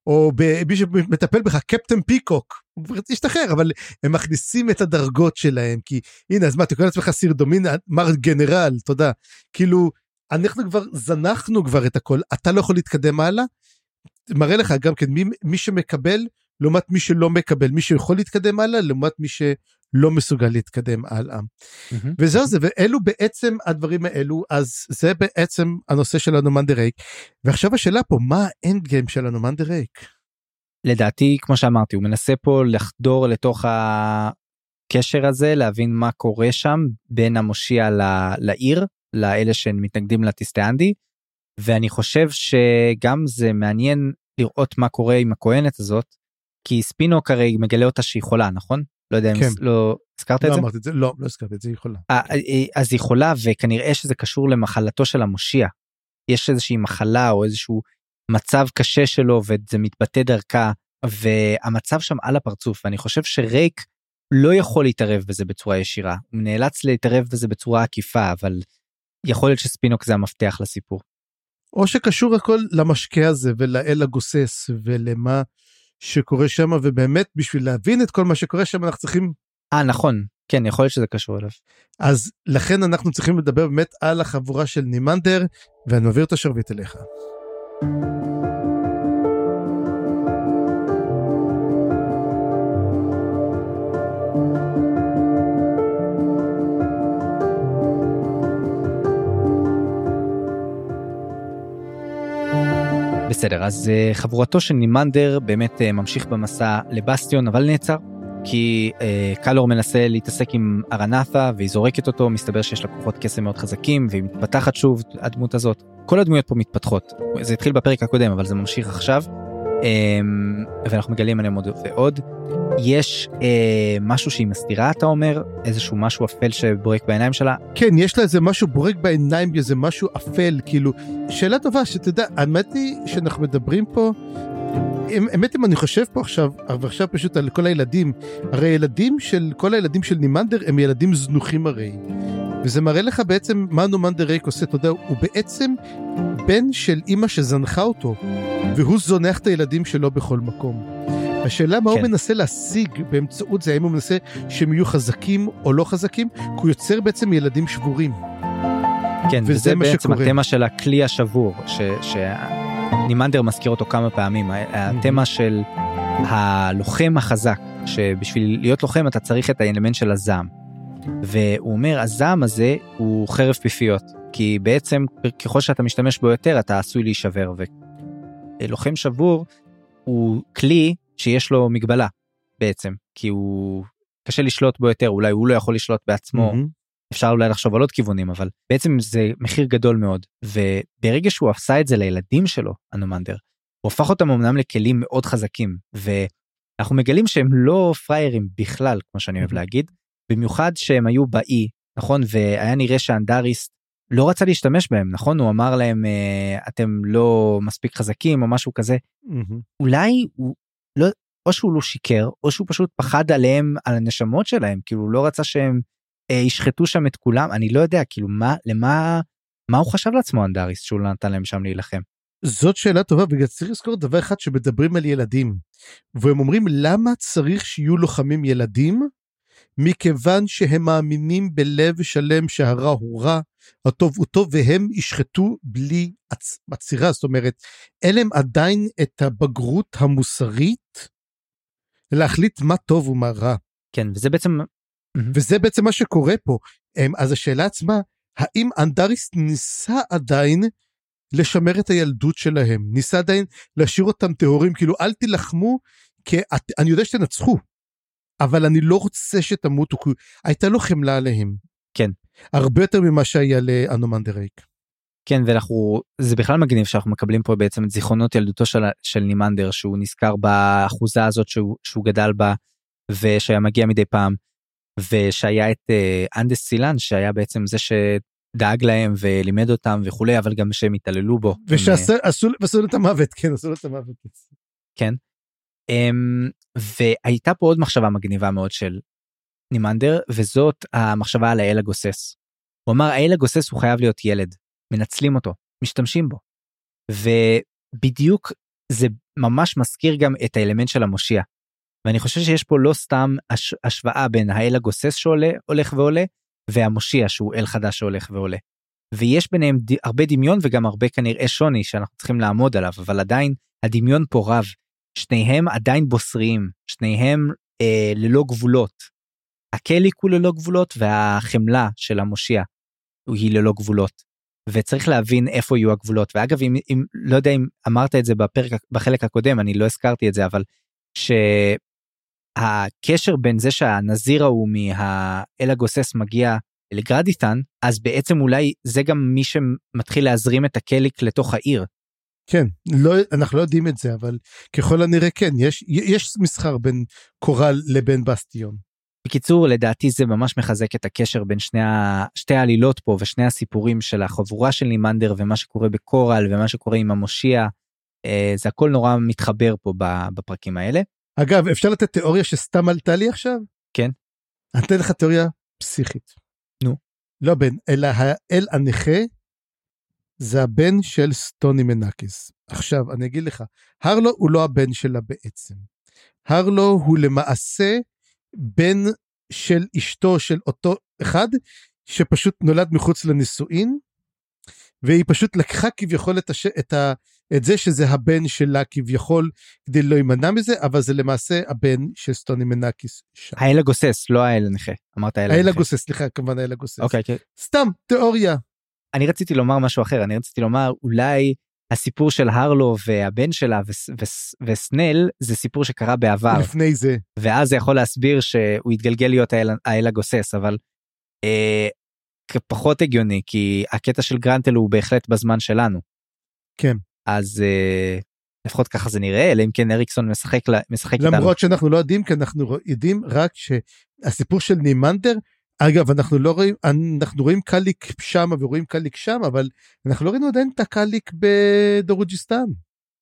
או מי שמטפל בך קפטן פיקוק הוא השתחרר אבל הם מכניסים את הדרגות שלהם כי הנה אז מה אתה קורא לעצמך סיר דומין מר גנרל תודה. כאילו אנחנו כבר זנחנו כבר את הכל אתה לא יכול להתקדם הלאה. מראה לך גם כן מי, מי שמקבל לעומת מי שלא מקבל מי שיכול להתקדם הלאה לעומת מי שלא מסוגל להתקדם הלאה. מהמם. וזהו זה ואלו בעצם הדברים האלו אז זה בעצם הנושא של אנומנדר רייק ועכשיו השאלה פה מה ה end game של אנומנדר רייק. לדעתי כמו שאמרתי הוא מנסה פה לחדור לתוך הקשר הזה להבין מה קורה שם בין המושיע ל- לעיר לאלה שמתנגדים לטיסטה אנדי ואני חושב שגם זה מעניין לראות מה קורה עם הכהנת הזאת כי ספינוק הרי מגלה אותה שהיא חולה נכון לא יודע אם כן. לא הזכרת את לא זה אמרתי את זה לא לא הזכרתי את זה היא יכולה. אה, אה, אז היא חולה וכנראה שזה קשור למחלתו של המושיע. יש איזושהי מחלה או איזשהו מצב קשה שלו וזה מתבטא דרכה והמצב שם על הפרצוף ואני חושב שרייק לא יכול להתערב בזה בצורה ישירה הוא נאלץ להתערב בזה בצורה עקיפה אבל יכול להיות שספינוק זה המפתח לסיפור. או שקשור הכל למשקה הזה ולאל הגוסס ולמה שקורה שם ובאמת בשביל להבין את כל מה שקורה שם אנחנו צריכים אה נכון כן יכול להיות שזה קשור אליו. אז לכן אנחנו צריכים לדבר באמת על החבורה של נימנדר ואני מעביר את השרביט אליך. בסדר, אז אה, חבורתו של נימנדר באמת אה, ממשיך במסע לבסטיון, אבל נעצר. כי אה, קלור מנסה להתעסק עם ארנתה והיא זורקת אותו, מסתבר שיש לה כוחות קסם מאוד חזקים והיא מתפתחת שוב, הדמות הזאת. כל הדמויות פה מתפתחות. זה התחיל בפרק הקודם, אבל זה ממשיך עכשיו. אה, ואנחנו מגלים עליהם עוד ועוד. יש אה, משהו שהיא מסתירה, אתה אומר? איזשהו משהו אפל שבורק בעיניים שלה? כן, יש לה איזה משהו בורק בעיניים, איזה משהו אפל, כאילו, שאלה טובה, שאתה יודע, האמת היא שאנחנו מדברים פה, האמת אם אני חושב פה עכשיו, ועכשיו פשוט על כל הילדים, הרי ילדים של, כל הילדים של נימנדר הם ילדים זנוחים הרי. וזה מראה לך בעצם מה נומנדר ריק עושה, אתה יודע, הוא בעצם בן של אימא שזנחה אותו, והוא זונח את הילדים שלו בכל מקום. השאלה מה כן. הוא מנסה להשיג באמצעות זה, האם הוא מנסה שהם יהיו חזקים או לא חזקים, כי הוא יוצר בעצם ילדים שבורים. כן, וזה, וזה בעצם שקורה. התמה של הכלי השבור, ש... ש... נימנדר מזכיר אותו כמה פעמים, התמה של הלוחם החזק, שבשביל להיות לוחם אתה צריך את האלמנט של הזעם. והוא אומר, הזעם הזה הוא חרב פיפיות, כי בעצם ככל שאתה משתמש בו יותר אתה עשוי להישבר, ולוחם שבור הוא כלי שיש לו מגבלה בעצם, כי הוא קשה לשלוט בו יותר, אולי הוא לא יכול לשלוט בעצמו, mm-hmm. אפשר אולי לחשוב על עוד כיוונים אבל בעצם זה מחיר גדול מאוד וברגע שהוא עשה את זה לילדים שלו אנומנדר הוא הפך אותם אמנם לכלים מאוד חזקים ואנחנו מגלים שהם לא פריירים בכלל כמו שאני אוהב להגיד במיוחד שהם היו באי נכון? והיה נראה שאנדריסט לא רצה להשתמש בהם נכון? הוא אמר להם אה, אתם לא מספיק חזקים או משהו כזה. אולי הוא לא או שהוא לא שיקר או שהוא פשוט פחד עליהם על הנשמות שלהם. כאילו הוא לא רצה שהם אה, ישחטו שם את כולם. אני לא יודע כאילו מה למה מה הוא חשב לעצמו אנדריס שהוא לא נתן להם שם להילחם. זאת שאלה טובה בגלל צריך לזכור דבר אחד שמדברים על ילדים. והם אומרים למה צריך שיהיו לוחמים ילדים מכיוון שהם מאמינים בלב שלם שהרע הוא רע הטוב הוא טוב והם ישחטו בלי עצ... עצירה זאת אומרת אין להם עדיין את הבגרות המוסרית להחליט מה טוב ומה רע. כן וזה בעצם. וזה בעצם מה שקורה פה. אז השאלה עצמה, האם אנדריס ניסה עדיין לשמר את הילדות שלהם? ניסה עדיין להשאיר אותם טהורים? כאילו, אל תילחמו, כי את, אני יודע שתנצחו, אבל אני לא רוצה שתמותו, כי הייתה לו חמלה עליהם. כן. הרבה יותר ממה שהיה לאנומנדר ריק. כן ואנחנו זה בכלל מגניב שאנחנו מקבלים פה בעצם את זיכרונות ילדותו של, של נימנדר שהוא נזכר באחוזה הזאת שהוא, שהוא גדל בה ושהיה מגיע מדי פעם ושהיה את אה, אנדס סילן שהיה בעצם זה שדאג להם ולימד אותם וכולי אבל גם שהם התעללו בו. ושעשו לו את המוות כן עשו לו את המוות. כן. Um, והייתה פה עוד מחשבה מגניבה מאוד של נימנדר וזאת המחשבה על האל הגוסס. הוא אמר האל הגוסס הוא חייב להיות ילד מנצלים אותו משתמשים בו. ובדיוק זה ממש מזכיר גם את האלמנט של המושיע ואני חושב שיש פה לא סתם הש, השוואה בין האל הגוסס שעולה הולך ועולה והמושיע שהוא אל חדש שהולך ועולה. ויש ביניהם ד, הרבה דמיון וגם הרבה כנראה שוני שאנחנו צריכים לעמוד עליו אבל עדיין הדמיון פה רב. שניהם עדיין בוסריים שניהם אה, ללא גבולות. הקליק הוא ללא גבולות והחמלה של המושיע היא ללא גבולות. וצריך להבין איפה יהיו הגבולות ואגב אם, אם לא יודע אם אמרת את זה בפרק בחלק הקודם אני לא הזכרתי את זה אבל ש... הקשר בין זה שהנזיר ההוא מהאל הגוסס מגיע לגרדיטן אז בעצם אולי זה גם מי שמתחיל להזרים את הקליק לתוך העיר. כן לא אנחנו לא יודעים את זה אבל ככל הנראה כן יש יש מסחר בין קורל לבין בסטיון. בקיצור לדעתי זה ממש מחזק את הקשר בין שני ה... שתי העלילות פה ושני הסיפורים של החבורה של נימנדר ומה שקורה בקורל ומה שקורה עם המושיע. אה, זה הכל נורא מתחבר פה בפרקים האלה. אגב, אפשר לתת תיאוריה שסתם עלתה לי עכשיו? כן. אני אתן לך תיאוריה פסיכית. נו. לא בן, אלא האל הנכה זה הבן של סטוני מנקיס. עכשיו, אני אגיד לך, הרלו הוא לא הבן שלה בעצם. הרלו הוא למעשה בן של אשתו של אותו אחד שפשוט נולד מחוץ לנישואין, והיא פשוט לקחה כביכול את, הש... את, ה... את זה שזה הבן שלה כביכול, כדי לא להימנע מזה, אבל זה למעשה הבן של סטוני מנקיס שם. האל הגוסס, לא האל הנכה. אמרת האל האל הנכה. הגוסס, סליחה, כמובן האל הגוסס. אוקיי, אוקיי. סתם, תיאוריה. אני רציתי לומר משהו אחר, אני רציתי לומר אולי הסיפור של הרלו והבן שלה וס, וס, וסנל זה סיפור שקרה בעבר, לפני זה. ואז זה יכול להסביר שהוא יתגלגל להיות האל, האל הגוסס, אבל אה, פחות הגיוני, כי הקטע של גרנטל הוא בהחלט בזמן שלנו. כן. אז אה, לפחות ככה זה נראה, אלא אם כן אריקסון משחק, משחק איתנו. למרות שאנחנו לא יודעים, כי אנחנו יודעים רק שהסיפור של נימנדר, אגב, אנחנו לא רואים, אנחנו רואים קאליק שם ורואים קאליק שם, אבל אנחנו לא ראינו עדיין את הקאליק בדרוג'יסטן.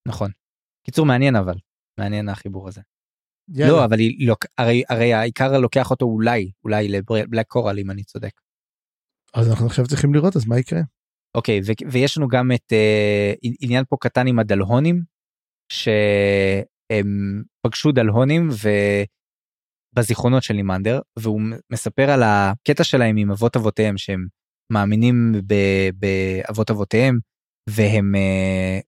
נכון. קיצור מעניין אבל, מעניין החיבור הזה. יאללה. לא, אבל היא לא, הרי, הרי העיקר לוקח אותו אולי, אולי לבלק קורל אם אני צודק. אז אנחנו עכשיו צריכים לראות, אז מה יקרה? אוקיי, ו- ויש לנו גם את אה, עניין פה קטן עם הדלהונים, שהם פגשו דלהונים ובזיכרונות של נימנדר, והוא מספר על הקטע שלהם עם אבות אבותיהם, שהם מאמינים ב- באבות אבותיהם, והם אה,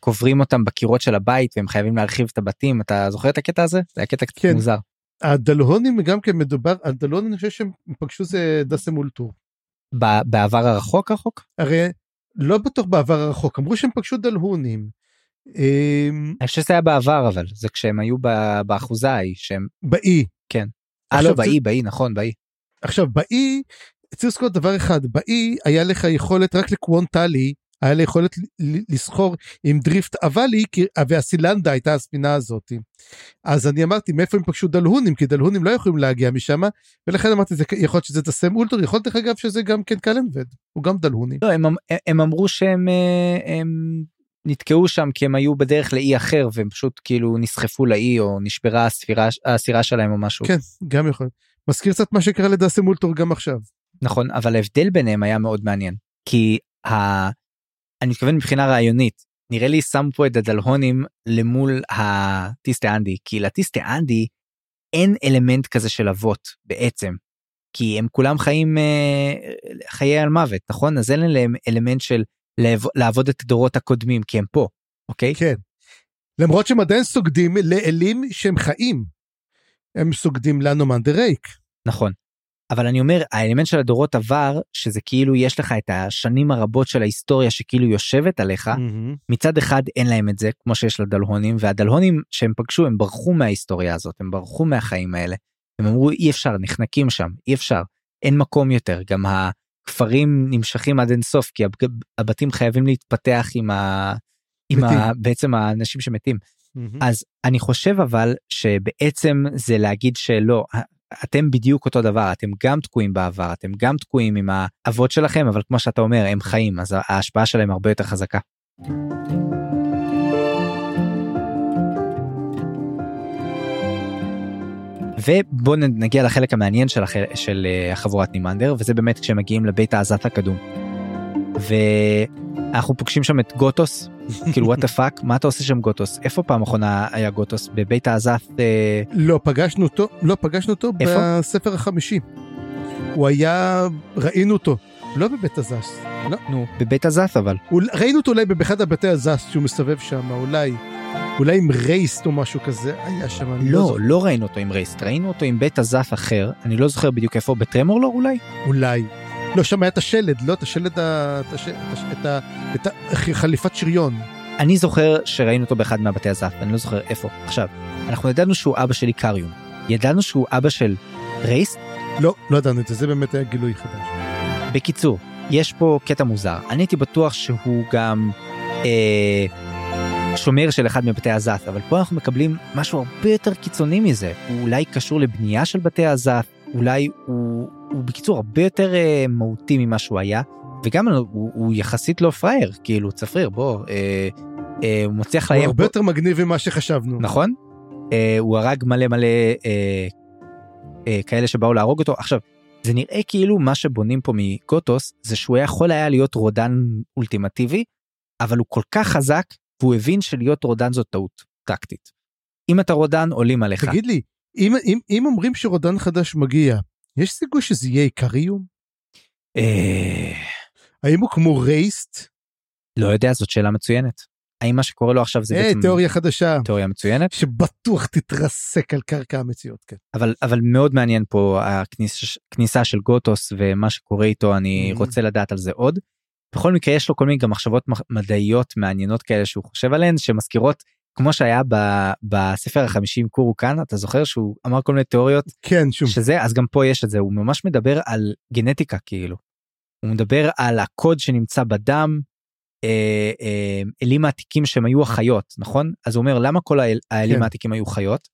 קוברים אותם בקירות של הבית, והם חייבים להרחיב את הבתים. אתה זוכר את הקטע הזה? זה היה קטע קצת כן. מוזר. הדלהונים גם כן מדובר, על דלהונים אני חושב שהם פגשו זה דסם אולטור. ב- בעבר הרחוק רחוק? הרי לא בטוח בעבר הרחוק, אמרו שהם פגשו דלהונים. אמ, אני חושב שזה היה בעבר אבל, זה כשהם היו באחוזה ההיא, שהם... באי. אה עכשיו לא, באי, באי, נכון, באי. עכשיו באי, צריך לזכור דבר אחד, באי היה לך יכולת רק לקוונטלי, היה לה יכולת לסחור עם דריפט אבלי, כי- והסילנדה הייתה הספינה הזאת. אז אני אמרתי מאיפה הם פגשו דלהונים, כי דלהונים לא יכולים להגיע משם, ולכן אמרתי זה יכול להיות שזה תסם אולטר, יכול להיות דרך אגב שזה גם כן קלנבד, הוא גם דלהוני. לא, הם, אמ- הם אמרו שהם אה, הם נתקעו שם כי הם היו בדרך לאי אחר והם פשוט כאילו נסחפו לאי או נשברה הספירה, הסירה שלהם או משהו. כן, גם יכול. מזכיר קצת מה שקרה לדסם אולטר גם עכשיו. נכון, אבל ההבדל ביניהם היה מאוד מעניין. כי ה... אני מתכוון מבחינה רעיונית, נראה לי שמו פה את הדלהונים למול הטיסטה אנדי, כי לטיסטה אנדי אין אלמנט כזה של אבות בעצם. כי הם כולם חיים אה, חיי על מוות, נכון? אז אין להם אלמנט של לעבוד את הדורות הקודמים, כי הם פה, אוקיי? כן. למרות שהם עדיין סוגדים לאלים שהם חיים. הם סוגדים דה רייק. נכון. אבל אני אומר, האלמנט של הדורות עבר, שזה כאילו יש לך את השנים הרבות של ההיסטוריה שכאילו יושבת עליך, מצד אחד אין להם את זה, כמו שיש לדלהונים, והדלהונים שהם פגשו, הם ברחו מההיסטוריה הזאת, הם ברחו מהחיים האלה. הם אמרו, אי אפשר, נחנקים שם, אי אפשר, אין מקום יותר. גם הכפרים נמשכים עד אינסוף, כי הב- הבתים חייבים להתפתח עם, ה... עם ה... בעצם האנשים שמתים. אז אני חושב אבל שבעצם זה להגיד שלא, אתם בדיוק אותו דבר, אתם גם תקועים בעבר, אתם גם תקועים עם האבות שלכם, אבל כמו שאתה אומר, הם חיים, אז ההשפעה שלהם הרבה יותר חזקה. ובואו נגיע לחלק המעניין של, החל... של אה, החבורת נימנדר, וזה באמת כשהם מגיעים לבית העזת הקדום. ואנחנו פוגשים שם את גוטוס, כאילו what the fuck, מה אתה עושה שם גוטוס? איפה פעם אחרונה היה גוטוס? בבית העזת? אה... לא, פגשנו אותו, לא, פגשנו אותו איפה? בספר החמישי. הוא היה, ראינו אותו, לא בבית הזס. לא. נו, בבית הזת אבל. ראינו אותו אולי באחד הבתי הזס שהוא מסתובב שם, אולי. אולי עם רייסט או משהו כזה, היה שם, לא לא. לא ראינו אותו עם רייסט, ראינו אותו עם בית הזף אחר, אני לא זוכר בדיוק איפה, בטרמורלור אולי? אולי. לא, שם היה את השלד, לא, את השלד, את החליפת שריון. אני זוכר שראינו אותו באחד מהבתי הזף, אני לא זוכר איפה. עכשיו, אנחנו ידענו שהוא אבא של איקריום. ידענו שהוא אבא של רייסט? לא, לא ידענו את זה, זה באמת היה גילוי חדש. בקיצור, יש פה קטע מוזר. אני הייתי בטוח שהוא גם אה, שומר של אחד מבתי הזף, אבל פה אנחנו מקבלים משהו הרבה יותר קיצוני מזה. הוא אולי קשור לבנייה של בתי הזף, אולי הוא, הוא בקיצור הרבה יותר אה, מהותי ממה שהוא היה, וגם הוא, הוא יחסית לא פראייר, כאילו צפריר, בוא, אה, אה, הוא מצליח הוא לאיים הרבה יותר מגניב ממה שחשבנו. נכון? אה, הוא הרג מלא מלא אה, אה, כאלה שבאו להרוג אותו. עכשיו, זה נראה כאילו מה שבונים פה מגוטוס זה שהוא יכול היה להיות רודן אולטימטיבי, אבל הוא כל כך חזק והוא הבין שלהיות רודן זאת טעות טקטית. אם אתה רודן עולים עליך. תגיד לי, אם, אם, אם אומרים שרודן חדש מגיע, יש סיכוי שזה יהיה איקריום? אה, האם הוא כמו רייסט? לא יודע, זאת שאלה מצוינת. האם מה שקורה לו עכשיו זה היי, בעצם תיאוריה חדשה, תיאוריה מצוינת שבטוח תתרסק על קרקע המציאות, כן. אבל אבל מאוד מעניין פה הכניסה כניסה של גוטוס ומה שקורה איתו אני Mhm. רוצה לדעת על זה עוד. בכל מקרה יש לו כל מיני גם מחשבות מח- מדעיות מעניינות כאלה שהוא חושב עליהן שמזכירות כמו שהיה ב- בספר החמישים קורו כאן אתה זוכר שהוא אמר כל מיני תיאוריות כן, שוב. שזה אז גם פה יש את זה הוא ממש מדבר על גנטיקה כאילו. הוא מדבר על הקוד שנמצא בדם. אה, אה, אלים העתיקים שהם היו החיות נכון אז הוא אומר למה כל האל, האלים כן. העתיקים היו חיות.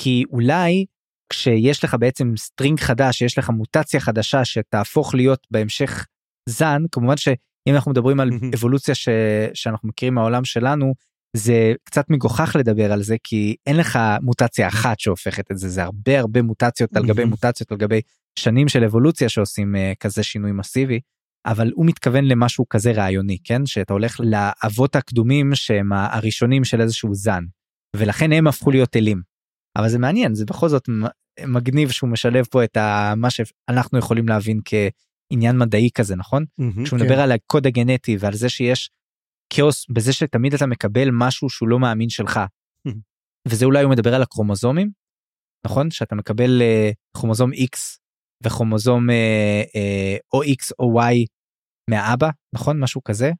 כי אולי כשיש לך בעצם strain חדש יש לך מוטציה חדשה שתהפוך להיות בהמשך זן כמובן שאם אנחנו מדברים על. אבולוציה ש, שאנחנו מכירים מהעולם שלנו זה קצת מגוחך לדבר על זה כי אין לך מוטציה אחת שהופכת את זה זה הרבה הרבה מוטציות על גבי. מוטציות על גבי שנים של אבולוציה שעושים uh, כזה שינוי מסיבי. אבל הוא מתכוון למשהו כזה רעיוני כן שאתה הולך לאבות הקדומים שהם הראשונים של איזשהו זן ולכן הם הפכו להיות אלים. אבל זה מעניין זה בכל זאת מגניב שהוא משלב פה את ה- מה שאנחנו יכולים להבין כעניין מדעי כזה נכון מהמם, כשהוא כן. מדבר על הקוד הגנטי ועל זה שיש כאוס בזה שתמיד אתה מקבל משהו שהוא לא מאמין שלך. Mhm. וזה אולי הוא מדבר על הקרומוזומים נכון שאתה מקבל אה, כרומוזום x וכרומוזום אה, אה, או x או y מהאבא נכון משהו כזה.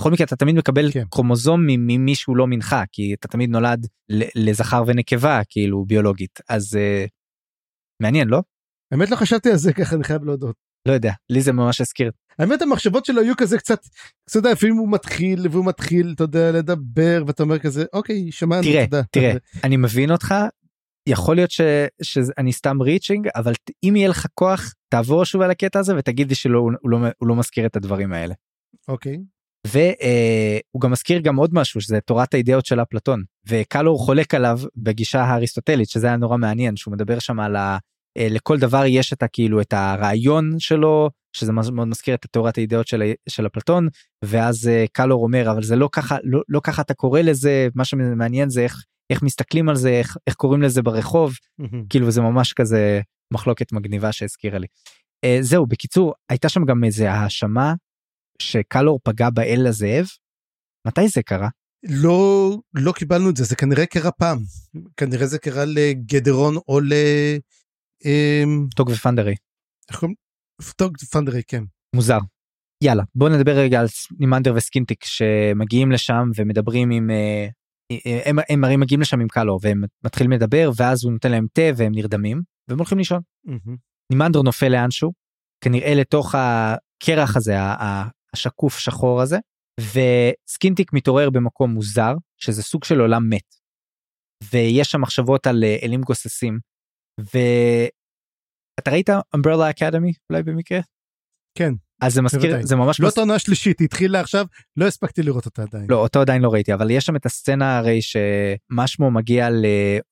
בכל מקרה אתה תמיד מקבל כן. קרומוזום מ- ממישהו לא מנך כי אתה תמיד נולד לזכר ונקבה כאילו ביולוגית אז אה, מעניין לא האמת לא חשבתי על זה ככה, אני חייב להודות. לא יודע לי זה ממש הזכיר האמת המחשבות שלו היו כזה קצת, אתה יודע, לפעמים הוא מתחיל והוא מתחיל, אתה יודע, לדבר, ואתה אומר כזה, אוקיי, שמענו, תראה, תודה. תראה, אני מבין אותך, יכול להיות ש, שאני סתם ריצ'ינג, אבל אם יהיה לך כוח, תעבור שוב על הקטע הזה ותגיד לי שהוא לא, הוא לא מזכיר את הדברים האלה. אוקיי. והוא גם מזכיר גם עוד משהו, שזה תורת האידאות של אפלטון, וקלור חולק עליו בגישה האריסטוטלית, שזה היה נורא מעניין, שהוא מדבר שם על ה... אה, לכל דבר יש את הכאילו את הרעיון שלו שזה מאוד מזכיר את תורת האידאות של, של אפלטון ואז אה, קלור אומר אבל זה לא ככה לא, לא ככה אתה קורא לזה מה שמעניין זה איך איך מסתכלים על זה איך, איך קוראים לזה ברחוב מהמם. כאילו זה ממש כזה מחלוקת מגניבה שהזכירה לי. אה, זהו בקיצור הייתה שם גם איזה האשמה שקלור פגע באל הזאב. מתי זה קרה? לא, לא קיבלנו את זה, זה כנראה קרה פעם. כנראה זה קרה לגדרון או אמ, טוג ופנדרי. איך קוראים? טוג פנדרי, כן. מוזר. יאללה בוא נדבר רגע על נימנדר וסקינטיק שמגיעים לשם ומדברים עם אה, אה, הם, הם הרי מגיעים לשם עם קלור והם מתחילים לדבר ואז הוא נותן להם תה והם נרדמים והם הולכים לישון. מהמם. נימנדר נופל לאנשהו כנראה לתוך הקרח הזה השקוף שחור הזה וסקינטיק מתעורר במקום מוזר שזה סוג של עולם מת. ויש שם מחשבות על אה, אלים גוססים. ואתה ראית Umbrella Academy אולי במקרה? כן. אז זה מזכיר בוודאי. זה ממש לא העונה השלישית, היא התחילה עכשיו, לא הספקתי לראות אותה עדיין. לא אותו עדיין לא ראיתי אבל יש שם את הסצנה הרי שמשמו מגיע ל...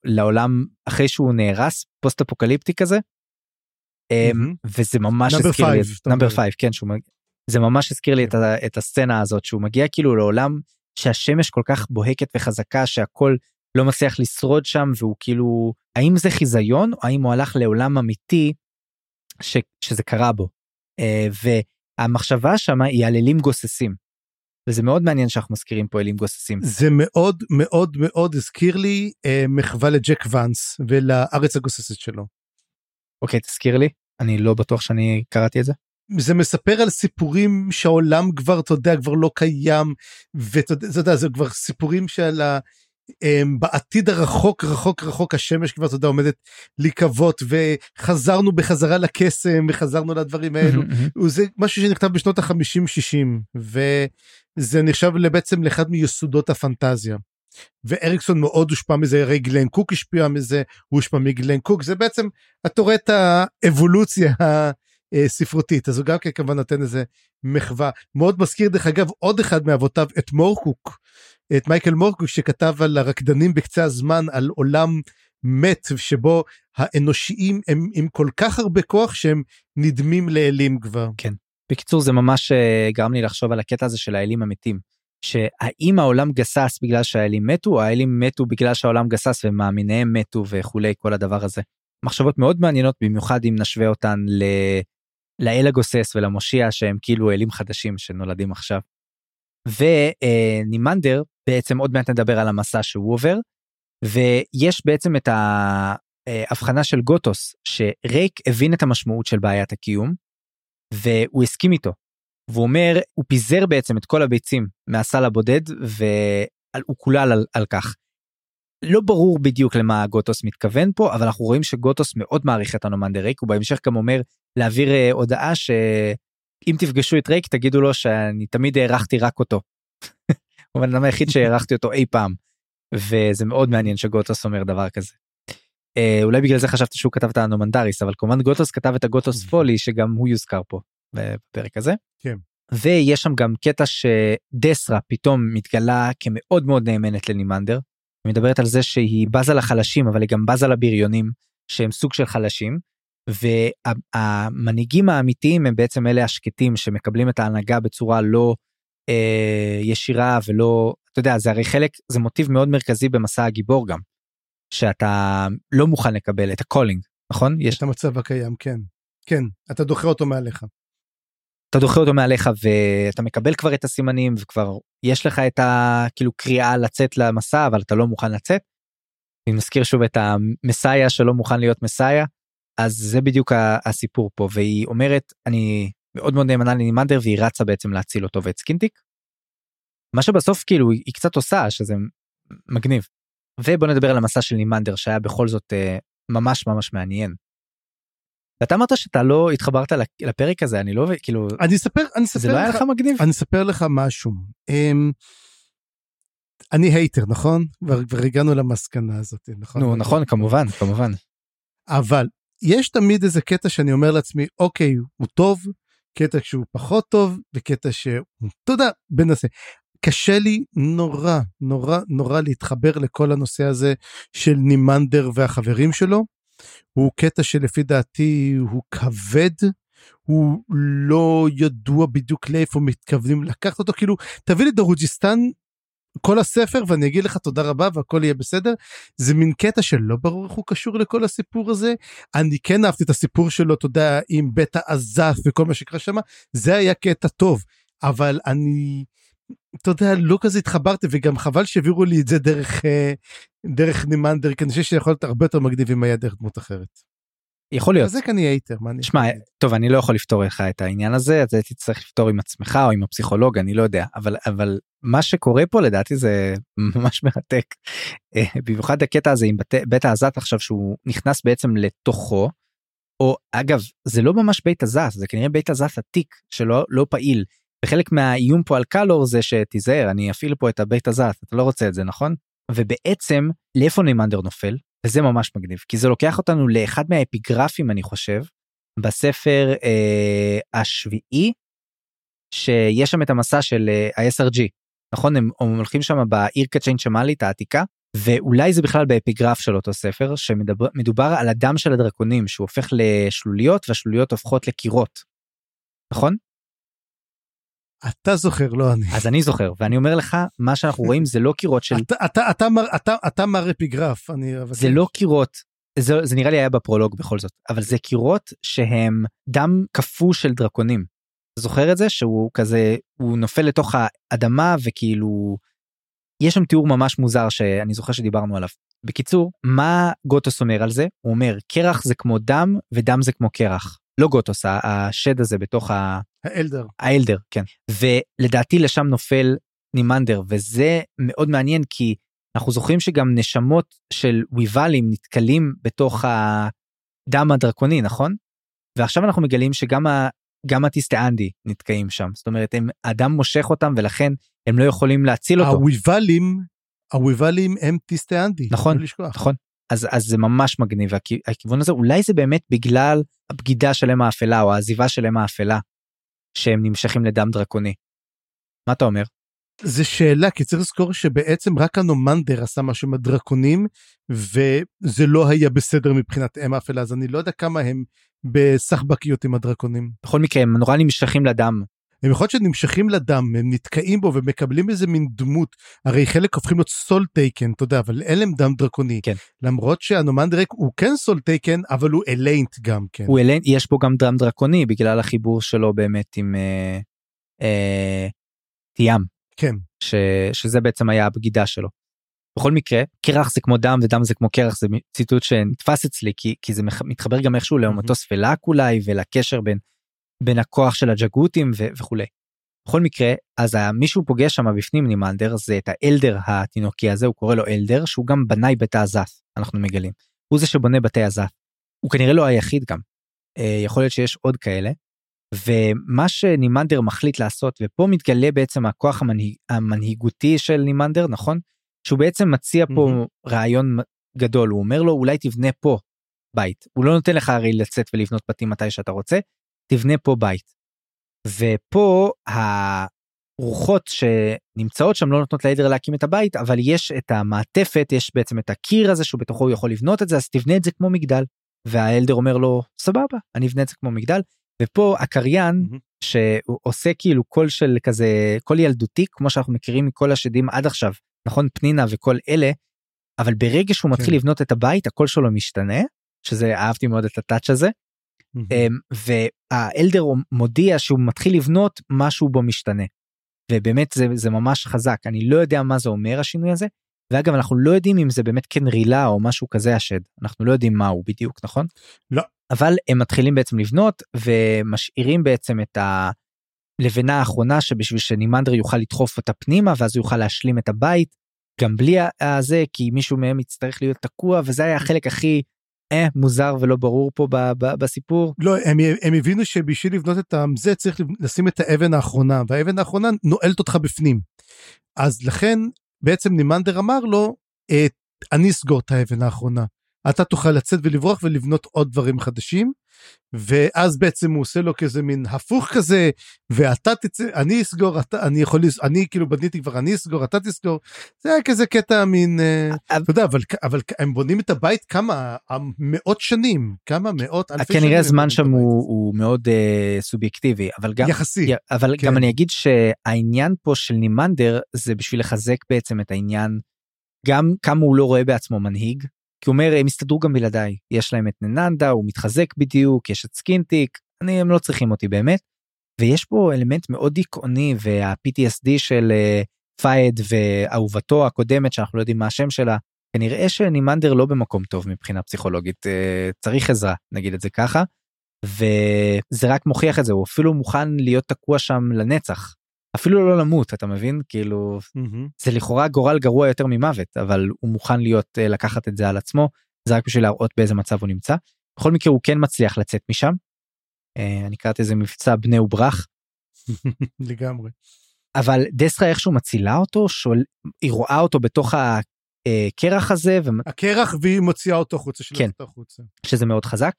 לעולם אחרי שהוא נהרס פוסט אפוקליפטי כזה. אמ. וזה ממש הזכיר לי Number 5 כן שהוא מג- זה ממש הזכיר לי את, ה... את הסצנה הזאת שהוא מגיע כאילו לעולם שהשמש כל כך בוהקת וחזקה שהכל לא מצליח לשרוד שם והוא כאילו האם זה חיזיון או האם הוא הלך לעולם אמיתי ש... שזה קרה בו. אה, והמחשבה שם היא על אלים גוססים. וזה מאוד מעניין שאנחנו מזכירים פה אלים גוססים. זה מאוד מאוד מאוד הזכיר לי אה, מחווה לג'ק ואנס ולארץ הגוססת שלו. אוקיי תזכיר לי אני לא בטוח שאני קראתי את זה. זה מספר על סיפורים שהעולם כבר, אתה יודע, כבר לא קיים, ואתה יודע, אתה יודע, זה כבר סיפורים שעל ה... הם, בעתיד הרחוק רחוק רחוק השמש כבר אתה יודע עומדת להיקוות וחזרנו בחזרה לקסם וחזרנו לדברים האלו. זה משהו שנכתב בשנות החמישים שישים וזה נחשב בעצם לאחד מיסודות הפנטזיה. ואריקסון מאוד הושפע מזה הרי גלן קוק השפיע מזה הוא הושפע מגלן קוק זה בעצם אתה רואה את האבולוציה הספרותית אז הוא גם כן כמובן נותן איזה מחווה. מאוד מזכיר דרך אגב עוד אחד מאבותיו את מורקוק את מייקל מורקוק שכתב על הרקדנים בקצה הזמן על עולם מת שבו האנושיים הם עם כל כך הרבה כוח שהם נדמים לאלים כבר. בקיצור זה ממש אה, גרם לי לחשוב על הקטע הזה של האלים המתים. שהאם העולם גסס בגלל שהאלים מתו או האלים מתו בגלל שהעולם גסס ומאמיניהם מתו וכולי כל הדבר הזה. מחשבות מאוד מעניינות במיוחד אם נשווה אותן ל... לאל הגוסס ולמושיע שהם כאילו אלים חדשים שנולדים עכשיו. ונימנדר בעצם עוד מעט נדבר על המסע שהוא עובר ויש בעצם את ההבחנה של גוטוס שרייק הבין את המשמעות של בעיית הקיום והוא הסכים איתו. והוא אומר הוא פיזר בעצם את כל הביצים מהסל הבודד והוא קולל על, על כך. לא ברור בדיוק למה גוטוס מתכוון פה אבל אנחנו רואים שגוטוס מאוד מעריך את הנומנדר רייק הוא בהמשך גם אומר להעביר אה, הודעה שאם תפגשו את רייק תגידו לו שאני תמיד הערכתי רק אותו. הוא הבן אדם היחיד שהערכתי אותו אי פעם וזה מאוד מעניין שגוטוס אומר דבר כזה. אה, אולי בגלל זה חשבתי שהוא כתב את הנומנדריס אבל כמובן גוטוס כתב את הגוטוס פולי שגם הוא יוזכר פה בפרק הזה. כן. ויש שם גם קטע שדסרה פתאום מתגלה כמאוד מאוד נאמנת לנימנדר. היא מדברת על זה שהיא בזה לחלשים אבל היא גם בזה לבריונים שהם סוג של חלשים. והמנהיגים האמיתיים הם בעצם אלה השקטים שמקבלים את ההנהגה בצורה לא אה, ישירה ולא אתה יודע זה הרי חלק זה מוטיב מאוד מרכזי במסע הגיבור גם. שאתה לא מוכן לקבל את ה calling נכון יש את המצב הקיים כן כן אתה דוחה אותו מעליך. אתה דוחה אותו מעליך ואתה מקבל כבר את הסימנים וכבר יש לך את הכאילו קריאה לצאת למסע אבל אתה לא מוכן לצאת. אני מזכיר שוב את ה messiah שלא מוכן להיות messiah אז זה בדיוק הסיפור פה והיא אומרת אני מאוד מאוד נאמנה לנימנדר והיא רצה בעצם להציל אותו ואת סקינטיק. מה שבסוף כאילו היא קצת עושה שזה מגניב. ובוא נדבר על המסע של נימנדר שהיה בכל זאת אה, ממש ממש מעניין. ואתה אמרת שאתה לא התחברת לפרק הזה אני לא כאילו אני אספר אני אספר זה לא היה לך מגניב אני אספר לך משהו. Um, אני הייטר נכון כבר, כבר הגענו למסקנה הזאת נכון נו נכון כמובן כמובן אבל יש תמיד איזה קטע שאני אומר לעצמי אוקיי הוא טוב קטע שהוא פחות טוב וקטע שהוא אתה יודע בנושא קשה לי נורא נורא נורא להתחבר לכל הנושא הזה של נימנדר והחברים שלו. הוא קטע שלפי דעתי הוא כבד, הוא לא ידוע בדיוק לאיפה מתכוונים לקחת אותו, כאילו תביא לי דרוג'יסטן כל הספר ואני אגיד לך תודה רבה והכל יהיה בסדר זה מין קטע שלא ברור איך הוא קשור לכל הסיפור הזה אני כן אהבתי את הסיפור שלו אתה יודע עם בית העזף וכל מה שקרה שם זה היה קטע טוב אבל אני אתה יודע לא כזה התחברתי וגם חבל שהעבירו לי את זה דרך אה, דרך נימנדר כי אני חושב שיכול להיות הרבה יותר מגניב אם היה דרך דמות אחרת. יכול להיות. אז זה כנראה הייטר. שמע טוב אני לא יכול לפתור לך את העניין הזה אז הייתי צריך לפתור עם עצמך או עם הפסיכולוג אני לא יודע אבל אבל מה שקורה פה לדעתי זה ממש מרתק. אה, במיוחד הקטע הזה עם בית, בית העזת עכשיו שהוא נכנס בעצם לתוכו. או אגב זה לא ממש בית הזת זה כנראה בית הזת עתיק שלא לא פעיל וחלק מהאיום פה על קלור זה שתיזהר אני אפעיל פה את הבית הזת אתה לא רוצה את זה נכון ובעצם לאיפה נימנדר נופל וזה ממש מגניב כי זה לוקח אותנו לאחד מהאפיגרפים אני חושב בספר אה, השביעי שיש שם את המסע של אה, ה-SRG נכון הם, הם הולכים שם בעיר קצ'יין שמאלית העתיקה ואולי זה בכלל באפיגרף של אותו ספר שמדובר על הדם של הדרקונים שהוא הופך לשלוליות והשלוליות הופכות לקירות. נכון? אתה זוכר לא אני. אז אני זוכר ואני אומר לך מה שאנחנו רואים זה לא קירות של אתה אתה אתה מר אתה אתה מר אפיגרף אני זה לא קירות זה, זה נראה לי היה בפרולוג בכל זאת אבל זה קירות שהם דם קפוא של דרקונים. זוכר את זה? שהוא כזה הוא נופל לתוך האדמה וכאילו יש שם תיאור ממש מוזר שאני זוכר שדיברנו עליו. בקיצור מה גוטוס אומר על זה? הוא אומר קרח זה כמו דם ודם זה כמו קרח לא גוטוס השד הזה בתוך ה... האלדר. האלדר כן ולדעתי לשם נופל נימנדר וזה מאוד מעניין כי אנחנו זוכרים שגם נשמות של ויבלים נתקלים בתוך הדם הדרקוני נכון? ועכשיו אנחנו מגלים שגם ה... גם הטיסטאנדי נתקעים שם זאת אומרת הם אדם מושך אותם ולכן הם לא יכולים להציל אותו. הוויבלים הוויבלים הם טיסטאנדי. נכון נכון אז אז זה ממש מגניב הכיוון הזה אולי זה באמת בגלל הבגידה של אם האפלה או העזיבה של אם האפלה שהם נמשכים לדם דרקוני. מה אתה אומר? זה שאלה כי צריך לזכור שבעצם רק אנומנדר עשה משהו עם הדרקונים וזה לא היה בסדר מבחינת אם האפלה אז אני לא יודע כמה הם בסחבקיות עם הדרקונים. בכל מקרה הם נורא נמשכים לדם הם יכול להיות שנמשכים לדם הם נתקעים בו ומקבלים איזה מין דמות הרי חלק הופכים להיות soultaken אתה יודע אבל אין להם דם דרקוני כן. למרות שאנומנדר רייק הוא כן soultaken אבל הוא אליינט גם כן. הוא אליינט יש פה גם דם דרקוני בגלל החיבור שלו באמת עם אה, אה, תיאם. כן. ש, שזה בעצם היה הבגידה שלו. בכל מקרה קרח זה כמו דם ודם זה כמו קרח זה ציטוט שנתפס אצלי כי כי זה מתחבר גם איכשהו למטוס פלאק אולי ולקשר בין בין הכוח של הג'גותים ו- וכולי. בכל מקרה אז מישהו פוגש שם בפנים נימנדר זה את האלדר התינוקי הזה הוא קורא לו אלדר שהוא גם בנאי בית האזף אנחנו מגלים. הוא זה שבונה בתי הזף. הוא כנראה לא היחיד גם. אה, יכול להיות שיש עוד כאלה. ומה שנימנדר מחליט לעשות ופה מתגלה בעצם הכוח המנהיג, המנהיגותי של נימנדר נכון שהוא בעצם מציע פה מהמם. רעיון גדול הוא אומר לו אולי תבנה פה בית הוא לא נותן לך הרי לצאת ולבנות בתים מתי שאתה רוצה תבנה פה בית. ופה הרוחות שנמצאות שם לא נותנות לעדר להקים את הבית אבל יש את המעטפת יש בעצם את הקיר הזה שהוא בתוכו הוא יכול לבנות את זה אז תבנה את זה כמו מגדל. והאלדר אומר לו סבבה אני אבנה את זה כמו מגדל ופה הקריין מהמם. שהוא עושה כאילו קול של כזה קול ילדותי כמו שאנחנו מכירים מכל השדים עד עכשיו נכון פנינה וכל אלה אבל ברגע שהוא מתחיל כן. לבנות את הבית הקול שלו משתנה שזה אהבתי מאוד את ה touch הזה והאלדר מודיע שהוא מתחיל לבנות משהו בו משתנה. ובאמת זה זה ממש חזק אני לא יודע מה זה אומר השינוי הזה ואגב אנחנו לא יודעים אם זה באמת כן רילה או משהו כזה השד אנחנו לא יודעים מה הוא בדיוק נכון? לא. אבל הם מתחילים בעצם לבנות ומשאירים בעצם את הלבנה האחרונה שבשביל שנימנדר יוכל לדחוף אותה פנימה ואז הוא יוכל להשלים את הבית גם בלי הזה כי מישהו מהם יצטרך להיות תקוע וזה היה החלק הכי אה, מוזר ולא ברור פה ב- ב- בסיפור. לא, הם, הם הבינו שבשביל לבנות את זה צריך לשים את האבן האחרונה, והאבן האחרונה נועלת אותך בפנים. אז לכן בעצם נימנדר אמר לו, אה, אני אסגור את האבן האחרונה. אתה תוכל לצאת ולברוח ולבנות עוד דברים חדשים. ואז בעצם הוא עושה לו כזה מין הפוך כזה ואתה תצא אני אסגור אתה אני יכול אני כאילו בניתי כבר אני אסגור אתה תסגור זה היה כזה קטע מין אה, אתה יודע אבל אבל הם בונים את הבית כמה אה, מאות שנים כמה מאות אלפי שנים. כנראה הזמן שם הוא. הוא מאוד uh, סובייקטיבי אבל גם יחסי אבל כן. גם אני אגיד שהעניין פה של נימנדר זה בשביל לחזק בעצם את העניין גם כמה הוא לא רואה בעצמו מנהיג כי הוא אומר הם יסתדרו גם בלעדיי יש להם את נננדה הוא מתחזק בדיוק יש את סקינטיק אני הם לא צריכים אותי באמת. ויש פה אלמנט מאוד דיכאוני וה-PTSD של אה, פייד ואהובתו הקודמת שאנחנו לא יודעים מה השם שלה כנראה שנימנדר לא במקום טוב מבחינה פסיכולוגית אה, צריך עזרה נגיד את זה ככה. וזה רק מוכיח את זה הוא אפילו מוכן להיות תקוע שם לנצח אפילו לא למות אתה מבין כאילו מהמם. זה לכאורה גורל גרוע יותר ממוות אבל הוא מוכן להיות אה, לקחת את זה על עצמו זה רק בשביל להראות באיזה מצב הוא נמצא. בכל מקרה הוא כן מצליח לצאת משם. אה, אני קראתי איזה מבצע בני וברח לגמרי אבל דסרה איכשהו מצילה אותו שול... היא רואה אותו בתוך הקרח הזה הקרח והיא מוציאה אותו החוצה כן. החוצה. שזה מאוד חזק.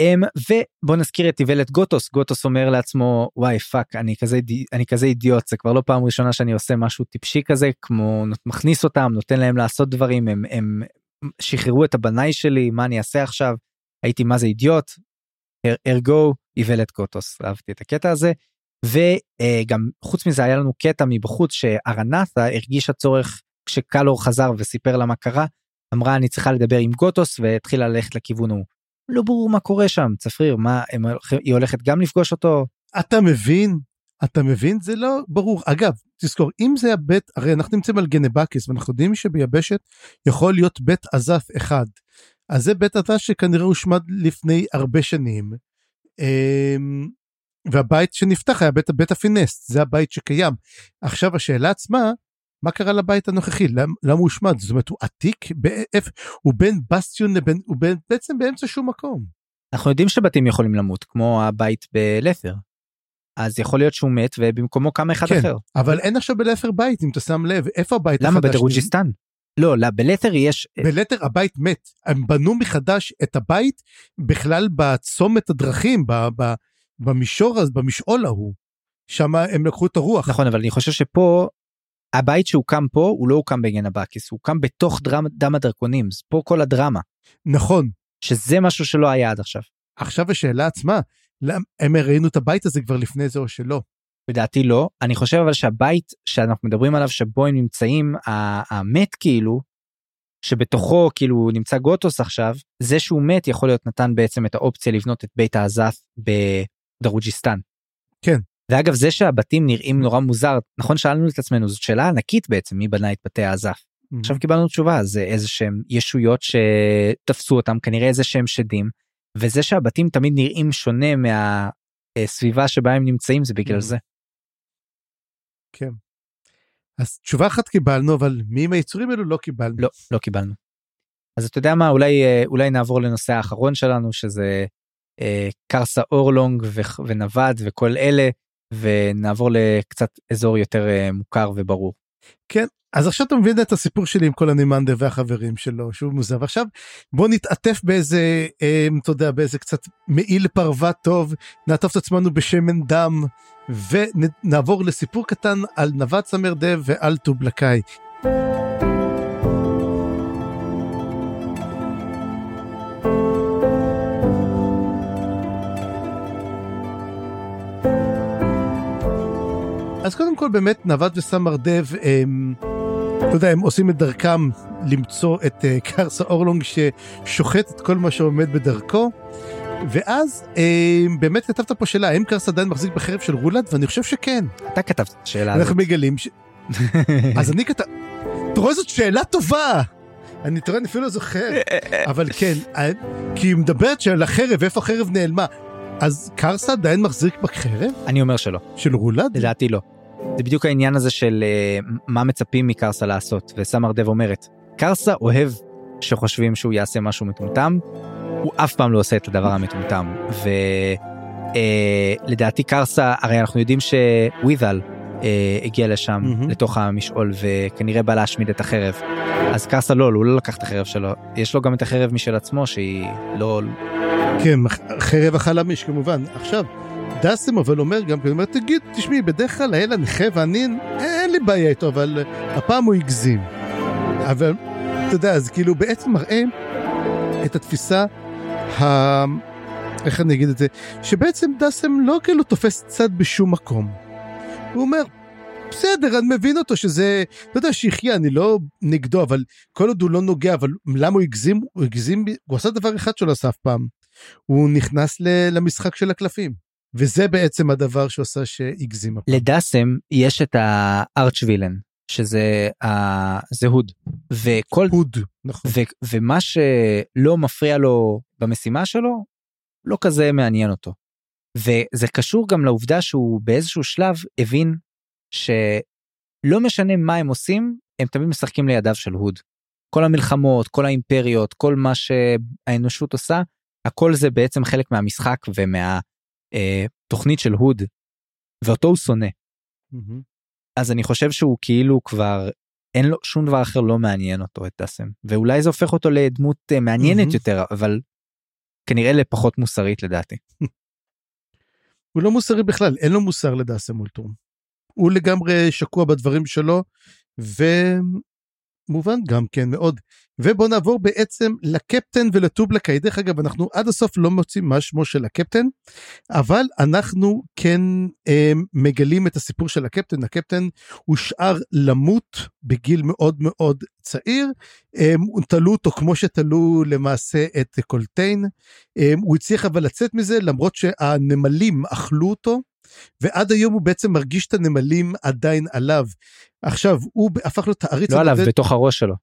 Um, ובוא נזכיר את איוולת גוטוס גוטוס אומר לעצמו וואי fuck אני כזה אני כזה אידיוט זה כבר לא פעם ראשונה שאני עושה משהו טיפשי כזה כמו מכניס אותם נותן להם לעשות דברים הם הם שחררו את הבנאי שלי מה אני אעשה עכשיו הייתי מה זה אידיוט. אר- ארגו איוולת גוטוס אהבתי את הקטע הזה. וגם חוץ מזה היה לנו קטע מבחוץ שארנתה הרגישה צורך כשקלור חזר וסיפר לה מה קרה אמרה אני צריכה לדבר עם גוטוס והתחילה ללכת לכיוון ההוא. לא ברור מה קורה שם צפריר מה הם, היא הולכת גם לפגוש אותו אתה מבין? אתה מבין? זה לא ברור. אגב, תזכור, אם זה הבית, הרי אנחנו נמצאים על גנבקיס, ואנחנו יודעים שביבשת יכול להיות בית עזף אחד. אז זה בית עזף שכנראה הושמד לפני הרבה שנים. אמ, והבית שנפתח היה בית, בית הפינסט, זה הבית שקיים. עכשיו השאלה עצמה, מה קרה לבית הנוכחי? למ- למה הוא הושמד? זאת אומרת, הוא עתיק? הוא בין בסטיון לבין, הוא בין, בעצם באמצע שום מקום. אנחנו יודעים שבתים יכולים למות כמו הבית בלת'ר. אז יכול להיות שהוא מת ובמקומו קם אחד כן. אחר. אבל אין עכשיו בלפר בית, אם אתה שם לב, איפה הבית למה החדש? בדרוג'יסטן? לא, לא, בלת'ר יש בלתר הבית מת, הם בנו מחדש את הבית בכלל בצומת הדרכים, ב, ב, במישור, במשעול ההוא. שם הם לקחו את הרוח. נכון אבל אני חושב שפה הבית שהוקם פה הוא לא הוקם בגן הבאקיס הוא הוקם בתוך דרמה, דם הדרקונים אז פה כל הדרמה נכון. שזה משהו שלא היה עד עכשיו. עכשיו השאלה עצמה, למ- הם ראינו את הבית הזה כבר לפני זה או שלא. לדעתי לא אני חושב אבל שהבית שאנחנו מדברים עליו שבו הם נמצאים המת כאילו שבתוכו כאילו נמצא גוטוס עכשיו זה שהוא מת יכול להיות נתן בעצם את האופציה לבנות את בית העזף בדרוג'יסטן. כן. ואגב זה שהבתים נראים נורא מוזר נכון שאלנו את עצמנו זאת שאלה ענקית בעצם מי בנה את בתי האזף. עכשיו קיבלנו תשובה זה איזה שהם ישויות שתפסו אותם כנראה איזה שהם שדים וזה שהבתים תמיד נראים שונה מהסביבה שבה הם נמצאים זה בגלל Mhm. זה. כן. אז תשובה אחת קיבלנו, אבל מי עם היצורים האלו לא קיבלנו. לא לא קיבלנו. אז אתה יודע מה אולי אה, אולי נעבור לנושא האחרון שלנו שזה אה, קרסה אורלונג ו- ונווד וכל אלה ונעבור לקצת אזור יותר אה, מוכר וברור. אז עכשיו אתה מבין את הסיפור שלי עם כל הנימנדר והחברים שלו שהוא מוזר ועכשיו בוא נתעטף באיזה אה, אתה יודע באיזה קצת מעיל פרווה טוב נעטוף את עצמנו בשמן דם ונעבור לסיפור קטן על נווד סמרדב ועל טובלקאי. אז קודם כל באמת נווד וסמרדב הם, אתה יודע, הם עושים את דרכם למצוא את uh, קרסה אורלונג ששוחט את כל מה שעומד בדרכו. ואז אה, באמת כתבת פה שאלה האם קרסה עדיין מחזיק בחרב של רולד ואני חושב שכן אתה כתבת את השאלה הזאת. אנחנו מגלים ש... אז אני כתב... אתה רואה זאת שאלה טובה. אני תראה אני אפילו לא זוכר אבל כן אה, כי היא מדברת של החרב איפה החרב נעלמה אז קרסה עדיין מחזיק בחרב אני אומר שלא של רולד לדעתי לא. זה בדיוק העניין הזה של אה, מה מצפים מקרסה לעשות וסמר דב אומרת קרסה אוהב שחושבים שהוא יעשה משהו מטומטם הוא אף פעם לא עושה את הדבר המטומטם ולדעתי קרסה הרי אנחנו יודעים שוויזל אה, הגיע לשם מהמם. לתוך המשעול וכנראה בא להשמיד את החרב אז קרסה לא הוא לא לקח את החרב שלו יש לו גם את החרב משל עצמו שהיא לא כן, חרב החלמיש כמובן. עכשיו, דסם אבל אומר גם, הוא אומר, תגיד, תשמעי, בדרך כלל האל הנכה ואני, אין לי בעיה איתו, אבל הפעם הוא הגזים. אבל, אתה יודע, אז כאילו בעצם מראה את התפיסה ה... איך אני אגיד את זה? שבעצם דסם לא כאילו תופס צד בשום מקום. הוא אומר, בסדר, אני מבין אותו שזה, אתה יודע, שיחיה, אני לא נגדו, אבל כל עוד הוא לא נוגע, אבל למה הוא הגזים? הוא הגזים, הוא עשה דבר אחד שלא עשה אף פעם. הוא נכנס ל- למשחק של הקלפים. וזה בעצם הדבר שעושה שהגזים. לדסם יש את הארצ'ווילן שזה הזהוד וכל הוד, נכון. ו, ומה שלא מפריע לו במשימה שלו לא כזה מעניין אותו. וזה קשור גם לעובדה שהוא באיזשהו שלב הבין שלא משנה מה הם עושים הם תמיד משחקים לידיו של הוד. כל המלחמות כל האימפריות כל מה שהאנושות עושה הכל זה בעצם חלק מהמשחק ומהתוכנית של הוד ואותו הוא שונא. מהמם. אז אני חושב שהוא כאילו כבר אין לו שום דבר אחר לא מעניין אותו את דסם ואולי זה הופך אותו לדמות אה, מעניינת מהמם. יותר אבל כנראה לפחות מוסרית לדעתי. הוא לא מוסרי בכלל, אין לו מוסר לדסם אולטרום. הוא לגמרי שקוע בדברים שלו, ומובן גם כן מאוד. ובוא נעבור בעצם לקפטן ולטובלקאי. דרך אגב, אנחנו עד הסוף לא מוצאים מה שמו של הקפטן, אבל אנחנו כן אה, מגלים את הסיפור של הקפטן. הקפטן הושאר למות בגיל מאוד מאוד צעיר. אה, תלו אותו כמו שתלו למעשה את קולטיין. אה, הוא הצליח אבל לצאת מזה למרות שהנמלים אכלו אותו. ועד היום הוא בעצם מרגיש את הנמלים עדיין עליו. עכשיו הוא הפך להיות העריץ לא עליו הנודד- בתוך הראש שלו.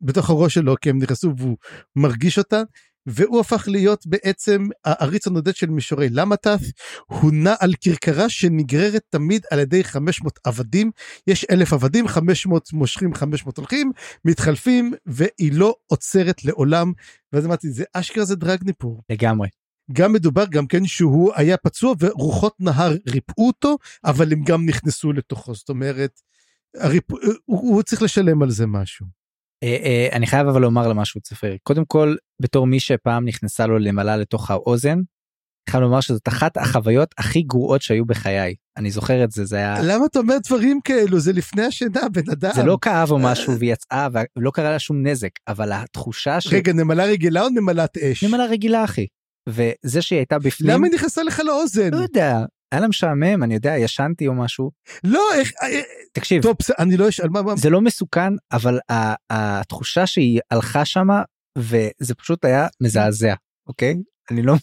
בתוך הראש שלו כי הם נכנסו והוא מרגיש אותה והוא הפך להיות בעצם העריץ הנודד של מישורי למטף הוא נע על כרכרה שנגררת תמיד על ידי 500 עבדים יש אלף עבדים 500 מושכים 500 הולכים מתחלפים והיא לא עוצרת לעולם ואז אמרתי זה אשכרה זה דרגניפור לגמרי. גם מדובר גם כן שהוא היה פצוע ורוחות נהר ריפאו אותו אבל הם גם נכנסו לתוכו זאת אומרת הריפ... הוא, הוא צריך לשלם על זה משהו. אה, אה, אני חייב אבל לומר למשהו צפרי קודם כל בתור מי שפעם נכנסה לו למעלה לתוך האוזן. אני חייב לומר שזאת אחת החוויות הכי גרועות שהיו בחיי אני זוכר את זה זה היה למה אתה אומר דברים כאלו זה לפני השינה בן אדם. זה לא כאב או משהו והיא יצאה ולא קרה לה שום נזק אבל התחושה של רגע נמלה רגילה או נמלת אש? נמלה רגילה אחי וזה שהיא הייתה בפנים למה היא נכנסה לך לאוזן? לא יודע היה לה משעמם אני יודע ישנתי או משהו לא איך אה, תקשיב טוב אני לא אשאל מה מה זה לא מסוכן אבל התחושה שהיא הלכה שמה וזה פשוט היה מזעזע אוקיי אני לא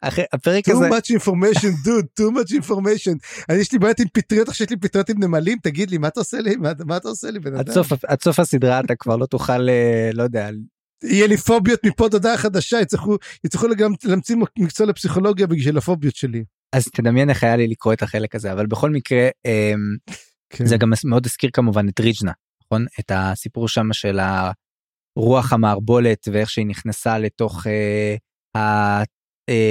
אחרי הפרק too הזה much information dude too much information. אני יש לי בעיות עם פטריות עכשיו יש לי פטריות עם נמלים תגיד לי מה אתה עושה לי מה, מה אתה עושה לי בן אדם. עד סוף הסדרה אתה כבר לא תוכל אה, לא יודע יהיה לי פוביות מפה עד הודעה חדשה יצטרכו יצטרכו גם להמציא מקצוע לפסיכולוגיה בשביל הפוביות שלי. אז תדמיין איך היה לי לקרוא את החלק הזה אבל בכל מקרה אמ, כן. זה גם מאוד הזכיר כמובן את ריג'נה נכון את הסיפור שם של הרוח המערבולת ואיך שהיא נכנסה לתוך אה,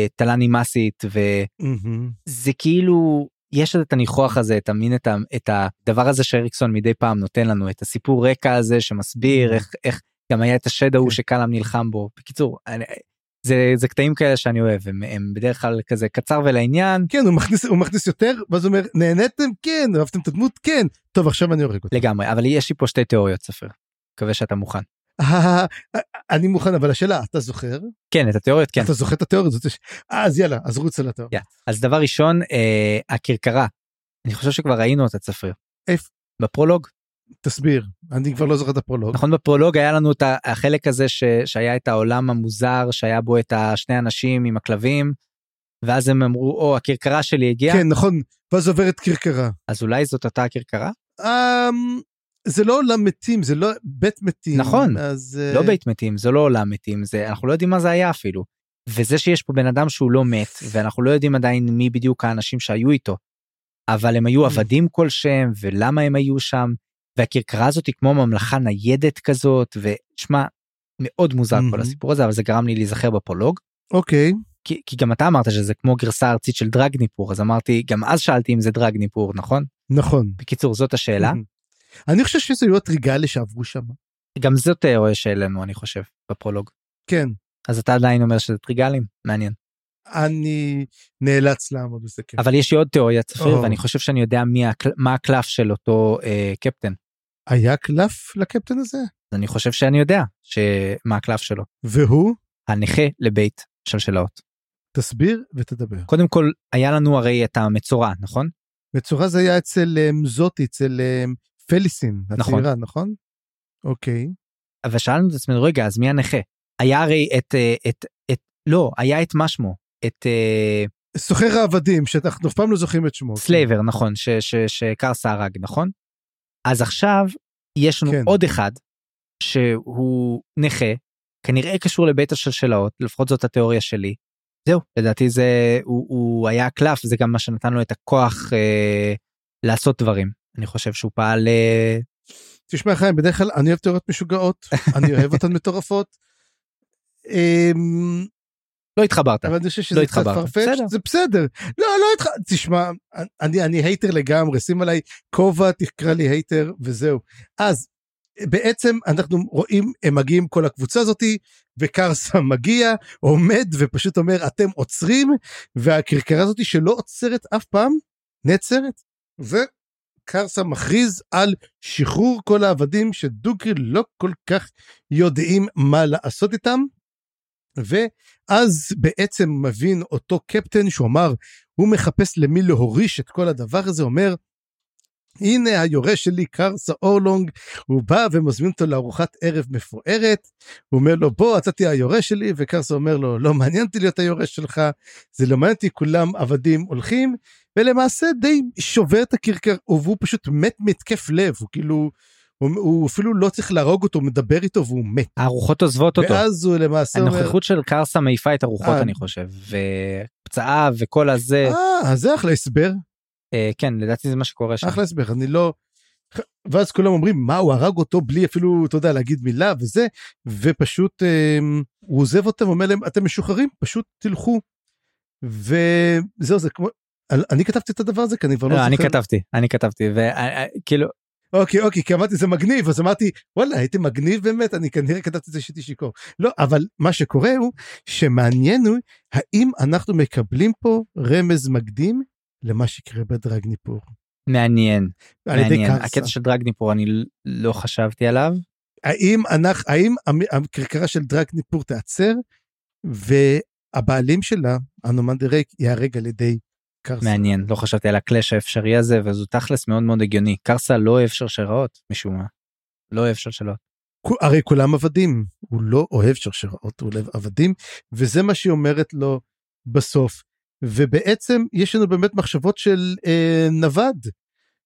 התלה נימאסית וזה מהמם. כאילו יש את הניחוח הזה את המין את, ה- את הדבר הזה שאריקסון מדי פעם נותן לנו את הסיפור רקע הזה שמסביר איך איך גם היה את השד ההוא כן. שקלאם נלחם בו בקיצור אני, זה זה קטעים כאלה שאני אוהב הם, הם בדרך כלל כזה קצר ולעניין כן הוא מכניס הוא מכניס יותר ואז הוא אומר נהניתם כן אהבתם את הדמות כן טוב עכשיו אני הורג אותו. לגמרי אבל יש לי פה שתי תיאוריות ספר. מקווה שאתה מוכן. אני מוכן אבל השאלה אתה זוכר כן את התיאוריות כן. אתה זוכר את התיאוריה הזאת אז יאללה אז רוץ על התיאוריה. Yeah. אז דבר ראשון אה, הכרכרה אני חושב שכבר ראינו אותה צפריר. איפה? בפרולוג תסביר אני כבר לא זוכר את הפרולוג. נכון בפרולוג היה לנו את החלק הזה ש, שהיה את העולם המוזר שהיה בו את השני אנשים עם הכלבים. ואז הם אמרו או הכרכרה שלי הגיעה כן נכון ואז עוברת כרכרה. אז אולי זאת אותה הכרכרה אמ, זה לא עולם מתים זה לא בית מתים נכון. אז אה, לא בית מתים זה לא עולם מתים זה אנחנו לא יודעים מה זה היה אפילו. וזה שיש פה בן אדם שהוא לא מת ואנחנו לא יודעים עדיין מי בדיוק האנשים שהיו איתו. אבל הם היו. עבדים כלשהם ולמה הם היו שם והכרכרה הזאת היא כמו ממלכה ניידת כזאת ושמע מאוד מוזר כל Mhm. הסיפור הזה אבל זה גרם לי להיזכר בפרולוג אוקיי כי, כי גם אתה אמרת שזה כמו גרסה ארצית של דרגניפור אז אמרתי גם אז שאלתי אם זה דרגניפור נכון נכון. בקיצור זאת השאלה אני חושב שזה היו הטריגלה שעברו שם. גם זאת תיאוריה שהעלינו אני חושב בפרולוג כן אז אתה עדיין אומר שזה טריגלים מעניין. אני נאלץ לעמוד בזה כן. אבל יש לי עוד תיאוריה צפיר או. ואני חושב שאני יודע מי הקל... מה הקלף של אותו אה, קפטן. היה קלף לקפטן הזה אני חושב שאני יודע שמה הקלף שלו. והוא הנכה לבית שלשלאות. תסביר ותדבר. קודם כל היה לנו הרי את המצורע נכון? מצורע זה היה אצל אמ, זאתי אצל אמ, פליסין נכון. הצעירה נכון? אוקיי. אבל שאלנו את עצמנו רגע אז מי הנכה? היה הרי את אה, את את לא היה את מה שמו את אה, סוחר העבדים שאנחנו אף פעם לא זוכרים את שמו. slaver נכון ש- ש- שקרסה הרג נכון? אז עכשיו יש לנו כן. עוד אחד שהוא נכה כנראה קשור לבית השלשלאות לפחות זאת התיאוריה שלי. זהו לדעתי זה הוא, הוא היה קלף זה גם מה שנתן לו את הכוח אה, לעשות דברים אני חושב שהוא פעל אה, תשמע חיים בדרך כלל אני אוהב תיאוריות משוגעות אני אוהב אותן מטורפות. לא התחברת אבל אני חושב לא שזה קצת התחברת. farfetched. זה בסדר לא לא התח... תשמע אני אני hater לגמרי שים עליי כובע תקרא לי hater וזהו אז בעצם אנחנו רואים הם מגיעים כל הקבוצה הזאתי וקרסה מגיע עומד ופשוט אומר אתם עוצרים והכרכרה הזאתי שלא עוצרת אף פעם נעצרת וקרסה מכריז על שחרור כל העבדים שדוגרי לא כל כך יודעים מה לעשות איתם. ואז בעצם מבין אותו קפטן שהוא אמר הוא מחפש למי להוריש את כל הדבר הזה אומר הנה היורש שלי קרסה אורלונג הוא בא ומזמין אותו לארוחת ערב מפוארת הוא אומר לו בוא אתה תהיה היורש שלי וקרסה אומר לו לא מעניין אותי להיות היורש שלך זה לא מעניין אותי כולם עבדים הולכים ולמעשה די שובר את הכרכר והוא פשוט מת מתקף לב הוא כאילו הוא, הוא אפילו לא צריך להרוג אותו הוא מדבר איתו והוא מת הרוחות עוזבות אותו ואז הוא למעשה אומר הנוכחות של קרסה מעיפה את הרוחות אה. אני חושב ופצעה וכל הזה אה זה אחלה הסבר אה, כן לדעתי זה מה שקורה שם. אחלה הסבר אני לא. ואז כולם אומרים מה הוא הרג אותו בלי אפילו אתה יודע להגיד מילה וזה ופשוט אה, הוא עוזב אותם אומר להם אתם משוחררים פשוט תלכו. וזהו זה כמו אני כתבתי את הדבר הזה כי אני כבר לא לא, אני זוכר. כתבתי אני כתבתי וכאילו אוקיי אוקיי כי אמרתי זה מגניב אז אמרתי וואלה הייתי מגניב באמת אני כנראה כתבתי את זה שהייתי שיכור לא אבל מה שקורה הוא שמעניין הוא האם אנחנו מקבלים פה רמז מקדים למה שיקרה. מעניין על ידי מעניין קרסה. הקטע של דרגניפור אני לא חשבתי עליו האם אנחנו האם הכרכרה של דרגניפור תיעצר והבעלים שלה הנומן דירק ייהרג על ידי קרסה. מעניין לא חשבתי על הקלאש האפשרי הזה וזו תכלס מאוד מאוד הגיוני קרסה לא אוהב שרשראות משום מה. לא אוהב. כו- הרי כולם עבדים הוא לא אוהב שרשראות הוא אוהב עבדים וזה מה שהיא אומרת לו בסוף, ובעצם יש לנו באמת מחשבות של אה, נווד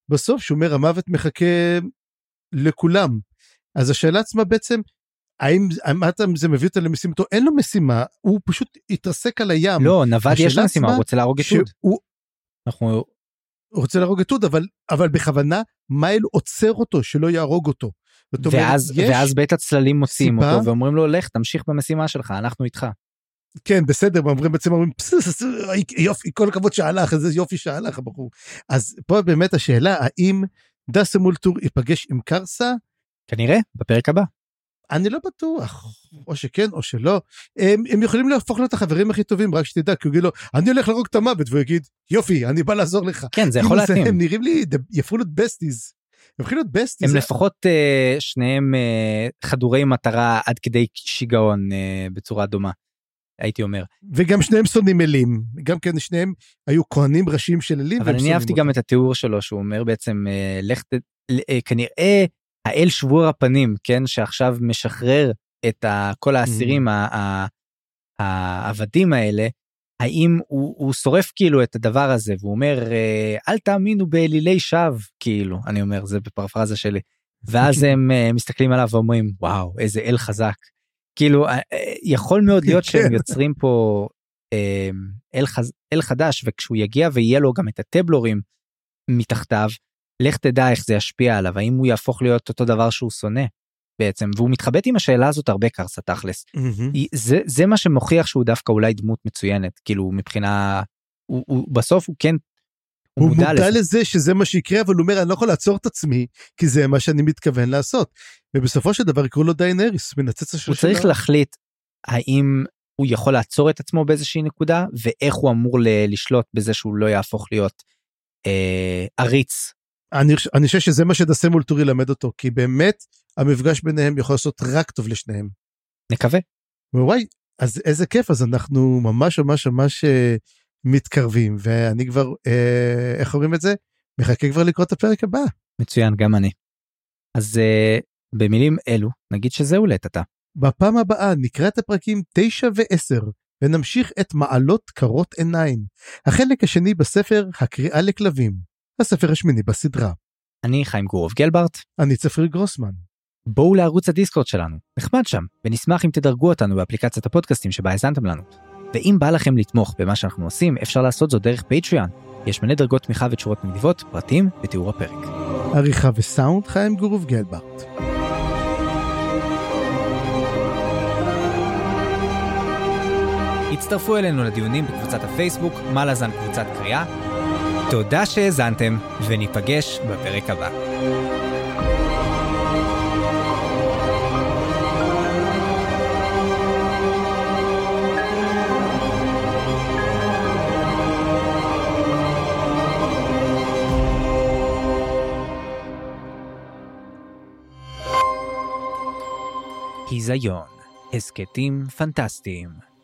בסוף, שהוא אומר המוות מחכה לכולם. אז השאלה עצמה בעצם, האם, האם אתה, זה מביא אותו למשימתו? אין לו משימה, הוא פשוט התרסק על הים. לא, נווד יש לו משימה, הוא רוצה להרוג את. שהוא אנחנו הוא רוצה להרוג את טוד, אבל, אבל בכוונה מייל עוצר אותו שלא יהרוג אותו. זאת אומרת, ואז, ואז בית הצללים מוציאים סיבה- אותו ואומרים לו לך תמשיך במשימה שלך אנחנו איתך. כן בסדר אומרים בעצם אומרים "פס, פס, פס, יופי כל הכבוד שהלך איזה יופי שהלך הבחור אז פה באמת השאלה האם דסם אולטור ייפגש עם קרסה כנראה בפרק הבא. אני לא בטוח או שכן או שלא הם, הם יכולים להפוך להיות החברים הכי טובים רק שתדע כי הוא יגיד לו אני הולך להרוג את המוות והוא יגיד יופי אני בא לעזור לך. כן זה יכול להתאים. הם נראים לי הם יהפכו להיות besties. הם יכולים להיות בסטיז. הם לפחות אה, שניהם אה, חדורי מטרה עד כדי שיגעון אה, בצורה דומה. הייתי אומר וגם שניהם שונאים אלים גם כן שניהם היו כהנים ראשיים של אלים. אבל אני אהבתי גם. את התיאור שלו שהוא אומר בעצם אה, לך. אה, כנראה האל שבור הפנים כן שעכשיו משחרר את ה... כל האסירים ה- העבדים האלה האם הוא, הוא שורף כאילו את הדבר הזה והוא אומר אה, אל תאמינו באלילי שווא כאילו אני אומר זה בפרפרזה שלי. ואז הם אה, מסתכלים עליו ואומרים וואו איזה אל חזק כאילו אה, יכול מאוד להיות שהם כן. יוצרים פה אל, חז... אל חדש וכשהוא יגיע ויהיה לו גם את הטבלורים מתחתיו לך תדע איך זה ישפיע עליו האם הוא יהפוך להיות אותו דבר שהוא שונא בעצם והוא מתחבט עם השאלה הזאת הרבה קרסה תכלס. היא- זה זה מה שמוכיח שהוא דווקא אולי דמות מצוינת כאילו מבחינה הוא, הוא בסוף הוא כן. הוא מודע לזה. לזה שזה מה שיקרה אבל הוא אומר אני לא יכול לעצור את עצמי כי זה מה שאני מתכוון לעשות. ובסופו של דבר יקראו לו דיינריס מנצץ הוא השלשלה. צריך להחליט האם הוא יכול לעצור את עצמו באיזושהי נקודה ואיך הוא אמור ל- לשלוט בזה שהוא לא יהפוך להיות אה, עריץ אני אני חושב שזה מה שדסה מולטור ילמד אותו כי באמת המפגש ביניהם יכול לעשות רק טוב לשניהם. נקווה. וואי אז איזה כיף אז אנחנו ממש ממש ממש אה, מתקרבים ואני כבר אה, איך אומרים את זה מחכה כבר לקרוא את הפרק הבא. מצוין גם אני. אז אה, במילים אלו נגיד שזהו לעת עתה. בפעם הבאה נקרא את הפרקים 9 ו-10 ונמשיך את מעלות קרות עיניים. החלק השני בספר הקריאה לכלבים. הספר השמיני בסדרה. אני חיים גורוב גלברט אני צפריר גרוסמן. בואו לערוץ הדיסקורד שלנו נחמד שם ונשמח אם תדרגו אותנו באפליקציית הפודקאסטים שבה האזנתם לנו. ואם בא לכם לתמוך במה שאנחנו עושים אפשר לעשות זאת דרך פטריאן. יש מלא דרגות תמיכה ותשורות מגניבות פרטים בתיאור הפרק. עריכה וסאונד חיים גורוב גלברט. הצטרפו אלינו לדיונים בקבוצת הפייסבוק מה לזן קבוצת קריאה. תודה שהאזנתם וניפגש בפרק הבא. היזיון, הסכתים פנטסטיים.